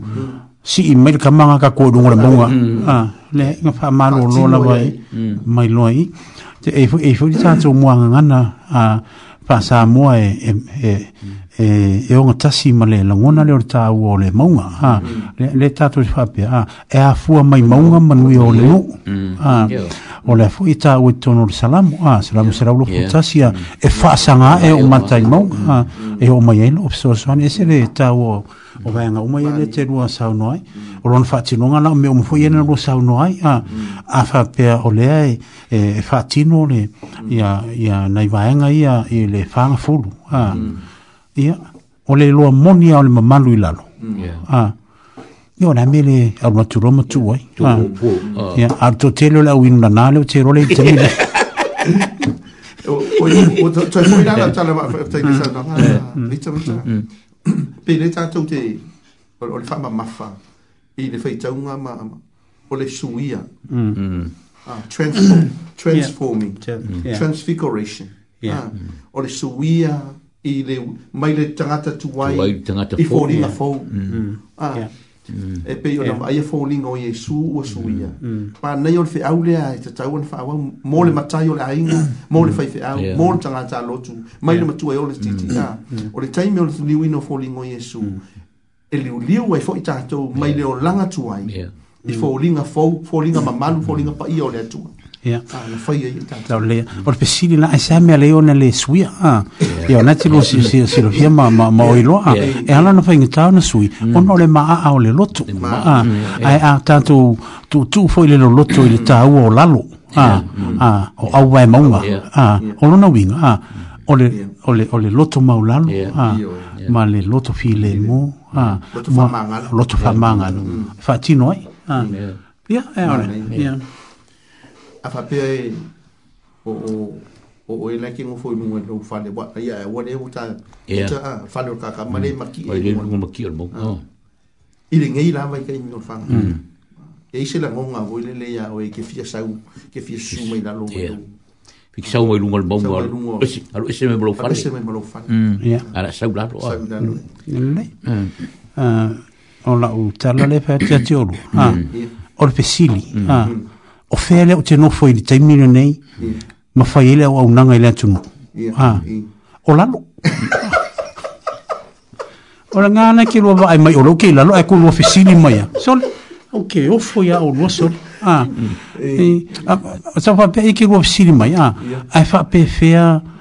si i mai ka manga ka ko dungo le bunga mm. a le nga fa ma lo lo vai mai loi te e fo e fo ni tanga ngana a penser à moi et, et, et e e o ngatasi ma le langona le o o le maunga ha le le ta fa pe ha e a fu mai maunga ma nui o u ha mm. ole le fu ita u tonu le salam ha salam se ra ulu e fa mm. sanga e o mata i maunga ha mm. e o mai e o so so se le ta u o vai o mai le te rua sa no ai o ron fa tinu nga la me o fu yena ro sa no ai ha a fa pe o ai e fa tinu le ya ya nai vai ia e le fa fulu ha ia o le loa moni a o le mamalu i lalo ia o le amele aumaturoa matu ai ia ale totele o le auinu lanā le o tero le itamile pele tatou te o le faamamafa i le faitauga ma o le suia transforming transfiguration o le suia i le mai le tangata tu wai i tangata fo i fo linga fo a mm. Mm. e pe yo na ia fo linga o Jesu o suia pa nei on fe au le a te tau on fa au mo le mm. matai o le ainga mo le fai fe au mo le tangata lotu mai le matua e ah. o le titi a o le taimi o le niwi no fo linga o Jesu e liu liu ai fo i tato mai le o langa tu wai i fo linga fo fo linga mamalu fo linga pa ia o le atua Ya. Tau ah, le. Por pesili la esa me le ona le sui. Ah. Ya na ti lo si si si lo fiama ma ma o ilo. E ala no fainga tau na sui. O no le ma a o le lotu. Ah. Mm, ai a ah, ah, tanto tu tu foi le lotu ile tau o lalo. Ah. Ah. O au vai ma unga. Ah. O lo na winga. Ah. O le o le o le lotu ma o lalo. Ah. Ma le lotu fi le mo. Ah. Lotu fa manga. Lotu fa manga. Mm. Fa tino ai. ¿eh? Ah. Ya, ya. Eh, ya a fa pe e o o o o ina e ki ngofo inu ngwe lou fane wa ia e wane o ta ita a fane o kaka ma le mm. maki e le ngwa maki o mou ah. oh. i le ngei la vai ka inu ngwa fanga mm. e isi la ngonga o ile le ya o e ke fia sau ke fia su mai la lou e fik sau mai lungol bom wa esi alu esi me blo fane esi me blo fane ya mm, ala sau la lo ah. ah, o la u tala le fa tia tiolu ha o le pesili ha o fea o te nofo i ni taimino nei, ma fai ele au au nanga i lea tunu. O lalo. O la ngana ke lua vaa mai, o lau ke lalo, ai kua lua fesini mai. Sole, o ke ofo o lua sole. Ah. sa fa pe ke go mai ah. Ai fa pe fea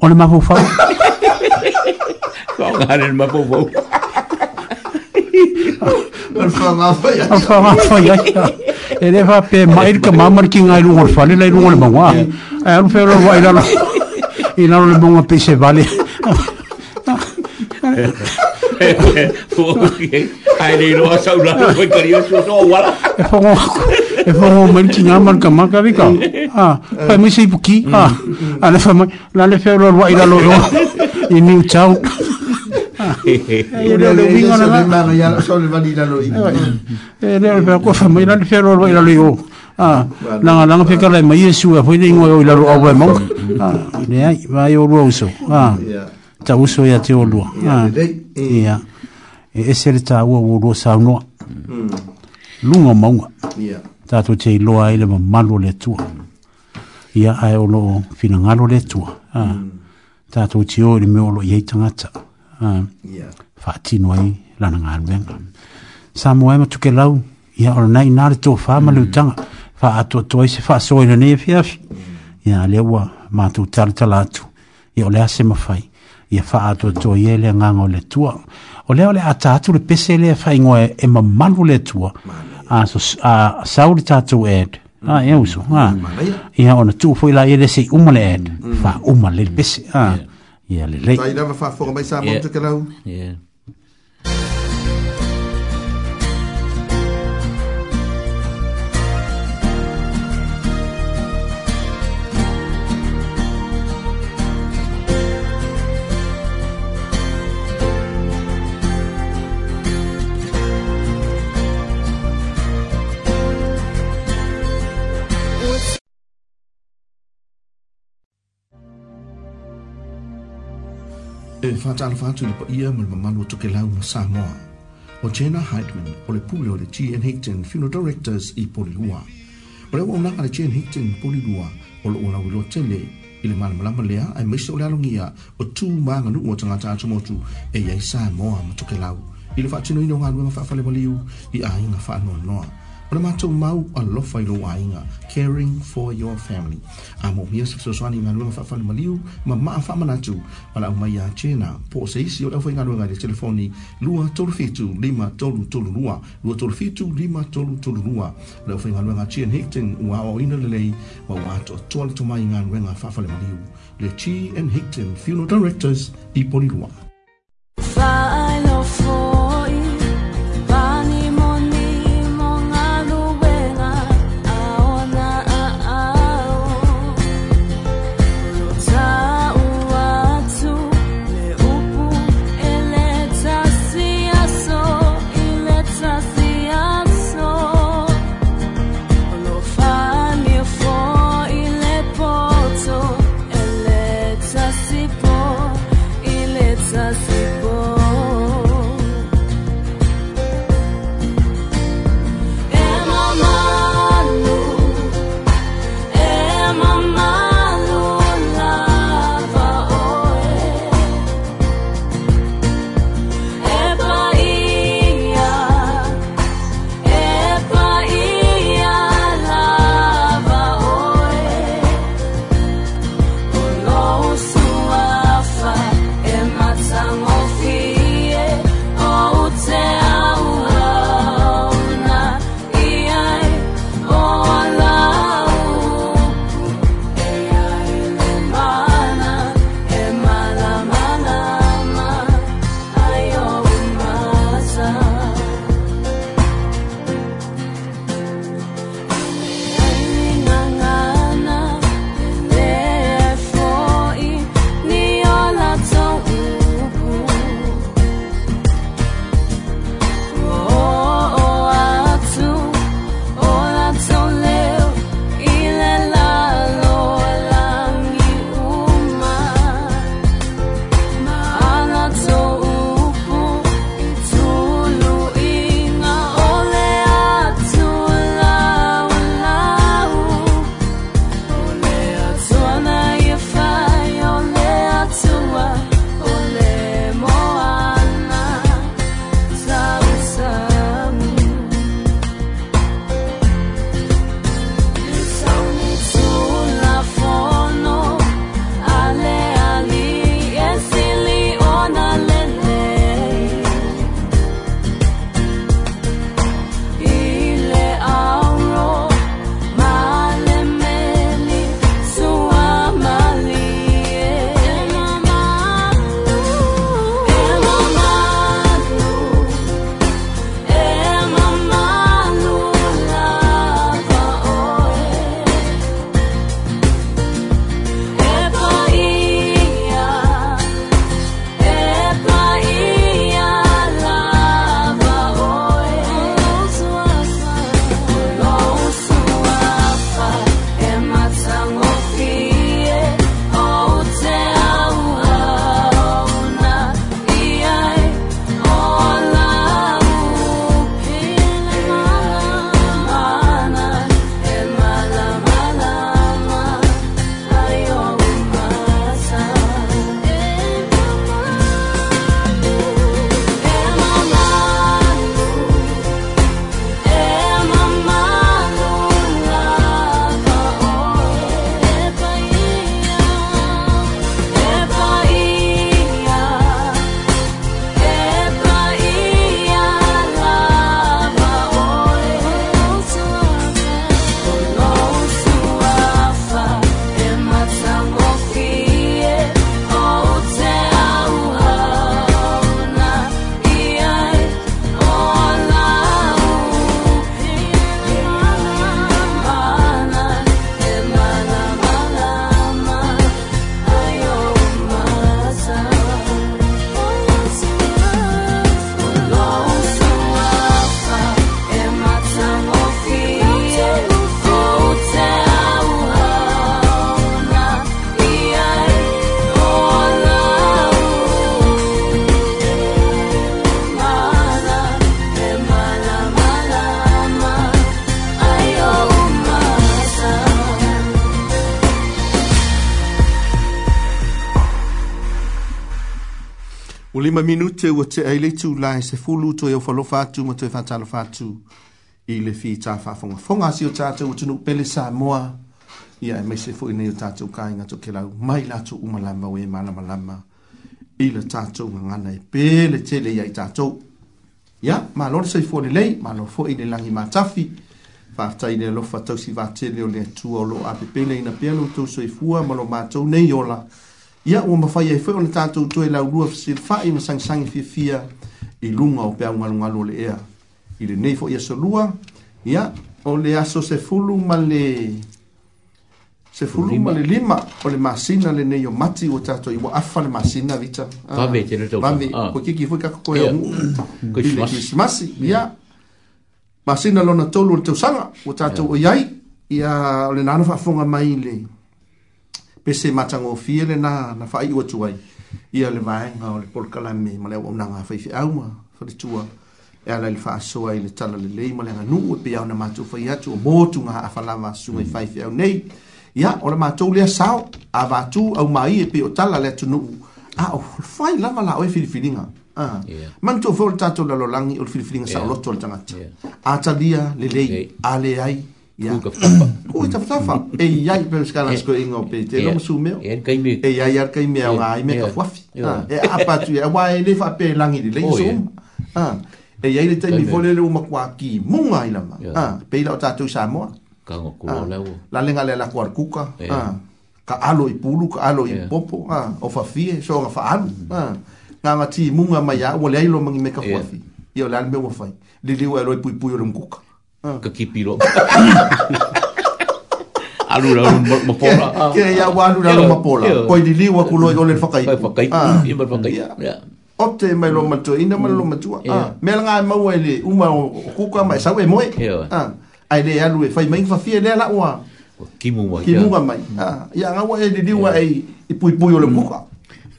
O e le mafou fau. Kau ngare le mafou fau. Mar fa ma fa ya. Mar fa ma fa ya. Ele va pe mai ka mamar ki ngai lu ngol fale lai lu ngol mangwa. Ai e an fe ro va ila la. Ila lu mangwa pe se vale. Ai le ro sa ula ko ka ri so so wala. e fa o mai tinga man ka maka vika ha fa mi sei puki ha ana fa mai la le fe lo wa ila lo yo i ni chau e le le vinga na ma ya so le va ila lo e le fa ko fa mai la le fe lo wa ila lo yo ha la la fe ka le mai yesu e fo ni ngo ila lo wa mo ha ne ai va yo lo so ha ta uso ya te o lo ha ya e se le ta wo lo sa no lunga maunga yeah tātou te iloa ele ma malo le tua. Ia ai olo fina ngalo le tua. Uh, mm. Tātou te o ele me olo iei tangata. Uh, yeah. Whātino ai lana ngā rwenga. Samu ema tuke lau, ia ora nei nāre tō whā malu mm. tanga. Whā ato toi se whā soi nei e fiafi. Mm. Ia le ua mātou tala tala atu. Ia ole ase ma whai. Ia whā atua toi ele ngā ngā le tua. Ole ole atatu le pese le whai ngoe e ma malu le tua. Mm a a sauri tatu ed a e uso ha e i ha ona tu foi la ele se uma le ed fa mm. uma le pese ha ya le le tai dava fa fo mai sa mo te kelau ya e whātala whātu pa ia mele mamalu to ke lauma Samoa. O Jenna Heidman, o le pule o le G.N. Hickton Funeral Directors i Polilua. O le waunanga le G.N. Hickton Polilua o le ona wilo tele i le malamalama lea ai maise o le alogia o tū maganuu o tagata atumotu e iai Samoa ma tokelau i le faatinoina o galuega faafale maliu i aiga faanoanoa O le mātou mau alofa i lo wāinga, caring for your family. A mō mia sa fiso swani ngā lunga whaafani maliu, ma maa wha manatu, ma la umai a tēnā. Pō se isi o lewha i ngā lunga i le telefoni, lua tolu fitu lima tolu tolu lua, lua tolu fitu lima tolu tolu lua. Lewha i ngā lunga tēn hekten ua o ina le lei, ma ua ato toa le tomai ngā lunga whaafani maliu. Le tī and hekten funeral directors i poni lua. Bye. lima minute ua te ai leitu la e se fulu to iau falofa atu ma to e fatalo fatu i le fi ta fafonga. Fonga si o tātou utinu pele sa moa ia e mese fu ine o tātou kai ngato ke lau mai lato umalama o e malama lama i le tātou ngangana e pele tele ia i tātou. Ia, ma lore sa i fuori lei, ma lore fu ine langi ma tafi fafta ine lofa tausi vatele o le tua o lo api pele ina pia lo tau sa i fua ma lo mātou nei ola. Ia, ia ua mafai ai foi ona tatou toe laulua fesilifa'i ma sagisagi fiafia i luga o pe augalugalu o le ea i lenei fo'i asolua ia o le aso sefulu ma le sefulu ma le lima o le masina lenei o mati ua tatou i ua'afa le masina vita vave ah. koe kiki foi kakokoe auguu i le krismasi ia masina lona tolu o le tausaga ua tatou oi ai ia o le nano fa'afoga mai le pese matango fie le na na fa iwa tuai ia le vaenga o le polkala me ma le o mna nga fai fi au ma fa le tua e ala le fa asoa i le tala le lei ma le nga nuu pe au na matu fai atu o motu nga a falama sunga i fai fi au nei ia o le matou lea sao a vatu au mai e pe o tala le atu nuu a o fai lama la oe filifilinga Ah. Yeah. Mantu fo tato la lo langi ul fil filinga sa lo tol tanga. Atalia le le ale ai. Yeah. Ku ta fafa. E ya i pel skala sko ingo pe te eh, no su me. E eh, ya ya kai me nga i eh, me ka fafi. E ah, apa tu e wa e fa pe langi di le oh, so. Ah. E ya le te mi vole le uma kwa ki mu nga i la ma. Ah. Pe la ta tu sa mo. Ka ngo ku ah, le wo. La lenga le la kwar kuka. Ah. Ka alo i pulu ka alo i popo. Ah. O fa fi so ra fa alu. Ah. Nga ngati mu nga ma ya wo le ai lo mangi me ka fafi. Yo la me wo fai. le li wo e lo i pui pui o le mkuka. Ah. ka kipiro. Alura la mapola. Ke ya wa alu la mapola. Koi di liwa ku loi ole fakai. Fakai fakai. Ah. Ima fakai. Ya. Opte mai lo matu ina mai lo matu. Ah. Mel nga e mau ele uma kuka mai sawe moe. Ah. Ai ya alu fai e mai fa fie la wa. Kimu wa. Kimu wa mai. Mm. Ah. Ya nga wa ele liwa ai ipui pui ole mm. kuka.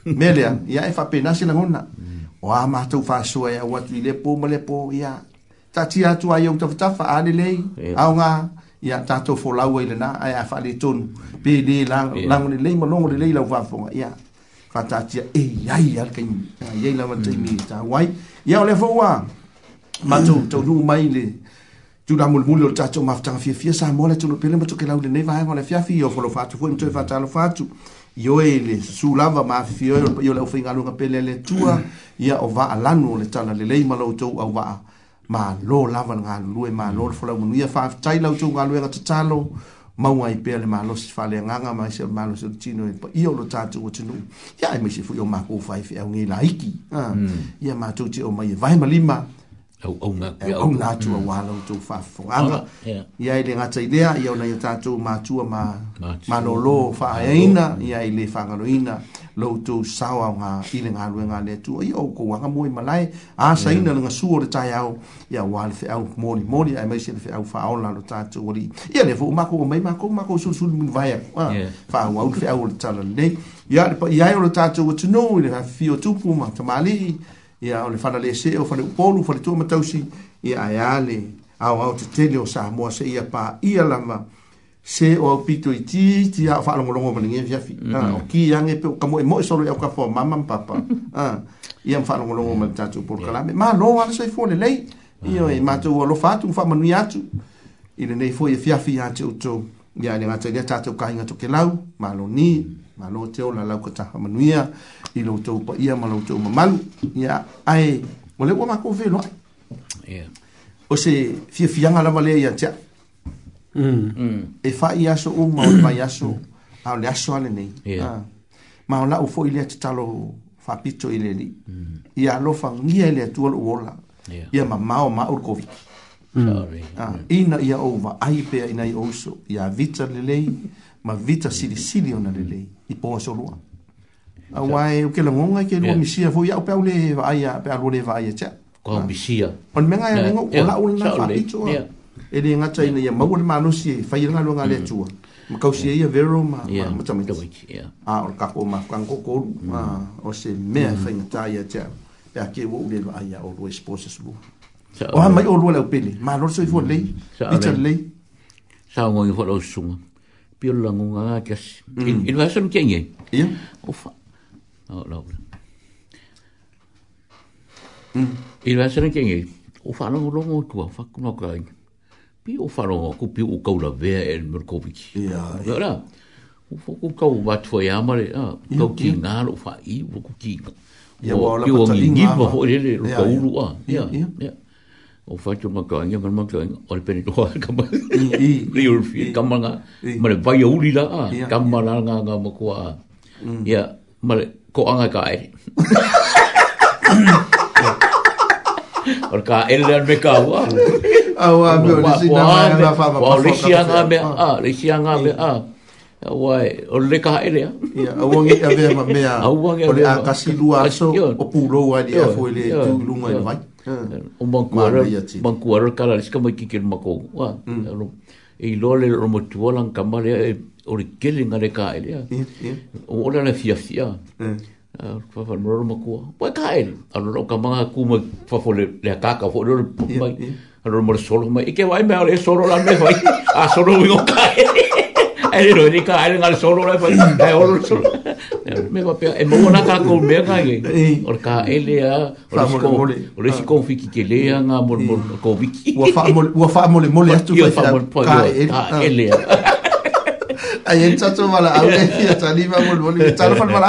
Mel ya ya fa e pena sina ngona. Wa mm. ma tu fa sua ya wa ti le po ma po ya tati atu ai au tafatafa ale lei aonga ia tatou folau ai lenā ae a faaletonu pe lē lagolelei malogo lelei lau faafoga ia faatatia eiai alekaiai lamataimitauai mm. ia o le fou a matou mm. taunuu mai le tulamulimuli o le tatou mafutaga fiafia sa moa le tonopele matokelau lenei faega o le afiafi io folofaatu foi matoe faatalofa atu ioe le susulava maafifio i o le aufaigaluga pele le tua mm. ia o vaalanu o le tala lelei ma loutou au vaa ma lo lava nga lue ma lo mm. fola mo ia fa tai lau tu nga lue nga tatalo ma wa i pele ma lo si fa le nga nga ma se ma lo se tino e i o lo tatu o tino ya i e mi se fu yo ma ko fa fa nga la iki mm. ia ma tu ti o ma i vai e ma lima au au nga ko au nga tu wa lo tu fa fo nga ia i le nga tai lea ia o na tatu ma tu ma ma lo lo fa ina ia i le fa nga lo ina lo to sawa nga ile nga nga le tu ai o ko nga moi malai a sa ina mm. nga suo de tai au ya wal fe au moli moli ai mai se fe au fa au la lo tatu wori ya le fo ma ko mai ma ko ma ko su su mun vaia wa fa au au fe au tala le ya le ya lo tatu what to know ile ha fio tu pu ma to mali ya le fa le se o fa le polu fa le tu ma tausi ya ya le au au te te le o sa mo se ya pa ia la ma se o pito i ti ti a fa longo longo mani ngi fi mm-hmm. ah, o ki yang e ka mo e mo e solo ya ka fo mama papa ah i am fa longo longo mani tatu por kala ma no wa so i fo le lei i ah. o i ma tu wa lo fa tu fa manu ya tu i le nei fo e i fia fi ya tu tu ya ni ma tu ya tatu ka inga tu ke lau ma lo ni ma lo te o la lau ka ta fa manu ya i lo tu pa i ma lo tu ma malu ya ai o le wa ma ko fe lo ya o se fia fia nga la ma le ya tia Mm. Mm. e fa'i aso uma o le mai aso ao mm. le aso ale nei ah. ma o la'u fo'i le atatalo fa'apito i le ali'i ia alofagia i le atua lo'u ola ia mamao ma'o le koviki ina ia ou va'ai pea ina i ou iso ia vita lelei ma vita silisili ona lelei i po asolua auae o kelagoga i ke lua misia foi a'u pe au le va'ai pe alua le va'ai e teaomisia ah. o le megaeagou o la'u lana fa'apito e le ngata ina ia maua le manosi e fai langa luanga le atua ma kausia ia vero ma ma tamaiti a o kako ma kangokoru o se mea fai ngata ia tea pe ake wo ule loa ia o lua espose sulu o ha mai o lua lau pele ma lor so i fua lei ita lei sa o ngoi fua lau sunga pio langu ngā kiasi inu hasa mkia ngai ia o fa o lau inu hasa mkia ngai o fa langu longo tua fa kunoka inga pi o faro ku pi o kaula ve el merkovic ya ora u fo ku kau wat fo ya mare a to ki ngalo fa i u ku ki ya wa la ta ni ni ba ho le le ka u lu a ya ya o fa tu ma ka ngi ma ma ka o le peni ka ma i i u fi ka ma nga ma le ba ya u li la a ka ma la nga nga ma ku a ya ma le ko anga ka ai Or ka ele me ka wa. Awa me ni si na na fa fa. Wa ri si anga me a, ri si anga me a. Awa o le ka ele ya. Ya, awa ngi ave ma me a. Awa ngi ave. O ka si lua so o pu mm. ro wa di afo ele tu lu ngai vai. O bankuara, bankuara kala, iska mai kikir mako. Wa, e i lole o mo tuolan kamare, e o re kele ngare ka ele ya. O le fia fia. Mm fa fa moro ma ku po ka el ano ro ka manga ku ma fa fo le le ka ka fo le mai ano mo le solo mai ke vai mai le solo la me vai a solo wi ka el ero ni ka el ngal solo la vai da mm. oro solo me va pe e mo na ka ko me ka ke or ka el ya or si ko fi ki ke le ya nga mo mo ko wi ki wa fa mo wa fa mo le mo le tu ka fa ah. mo po ka el ya ai en chacho mala au ya tani va mo mo ni chalo fa mala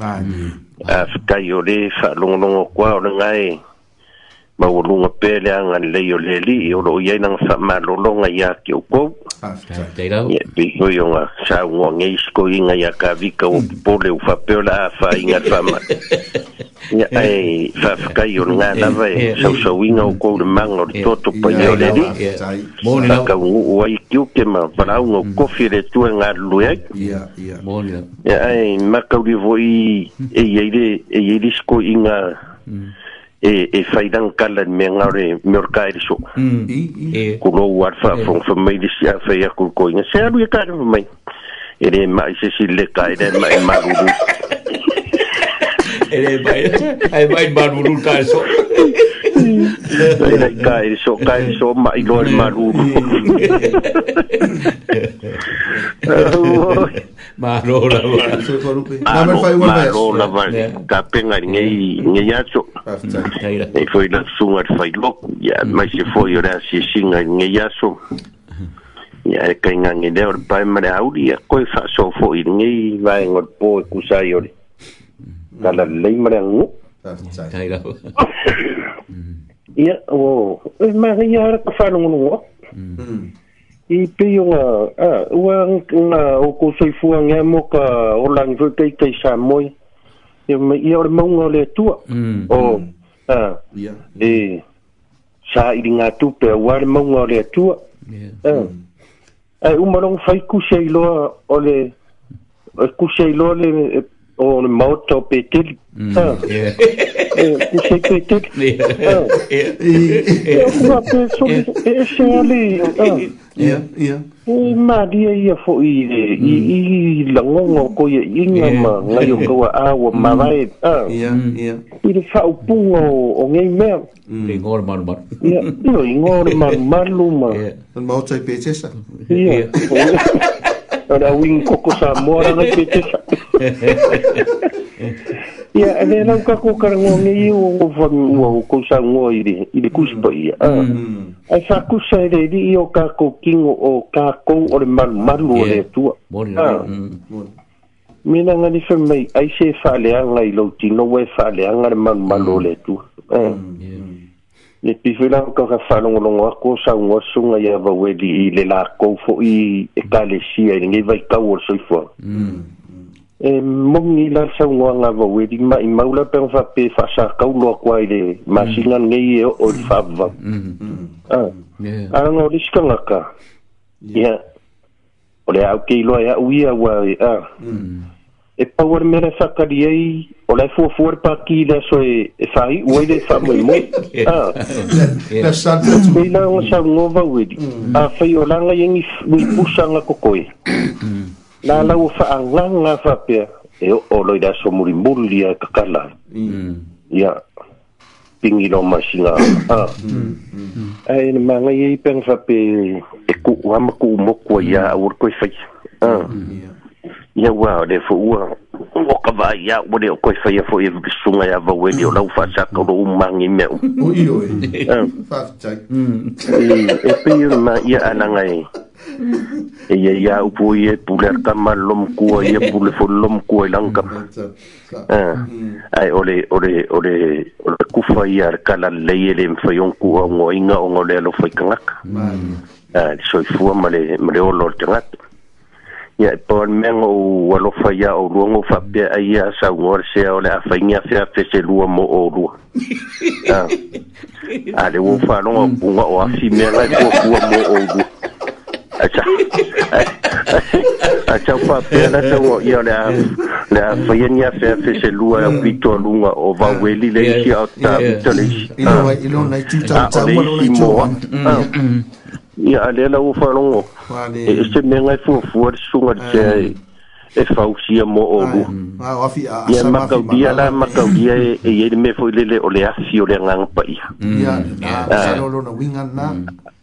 Amen. Afka yore wha longlongo kua o ngai. ma o lunga pele anga lei o le li o lo ia nang sa ma lo longa ia ki o ko ia bi o yo nga sa o nga isko inga ia ka vi ka o hmm. pole o fa pe la fa inga fa ma ia ai fa fa ka yo nga na eh, vai e, eh, sa sa winga o eh, ko le mang o to to pa yo le li mo ka o ai ki o ke ma pa la o hmm. ko fi le tu nga lu ia ia mo ni ia ai ma ka o di vo i hmm. e ye de e ye disko inga e e faidan kala me ngare merkai so ku lo war fa from from me dis ya fa ya ku ko inga se alu ya e ka mai ere mai se si le kai den mai ma ele mai ai mai maru lu ka so ele kai so kai so ma i lo maru ma ro la va so ko lu na me fai wa ro la va ka penga nge nge ya so e foi la sunga fai lo ya mai se foi ora si singa nge ya so ya e kai ngangi de or pai mare auri ko fa so foi ngi vai ngor po kusai ore dalalai marangu tai la ia o ma ngi ara ka fa ngungu i pe yo a wa na o ko sei fu nge mo ka o lang fu kai kai sa moi e me i or mo ngole tu o a e sa i nga tu pe wa mo ngole tu e u mo long fai ku sei lo o le ku sei lo le o mm. ah. eh, le mauta o petili. Se kui tiki. E ua pe soli e se ali. E maria ia fo i e. I langongo ko ia inga ma ngai o kawa awa mm. marae. Ah. I le fau punga o ngai mea. I ngore maru maru. I ngore maru maru ma. Le mauta i petesa. Ia. Ora wing koko sa mora na petesa. Ia. ia e le lau kako karagoge mm-hmm. i o ofanua o kousaugoa i le kusi paia ae fakusa e lelii o kako kigo o kakou o le malumalu o le atua mina mm. galife mai aise e faaleaga i lou tinou e faaleaga le malumalu o le atua le pifilao kaka falogologo ako saugoa suga ia vaueli i le lakou foi e kalesia i legei vaikau o le soifoaga e mongi la sa wanga wa wedi mai i maula pe fa pe fa sa ka u lo kwa ile e ma singa mm. nge ye o fa va a a no riska nga ka ya ole au ke lo ya e u ya wa e, a mm. e pa wor mere fa ka di ai ole fo fo pa ki da so e e fa i wa ile fa mo mo a da sa ta tu ina o sa ngo wa wedi a fa yo la nga yengi mm. wi pusa nga kokoi la lau fa'aagaga fa pea e o'o loi la somulimuli lia kakala ia mm. pigi lo masiga mm, ae ah. mm. eh, le magai ai pega fa'ape e ku'u ma ku'u moku ai ā aua le koe faia ah. ia ua o le fo'ua o kava'i ā ua le o koe faia fo'i e suga ah. e, e ia vaueli o lau fa'asaka o lou magi mea u e pei ona ia alagai e ia ia upu i e pule arkama lomkua i e pule fo lomkua i e, lankama mm-hmm. eh. mm-hmm. ai ole ole ole ole kufa ia arkala lei ele mfaionkua ogoaiga oga o le alofai e, kagaka mm-hmm. eh, e, ai soifua ma le ma olo o le tagata ia e paua le mea gou alofa ia oulua gou faapea ai ia saugoa le sea o le afaiga ah. feafeselua mo oulua a le ua faaloga upuga o afi mea gai kuakua mo oulua acha acha pa pena te ia le a faia ni afe afe o vaueli le isi a ta pito le isi ilo wa ilo na tu ta ta wa ia ale la ufa longo e eh, eh, se me ngai fu fu sunga te e eh. fausia mo o lu ia makaudia la makaulia eiai le mea foi lele o le afi o le agaga paia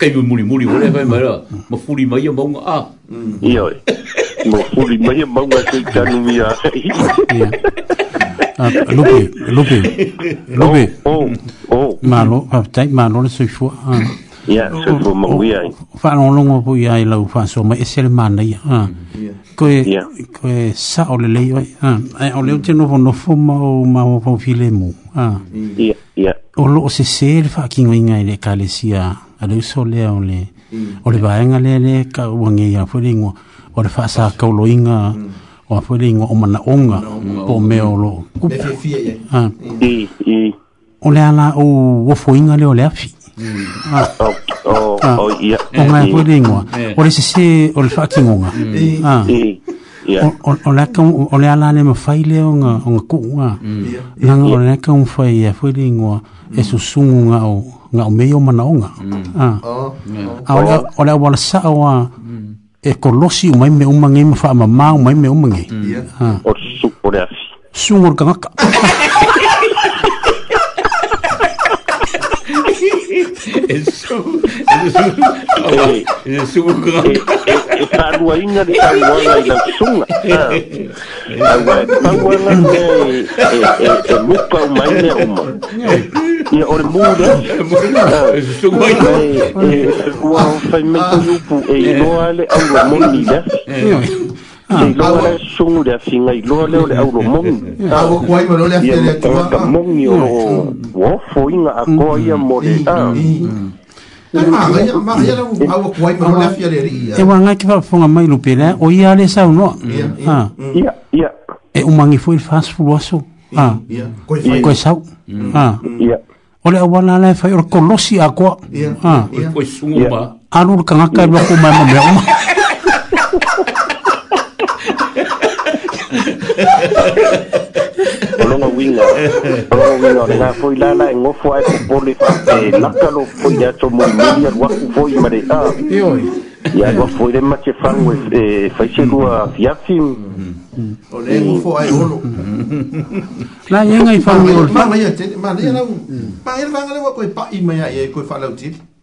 kai mo muri muri ore vai mara mo furi mai mo nga a io mo furi mai mo nga te tanu mia ah, lupe lupe lupe oh oh, oh. malo pa tai malo le se fu ah Yeah, so for my way. Fa no longo fa so my sel man ya. Yeah. Ko e ko e sa o le le ya. Ah, o le tino fo no fo ma o ma o fo filemu. Ah. Yeah, yeah. O lo se sel fa king ngai le kalesia. Yeah ale so le o le mm. o le vaenga le le ka wange ya fulingo o le fasa ka loinga mm. o fulingo o mana onga po me o lo ku e e o le ala o wo foinga le o le afi mm. ah. Oh, oh, ah. Oh, o o o ya ah. o o le se se o le fakin onga ha o le ka o le ala le mafai le onga onga ku nga nga o le ka un fai ya fulingo e susunga o nga o meio mana onga. Mm. Ah. Oh. Ola oh. ah, sa o mm. e kolosi o mai me uma ngi mafa ma o mai me uma mm. Ha. Ah. O su o le as. Su ngor ka ngaka. E su e e tālua inga le tāluanga i lamsunga aua e tāluanga e e luka o maine uma ia ore mūra e ua whai mei taupu e inoa le aua moni le i loa le sugu le afiga i loa lea o le aulomogi ia matagata mogi o ofo iga akoa ia mo le a e wanga ki whafonga mai lupe lea, o ia ale sau noa. Ia, ia. E umangi fo il whasfulu aso. Koe sau. Ia. Ole awana lai whai ora kolosi a koa. Ia, ia. Koe sungo ma. Anur kangaka i loko mai ma mea uma. Ha ha ha ha ha. longa winga longa winga nga foi la la ngo fo ai poli fa e laka lo foi ya to mo mi ya wa foi mare a ioi ya ngo foi de mache fang we e fa che lu a fiafi o le ngo fo ai holo la yenga i fa mi ol fa ma ya te ma ya na pa er vanga le wa koi pa i ma ya e koi fa la utili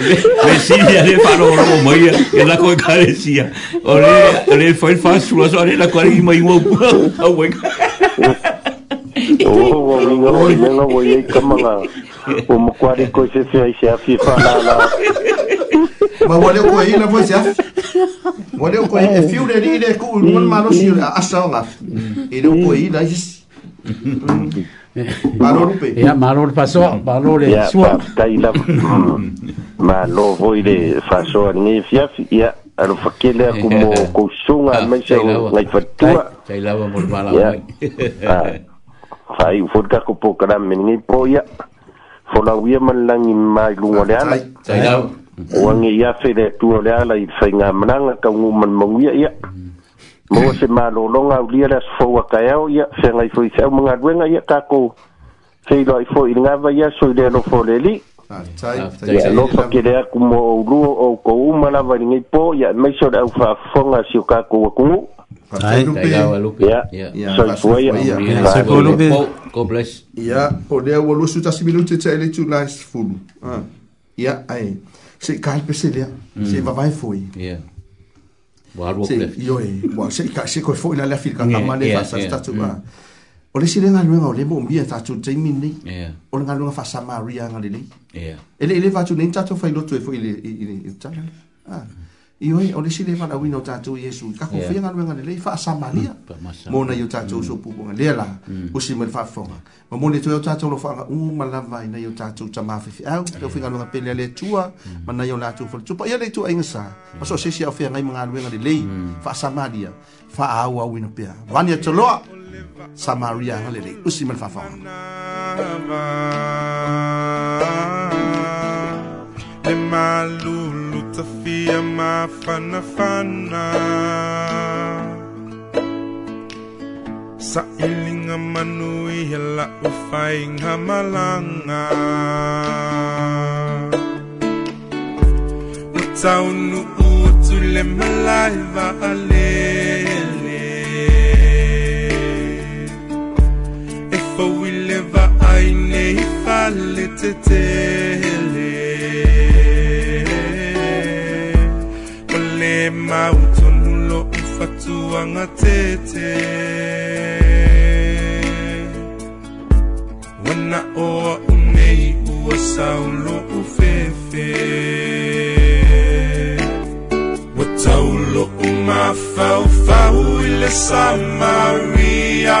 Vecini le parò la mamma e la coi caresia. Ore le fai fa sua sorella la quale mi mai uomo. Oh, minga o me no voy a camanga. O mo quare ko se se se afi fa la la. Ma wale ko ina fo se afi. Wale ko e fiu le ri le ku mon malo si asa ngaf. Ile ko ina is. Malor pe. Ya malor paso, malor le sua. ya la. Ma lo voi le faso ni fiaf ya alo fakele como mo kusunga mai se ngai fatua. Tai la mo mala. Ya. Fai ah, furka con po kra mengi po ya. Fola wia malangi mai lunga le ala Tai la. Wangi ya fe de tu le ala i fainga mananga ka man mawia ya. Mm. mo se malologa aulia le asofouakae ah, ah, ao ia feagai foi feau magaluega ia kakou feiloai foʻi le gava ia so i le alofo lelii ia alofa kele aku mo oulu o oukou uma lava i ligai po ia e maiso o le aufaafofoga asio kakou akuguu ia o lea ua lua sutasi minute taʻi leitu la sefulu ia ae seʻi kalepese lea seʻi vavae foi o le silega aluega o le moomia tatou taimi nei o le galuega faasamaria agalelei ele ele fatu nei tatou failotu e foi i le tala i oe, o le sile wala wina o tatou Yesu, kako yeah. fia ngalwe ngale, lei faa samalia, mm. mona yo tatou mm. so pupo nga, lea la, mm. usi mwere faa fonga, ma mwere toyo tatou lo faa nga, uu malava ina yo tatou tama fifi au, yeah. leo fia ngalwe ngale pelea le tua, mm. ma na yo latu fola, tupa ia le tua inga sa, yeah. maso sisi au fia ngai mga alwe ngale, lei mm. faa samalia, faa au au ina pia, wani ya toloa, Samaria ngale lei, usi mwere faa fonga. Mm. Sophia mafana fana uh, Sa iling manui hila ufaing hamalanga Utaunu utule malaiva alele Efo ileva aine ifale tetele mauto ufatu mfatuanga tete wana owa unei uwa saulo ufefe wataulo tauloo mafaufau i le samaria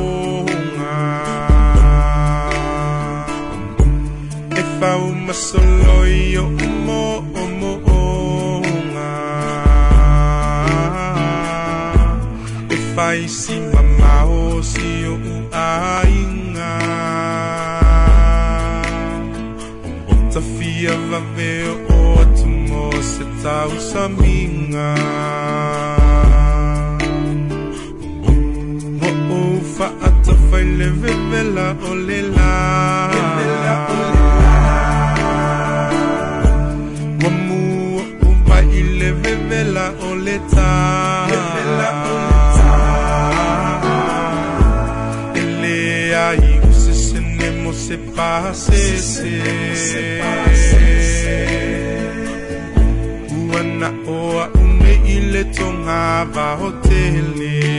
ikaw masuloy o umuunga Ifay si mamao siyo uainga Umbok ta fia vaveo o tumo sa tao sa minga Umbok mo ufa at afay levevela o lela Levevela o lela se pas cessé. Uana oa une ile tonga va hoteli.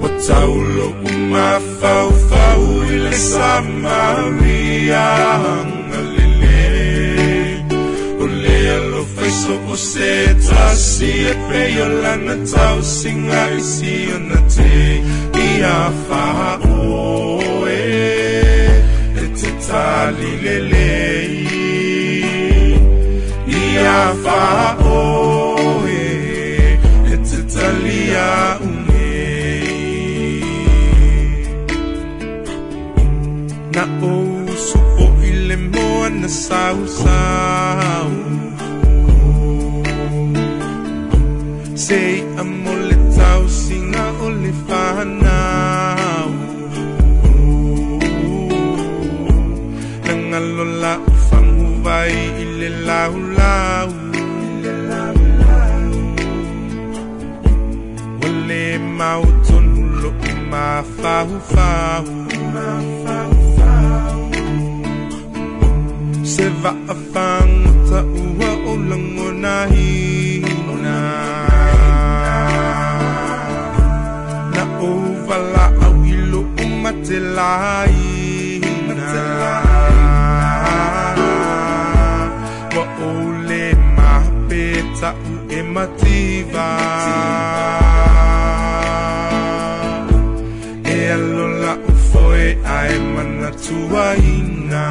Wataulo uma fau fau ile Samaria. so o se tasi e preio lana tau singa i si na te i a whaha asali lelei iafa oe e tetalia umei na ousu fo'i le moa na sausau fau fau Se va a fang ta ua o lango nahi na Na o vala au ilo o matelai Wa o le mape ta u e mativa Mativa tuaina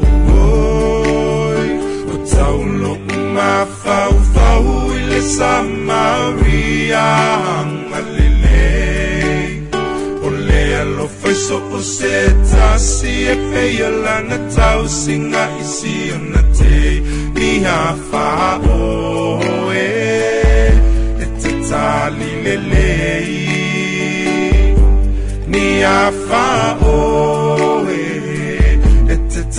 Oi, o tau lo ma fau fau i le Samaria Hangalele O le lo fai so o se tasi e feia lana tau singa isi ona te Ni ha fa oe E te tali lelei Ni ha fa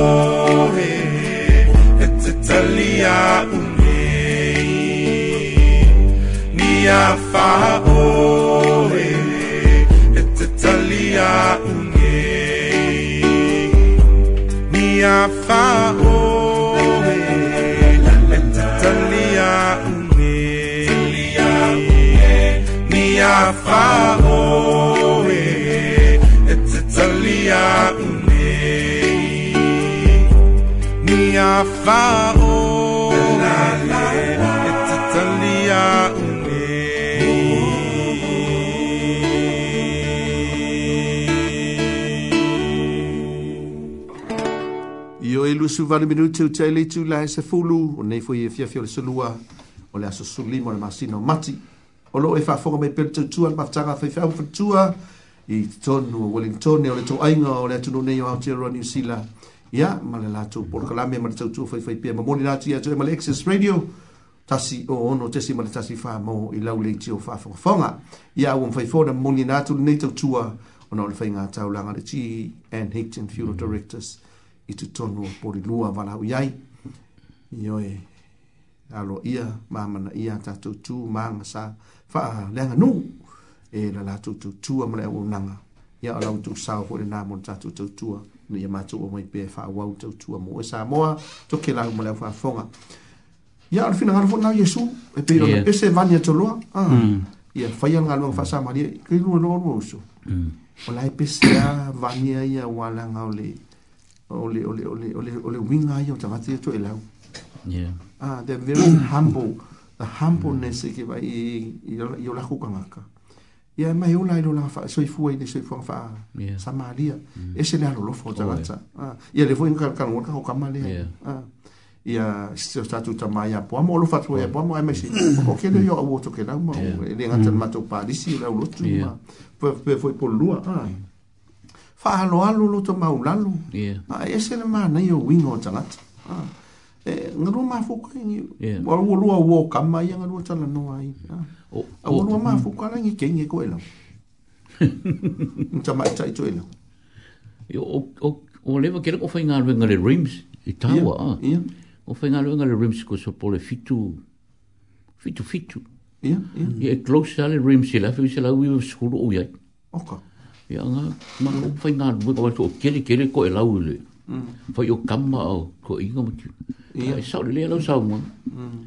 glory Etetalia unei Ni afa ore Etetalia unei Ni afa fao oh. e tatalia une Io e lusu vani minuti u tele tu la se fulu o nei foi e fia fia le solua o la so sulima o le masino mati o lo e fafonga mai pele tautua fa mafutaga faifau fatutua i tonu o wellington o le toaiga o le atunu nei o aotearoa niusila ia ma le latou polokalame ma le tautua faifai pea ma moli latou iatoe ma le access radio tasi o ono tesi ma le tasi famo i lau leiti o faafogafoga ia aua mafaifona ma moli na atu lenei tautua ona o le faiga taulaga le gn hicton fuel directors i tutonu o polilua valaau iai ioe aloa ia mamana ia tatou tu maga sa faaleaga nuu e la latou tautua ma le auaunaga ia o lau tusao foi lenā mo le tatou tautua na ia e matou mai pe faauau tautua mo e samoa toke lau ma le au faafoga ia o le finagalo foi nau iesu e peilona pese vani atoloa ia faia e ah, mm. galuaga faasamalia e kailualoalua usu mm. o lae pesea vania ia ualaga ole ole ole ole ole ole winga ia o tagata ia toe lau yeah ah they're very humble the humbleness mm. ki vai i i o la kukanga ka Ya mai ola i lo langa soifua i le soifua faa samalia mm. e se le alolofo o tagata ah, ia le foi kalagua kako kama lea ia o e tatou mm. e tama ia poama o lofa atua ia poama ae mai se okele io au otokelau ma le gata le matou palisi i lo lotu ma pe foi polulua faaaloalo loto maulalo ah, e se le manai o uiga o tagata ah, e, ngaru mafu kai ni wa wo lo wo kama yang lo tala no ai Au anua maa fukana ngi kei ngi koe lau. Nta mai tai toi lau. O, o, o, o lewa kere ko whai ngā ruenga le rims, i tāua, yeah, O whai ngā ruenga le rims ko so pole fitu, fitu, fitu. Ia, ia. Ia, e close sa le rims i e lafi, se lau iwa skuru o iai. Ok. Ia, ngā, ma o whai ngā ruenga wato o kere kere ko e lau le. Mm. Whai o kama au, ko inga mati. Ia. Yeah. Sao le lea lau sao mwana. Mm.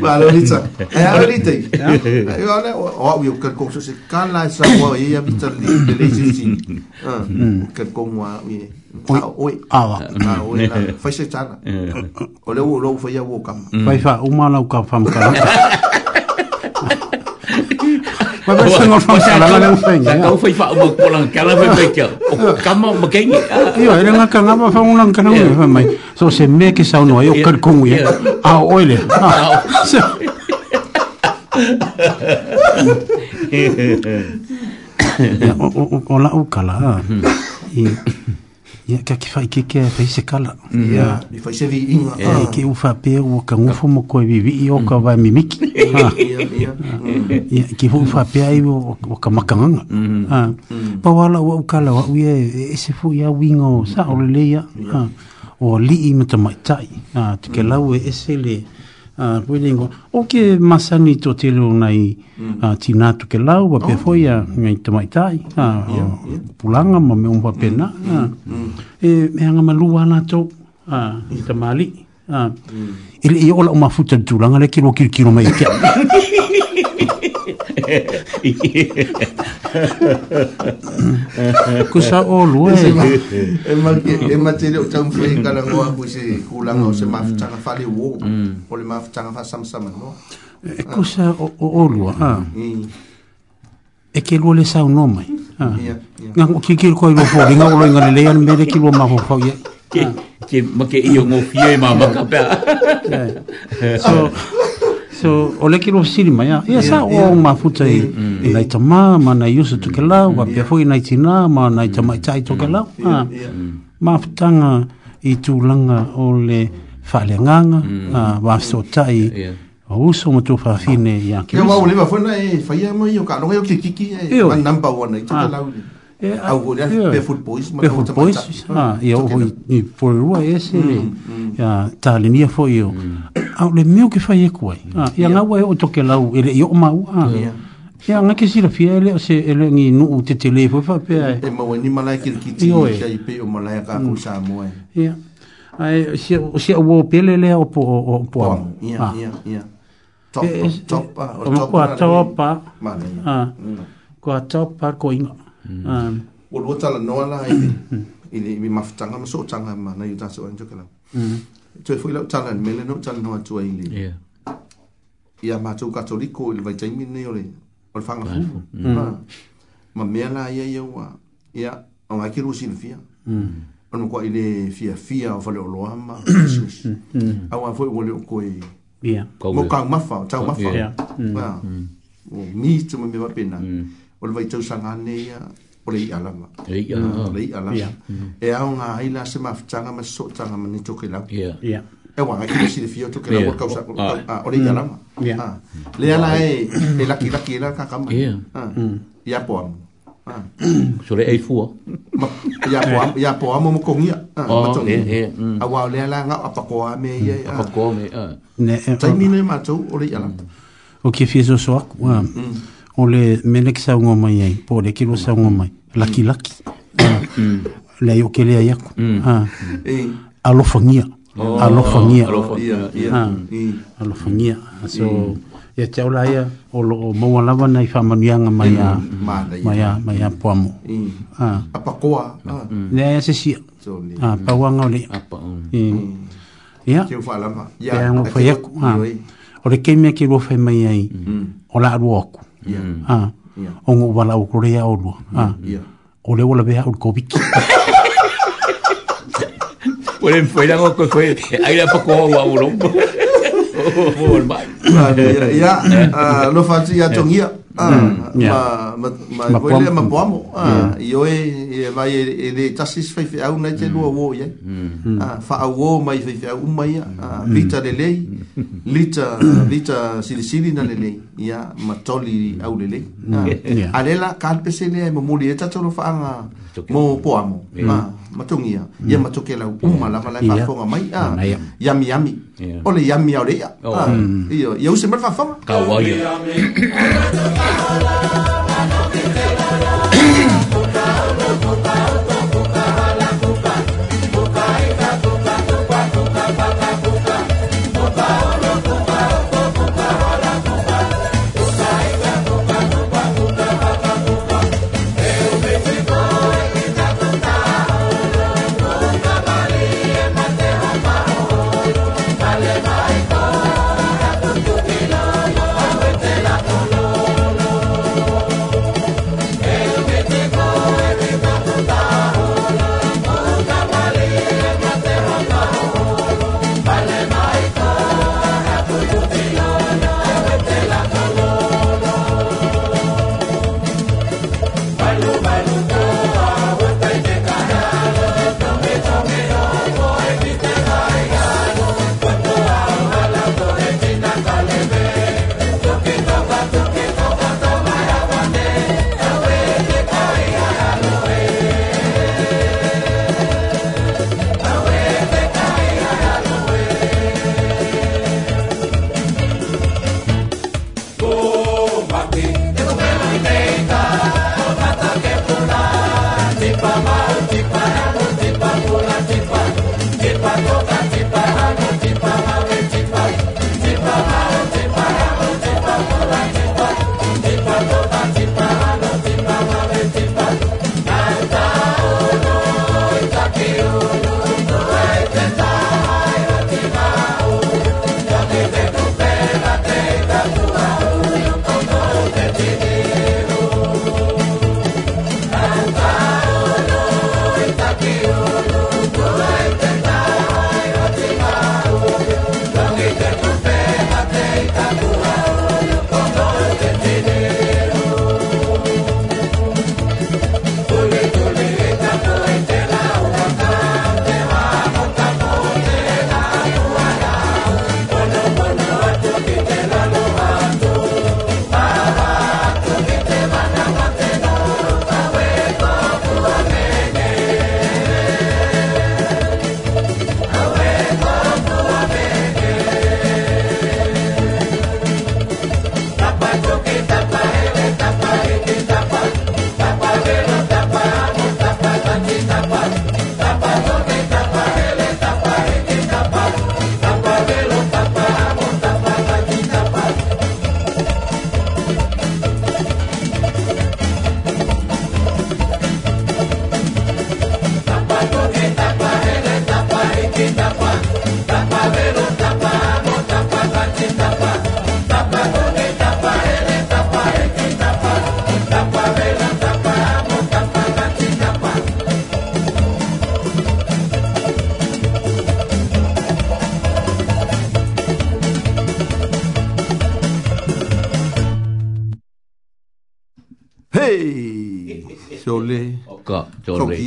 Ma lo lita. E E o le o o o kan kosu se kan la sa o e a bita Ah. Kan kon wi. Oi. Oi. Ah. ah fa se tana. O o lo fa a wo kam. Fa fa o ma la o kam fam kam. Mas sengol fang sala la u feng. Sa kau fai fa mo polang kala fai fai kia. O kama So se me ke sa no yo kar kongu ye. A O la ia ka ki fai ke ke fai se kala Ya mm-hmm. ni fai se vi in mm-hmm. mm-hmm. ia ke u fa pe u ka ngu fo mo ko vi vi o ka va mi mi Ya ki fu fa pe ai o ka ma ka ngang ha pa wala wa u kala wa ia e, e se fu ya wingo sa o le ia ha o li i me ta mai tai ha te ke la u e, e se le ia koe ah, lingua. O ke masani tō te reo nei mm. uh, tina tu ke lau, wa pe oh. ngai te mai tai, uh, ah, yeah, yeah. pulanga ma me umwa pena. Mm. Uh, mm. E meanga ma lua nā tō, uh, i te mali. Uh, mm. Ele i e ola o mafuta tūranga, le kiro kiro mai i kia. Ku sa o lu e. E ma e, e ma te o tau fe kala ngoa ku se kulanga o se ma fa tanga wo. Mm. O le ma fa tanga fa sam sam no. E, e ku sa o o lu mm. E ke lu le sa no mai. Ah. Nga ki ki ko i lo fo, nga o lo nga le ya me ki lu ma fo fo Ke ma ke i o ma ma ka So so o le kilo fisiri mai ia sa o ma futa i mm. mm. tama ma nai yusu mm. toke lau mm, wa mm, pia fui nai tina ma nai tama i tai toke lau mm. yeah, yeah. ma futanga i tūlanga o le whale nganga mm. uh, wa fiso tai yeah. o uso ma tō whawhine i a kilo ia ma o lewa fuena e whaia mai o ka alonga i o kikiki e ma nampa o nai toke lau Eh, eh, pe food boys ma ia o i for rua ese ya ta le nia fo io le meu ke fai e ya nga wa o ele io ma u Ya nga ke sira fi ele se ele ni nu te tele fo fa pe ai. E ma wani mala ki ki ti e. ki pe o mala ka ku mm. sa mo ai. Ya. Ai se se o pele le o po o po. Ya ya ya. Top top top. Ko top top. Ah. Ko top par ko inga. Mm. Ua um, tala noa la i ni mi mafutanga ma soo tanga ma na yuta se wanjo kala. Tue fui lau tala ni mele no tala noa tua i li. Ia mātou katoliko ili vai taimi ni ole ole whanga fufu. Mm. Ma mea la ia ia ua ia o ngai ki rusi ni fia. Mm. Ano kua i le fia fia o fale oloa ma Jesus. Au anfoi ua leo koe mo kau mafa, tau mafa. Mi tu me mewa pena. Mm. o le vaitausaga anei o le i'a lava le i'a lava e aoga ai la se mafutaga ma sosotaga ma ni tokelau e uaga i lesilefia o tokelau o kausa ah. ah, o hmm. ah. le i'a lava lea la e e lakilaki la kakama hmm. ia po amu so le eifua ia po amu ia po amu mo kongia matogi auao lea la ngau apakoa me hmm, ia apakoa me eh, taimina oh. e matou o le i'a lava o kia fia sosoaku o le mele ki sauga mai ai po o le kilo sauga mai lakilaki le ai o ke leai aku mm. alofagia oh, alofagia alofagia so ia te aula ia o loo maua lava nai faamanuiaga mm, mm. mai a mai a mai a poamo apakoa le aia sesia pauaga o leia ia peago fai aku o le keimea ke lua fai mai ai o la alua aku ya ah ongo wala o korea o lua ah ya o le wala beha o kobiki por en fuera o ko fue ahí la poco o a uro ya ya lo fatia tongia Ah, mm, ma ma ma ma poamo mm. ah io e e vai e de e tassis fai fai au nete mm. lua wo ye ah fa au wo mai fai fai um mai vita ah, ah, de lei lita vita sili sili na lei ya ma toli au lei ah adela calpe se ne mo muri eta tolo fa ah mo po amo ma ah, ma tungia ya ma mm. toke la uma la mala fa fonga mai ah, a ya mi ami ole ya mi ore ya oh. ah, mm. io io se mal fa fonga ka wa ya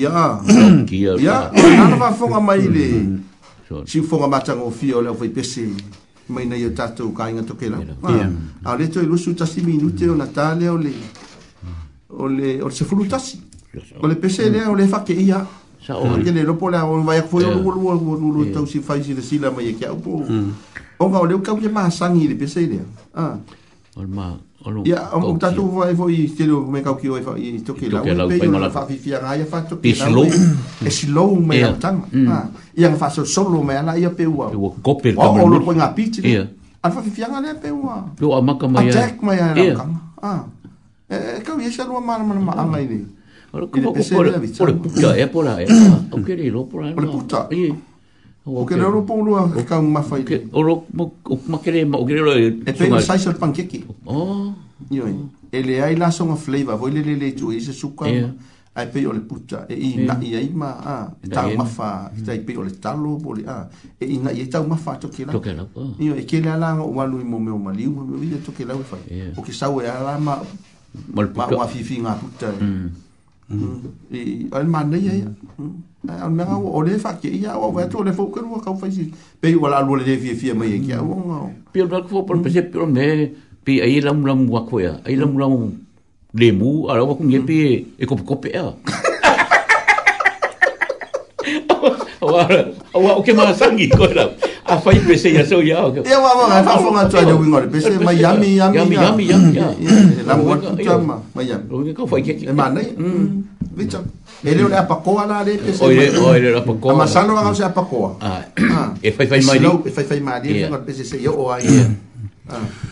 ia ia ia ana va fonga mai le si fonga matango fio le foi pese mai nei tatou kainga tokela a le to ilusu tasi minute o natale o le o le o se fulu tasi o le pese le o le fa ke ia sa o ke le lopo la o vai ko yo lu lu lu lu tau si fai si le sila mai ke au po o va o le ka ke ma sangi le pese le ya om ta tu vo vo i te lo e me ka ki o i to ke la o pe yo la fa fi fi ra ya fa to ke la e si lo me ya tan mm. ah ya fa so solo me ala ya pe wa o ko pe ta mo lo ko nga pi ti al fa fi fi ra ya pe wa lo a ma ka ma ya a tek ma ya ra ka ah e ka wi sha lo ma e, e. ma ma a ma i ni Por puta, é por aí. O que ele por aí? Por puta. O que ele por lua, que é uma faida. O que ele é? O que ele é? É tudo isso aí, panqueque le ai la songa flavor voi le le le tu isa suka ai pe ole puta e i na i ai ma a e ta ma fa mm. ta pe ole talo lo boli a e i na i ta ma fa to ke la to ke la oh. io e ke la la o malu i mo me o mali mo me to ke la o e fa o ke sa o e ala ma mal pa ma fi fi nga puta mm. Mm. e al ma nei ai al me ga o le fa ke ia o va to le fo e ke ru ka fa si pe ola lo le fi fi mai ke a o pe ba ko po pe pe me pi ai lam lam wa ko ya ai lam lam le mu ala wa ko nge pi e ko ko pe ya wa wa o ke ma sangi ko la a fai pe se ya so ya o ya wa wa fa fo nga twa de wingo pe se ma yami yami yami yami yami la mo twa ma ma yami o ke ko fai ke ma nei vicha ele ole apakoa la le pese oile oile apakoa ma salo nga se apakoa ah e fai fai mai e fai fai mai le pese se yo o ai ah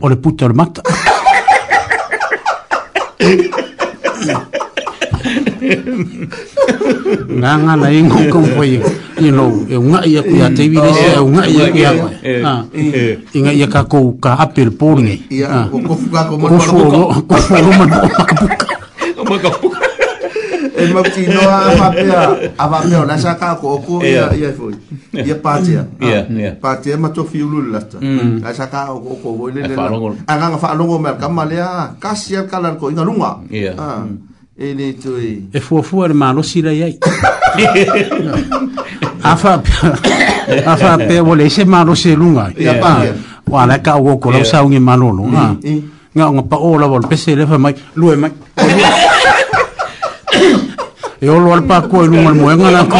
o le puta le mata. Nga nga na ingo kong pa yung, you know, e unga iya ku ya tewi oh, le se, e unga iya ku ya kwa. Inga iya ka kou ka apel por ngay. Kofu ka kou man kwa lo maka buka. Kofu ka kou man kwa lo maka buka e mau ti no a papea a papea la saka ko ko ya ya foi ya patia ya ah, patia ma to fiulu la ta mm. la saka ko ko vo le le a ganga fa longo mer kamalia kasia kalar ko inga lunga ya ah, e ni tu e fu fu ar ma lo sira ya afa afa pe vole se ma lo se lunga ya pa wala ka wo ko lo sa un malo no ha nga nga pa ola vol pe se le fa e mai lu e mai e olo al pako e lunga almoenga la ko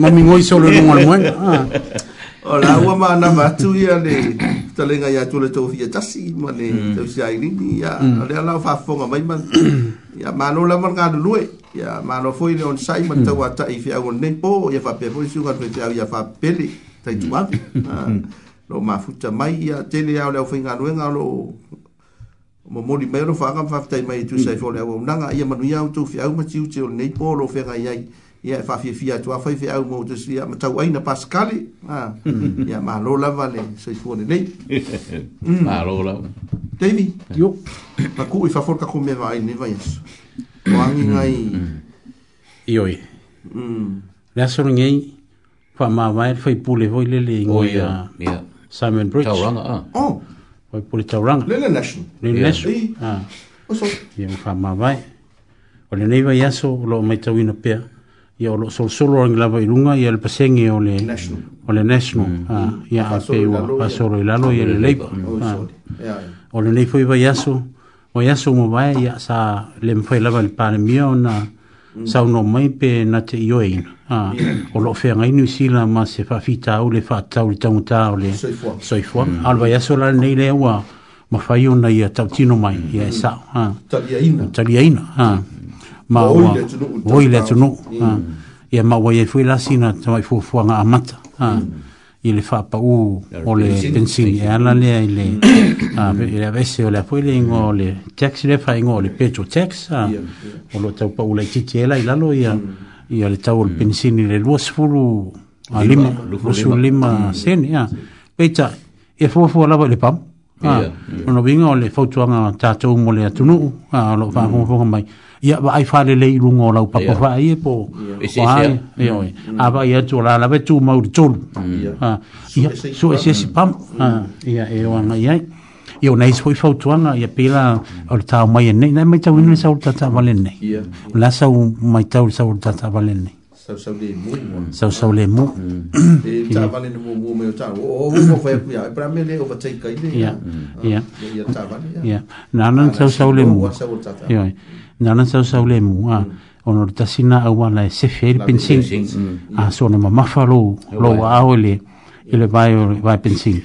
ma mi ngoi solo lunga almoenga o ah. la ua mana matu ia ya le talenga ia tule tau fia ya, tasi ya ma le tau si airini ia le ala fafonga mai man ia malo la man kado lue ia malo foi le on sai man tau ata i fia on nepo ia fa pe foi sunga pe ia fa pele tai tuavi lo mafuta mai ia tele au le au finga luenga lo mo mo di mero fa kam fa tai mai tu sai fo mm. le au na nga ia manu ia tu fi au ma ti u tio nei po lo fe ga ia e ah, mm. ia fa fi fi tu fa fi au mo tu sia ma tau ai na pascal ha ia ma lo la vale sai fo le nei ma lo la temi yo pa ku i fa fo ka kome vai ni vai so o ani ngai i oi mm la so ngai fa ma vai fa i pu le voi le le ngai ia samen bridge oh o puri tauranga. Lele nesu. Lele nesu. Ah. Oso. Ia mwha mawai. O le neiva yaso o lo mai tau ina pia. Ia o lo sol solo rangi lava i runga ia le pasengi o le... Nesu. O le nesu. Mm. Ah, ia a peiwa. A solo ilalo ia le leipa. Mm, ah. O le neifo iva yaso. O yaso mwai ia sa le mwai lava le pane mia o na... Ia Mm. sa no mai pe na te io a ah, o lo fe ngai ni sila ma se fa fita o le fa tau le tau ta o le soi fo mm. al ba ya so la nei le wa ma fa io na ia tino mai mm. ia sa ha ta ia ina ha ma o o ile tu no ia ma wa ye fu la sina ta mai fu fu nga amata ha i le whapa u o le pensin e ala lea i le i le avese o le apoile i ngō le tax le wha i ngō le petro tax o lo tau pa u lai titi e lai lalo i a mm. i a le tau o le pensin mm. i le lua sifuru a lima lua sifuru lima mm. sen i a peita e fuafua lawa i le pamu Ah, ono vinga ole fotuanga tato mole nu. a ah, lo mm. fa ko ko mai. Ia ba ai fare le ilu ngola u papa fa ie po. Ai, ioi. A va ia tu la la ve tu mau tu. Ah, e mm. ia ah, so ese si mm. pam. Ah, ia e wanga ia. Ia e nei so i fotuanga ia pila o ta mai nei, nei mai tau ni e sa o ta ta valen nei. Ia. La sa mai tau sa o ta ta valen nei sau sau le mu sau sau le mu e tavale mu mu me ta o o mo fa ku ya pra me le o va tei kai ya ya ya ya na sau sau le mu ya na sau sau le mu a ono ta sina a wala e se fer pensin a so no ma fa lo lo wa o le ele vai vai pensin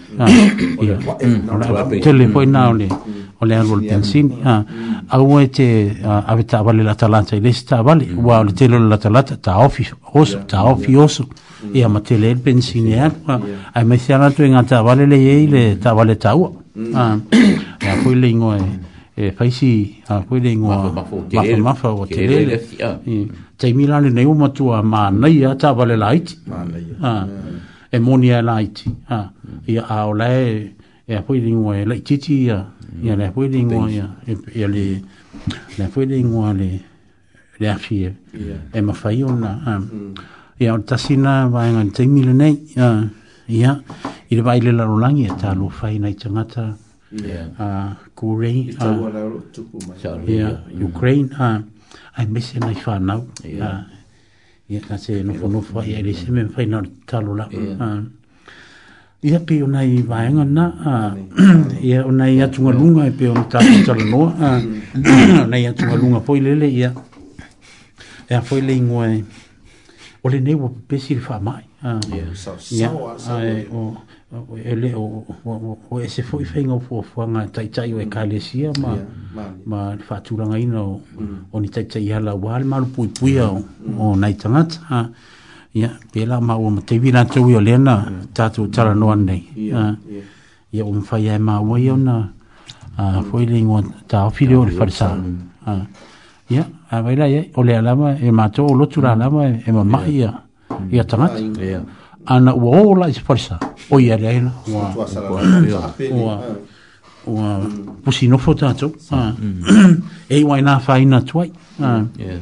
ya ya telefone na le o le alu o pensini au e te ave ta avale la talanta i lesi ta avale le telo la talata ta ofi oso ta ofi oso mm. ia ma tele el pensini e, e alu ai mai se alatu inga ta avale e le iei le mm. ta avale ta ua e mm. a le ingo e e faisi a koe le ingoa mafa e, mafa o te lele te imilane nei umatua ma nei a ta avale la iti e monia la iti ia a olae e a koe le ingoa e la ititi ia ya la fue lingo ya ya le le fue lingo le le afi ya ma fai una ya ta sina va en te mil nei ya ya i le baile la rolangi e ta lo fai nei changata ya a kore a ya ukraine a ai mesi nei fa nau ya ya ka se no fo no fa ya le se me fai na ta lo la ya ia pe ona i vaenga na ia ona i atunga lunga e pe ona ta tala no ona i atunga lunga foi lele ia e a foi lei ngoe ole nei wa pesi fa mai ia sa e, o ele o o ese foi feinga o fo nga tai tai o e mm. kalesia ma ma fa tura ngai no mm. oni tai hala ala wal mal pui pui mm. o nai tangata ah Ya, pela ma o te vina tu yo lena ta mm. tu tala no Ya, ia ia un ma o yo na a foi lingua ta o fili o fa sa Ya, a vai la eh, o le ala e ma to o lo la ala ma e ma e ma ya, ia mm. ta mat ana o o la fa sa mm. o e ia lena wa wa wa pusi no fo ta tu e wa na fa ina tu ai ia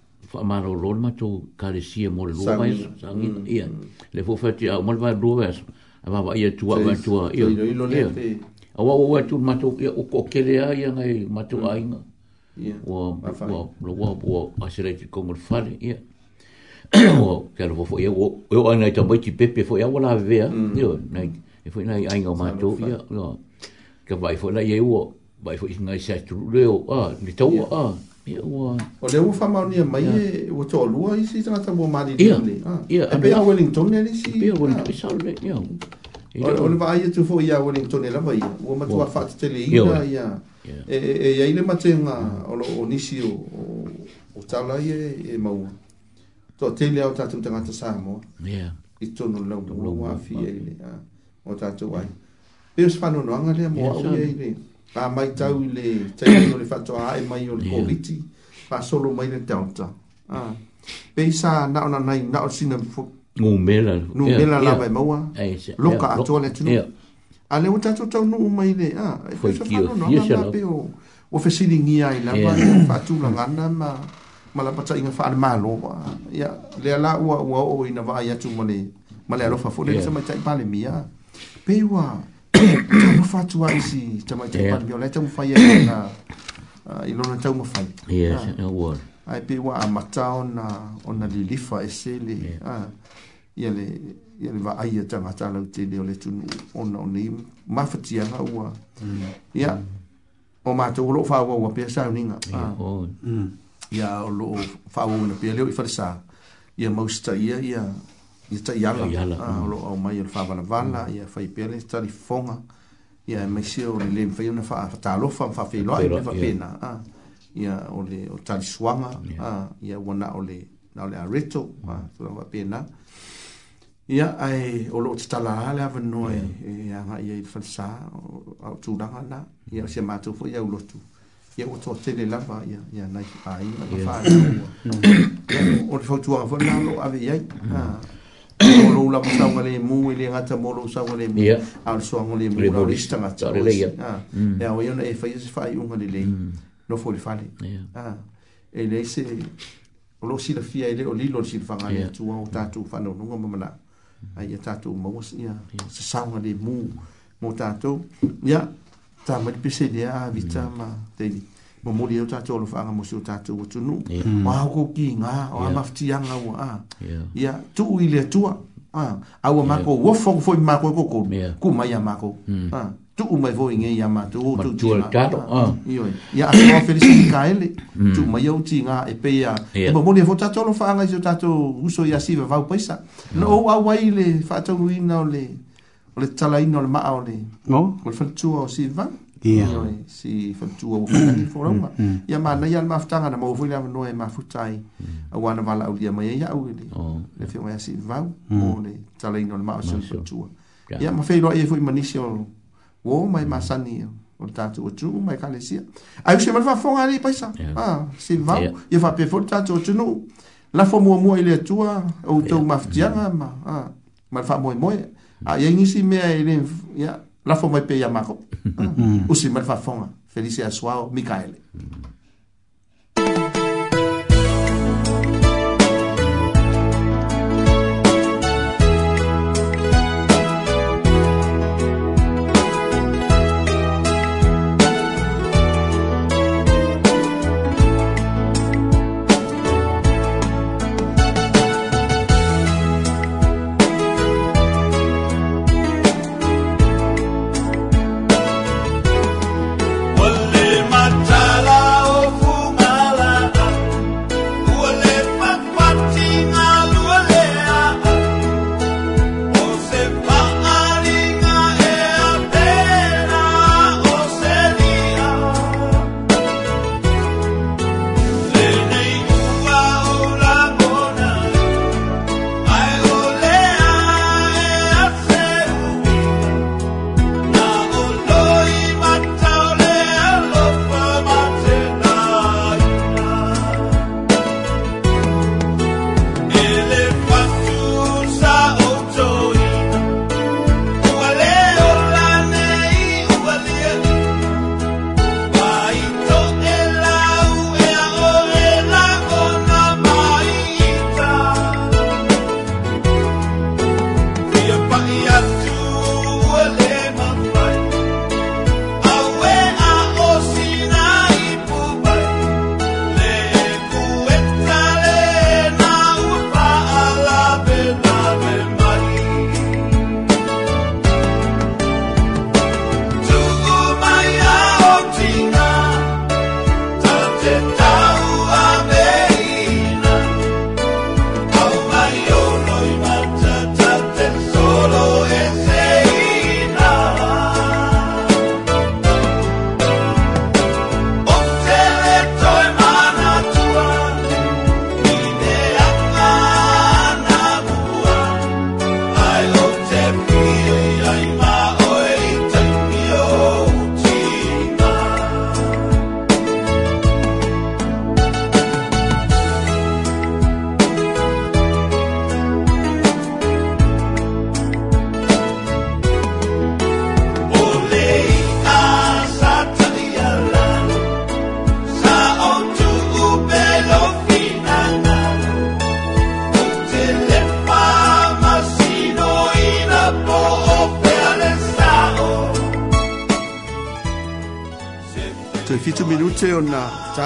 whaamara o lor matou kare sia mo le lua vaisa. Sangina. Mm. Ia. Le fo fati a mo le vaisa lua vaisa. A wawa ia tua mm. wa tua. Mm. E ia. Ia. A wawa ua tu matou ia uko kere a ia ngai matou a inga. Ia. Ua. Ua. Ua. Ua. Ua. Ua. Ua. Ua. Ua. Ua. o ke ro fo ye o ana ta mochi pepe fo ya wala ve ya yo nai e fo nai ai ngoma to ya no ke vai fo la ye wo vai fo is nai sa tru le o a ni to a O le ua whamau ni a mai e ua tō lua i si tangata mua mani ni ane. Ah. E ah. Ia, ia. E pēr Wellington ni ane si? E pēr Wellington, e sāu le, iau. O le vāia e tu fō i a Wellington e lava ia. Ua matua whātu te le ina ia. E, e aile mate ngā o nisi o tāla ia e maua. Tō te le au tātum tangata sā mua. Ia. I tono lau mua wāwhi e ile. O tātu wai. Pēr spano noanga le mua au e ile. Ia pa mai tau le tei o le fatoa ae mai o le yeah. koviti, pa solo mai le teota. Ah. Pei sa nao na nai, nao sina fu... Ngu mela. Ngu mela yeah. lawa e maua. Yeah. Loka yeah. atua le tunu. Yeah. A leo tato tau nuu mai le, ah. E Foi kio, kio sia lo. Pei o, o fesiri ngia i lawa, yeah. yeah. fatu la ngana ma... Malapata inga faa maa loa. Ya, lea la ua ua o ina vaa yatu male, male alofa fone. Yeah. Nisa mai taipale mia. Pei wa, tamu fa tua isi tamu te pan biola tamu fa ia e na ilona ah, tamu fa yes no word i be wa matao na ona li lifa esele a ah, ia le ia le va ai ta mata la te le ole tun ona oni mafatia na wa mm. ia o ma ulo fa wa wa pe sa ninga a ia ulo fa wa na pe le o fa mm. sa ia mosta ia ia ia ta iala o lo au mai le fa vala mm. ia fai pele ta li fonga ia mai se ah, o le fai una fa ta lo fa fa fe lo ia fa ah, pena a ia o le o ta li swanga a ia wana o le na le areto a ah, so fa pena ia ai o lo ta la le ave no e ia nga ia i fal sa au tu na na ia se ma tu fo ia lo tu ia o to te le la va ia ia nai ai ma fa o le fa tu a vo na lo ave ia a molo la sa e le mu le nga ta molo sa le mi al so ngole mu la li sta ngata le le ya ya o yo na e fa yo fa yo ngole le mm. no fo le fa le ya ah. e le se o lo si la fia e le o li lo si fa nga le tu o ta tu fa no ngoma mana mm. ai ya ta tu mo ya sa sa le mu mo ta tu ya ta ma pe se le a vita mm. ma te mo mo dia tatu lo fanga mo su tatu wo tunu wa mm. ho ko ki nga o ma fti nga wa a ya tu u ile tu a a wa ma ko wo fo fo ma ko ko ko ku ma ya ma ko a tu u mai vo inge ya ma tu tu tu a yo ya a ko feli si ka ele tu ma yo ti nga e pe ya mo mo dia fo tatu lo fanga su tatu u so ya si va va paisa no o a wa ile fa tu ina ole ole tala ina ole ma ole no ko fa tu o si va si fatua wa ni forma ya ma na yal maftanga na mo fulya no e, e oh. mafutai a wana wala u dia ma ya u ni le fi ma si va mo le tala ino le ma so fatua ya ma fe lo e fu manisi o wo ma ma mm. sani o tatu o tu mm. ma ka le si ai se ma fa fonga ni paisa ah si va ya fa pe fo tatu o tu no la fo mo mo ile tua o tu maftianga ma ah ma fa mo mo a ye ni si me ya yeah. La mai pe ia mako Maroc. si mai fafonga felicia suao micaele mm.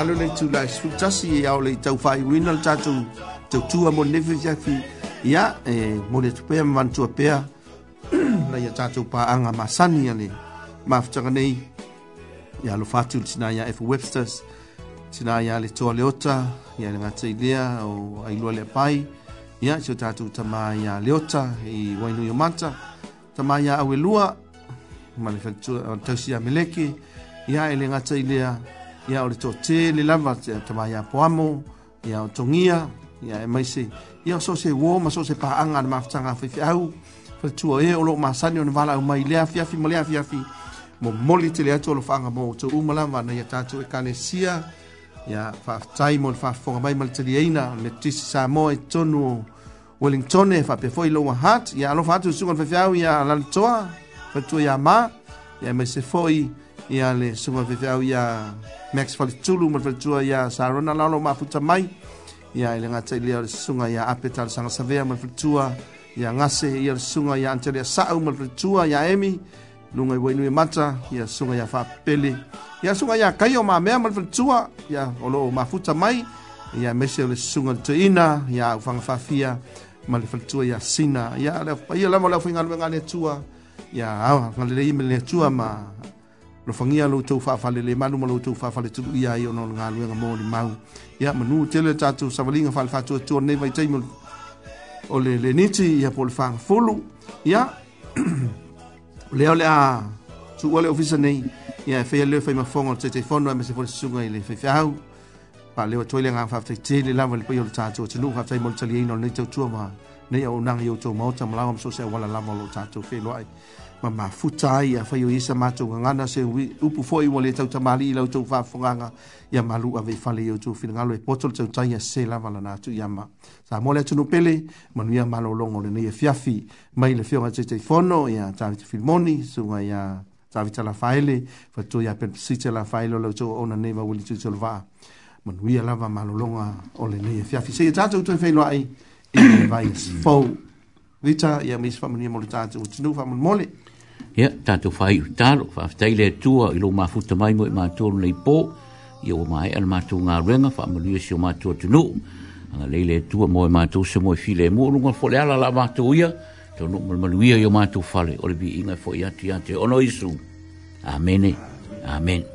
malo le tu la su tasi ya e ole tau fai winal tatu tau tua mo nefe ya fi ya e, mo le tupea mantua pea na ia tatu pa anga masani ya le maftaka nei ya lo fatu tina ya F. Webster's tina ya le toa leota ya le ngata ilia o ailua le pai ya so tatu tama ya leota i wainu manta tama ya awelua ma le fatu tausia meleke ya ele ngata ilia ia o le toatē le lava tamaiapo amo ia o togia ia e maise ia o so ose uō ma so ose pa'aga a le mafutaga afeafeau faletua e, o ē o loo masani ona valaau mai le afiafi ma le afiafi mo moli tele atu o lo fa'aga mo outou uma lava na ia tatou ekalesia ia fa'afetai mo le fa'afofoga mai ma le taliaina metis samoa e tonu o wellington e fa'apea foʻi loua hat ia alofa atu e le suga o le feafeau ia lalitoa faletua iā mā ia e maise foʻi ia le suga fefeau ia max falitulu ma le faletua ia sarona lalo mafuta mai ia i le gata i lea o le susuga ia ape talasaga savea ma le faletua ia gase ia le susuga ia anitele asa'u ma le faletua ia emi luga i uainui e mata ia suga ia faapepele ia suga ia kai o mamea ma le faletua ia o loo mafuta mai ia mese o le susuga le toeina ia au fagafaafia ma le faletua ia sina ia ia lava o le aufaigaluega le atua e ia agalelei ma le atua ma lo fangia lo tau fa le manu lo tau fa fale tu ia io non ngalu nga mo ni mau ya manu tele tatu savalinga fa fa tu tu ne vai tei mo o le le niti ia pol fa fulu ya le ole a tu ole ofisa nei ya fe le fe ma fonga te te fonga me se fo sunga ile fe fa au pa le tu ile nga fa te te le lava le po yo tatu tu lu fa tei mo tali e ino ne tau tu ma ne ya unang yo tu mo tam lava so se wala lava lo tatu fe lo ai ma ma futa ia fa yo isa ma tu ngana se wi upu fo i wole tau tamali lau tau fa fonganga ia malu ave fale yo tu fina ngalo e potol tau tai ia se la vala natu ia ma sa mole tu no pele ma nu ia malo longo le nei fiafi e mai le fio ngatse tei fono ia tavi te filmoni su ma ia tavi tala faile fa tu ia pen si tala faile lau tau ona neva wili tu tu lva ma nu ia lava malo longa o le nei fiafi e se ia tatu tu fei loa ai Vita, e ia mis famunia molitate, utinu famun molitate ia tatou faaiʻutalo faafetai le atua ilo lou mafuta mai moe matolu nei pō ia ua maeʻa le matou galuega faamalie si o matou atunuu agalei le atua e moe matu se moe filemu o luga fole ala la matou ia taunuu malumalu ia i o fale o le viiga foʻi atu ono isu amene amen, amen.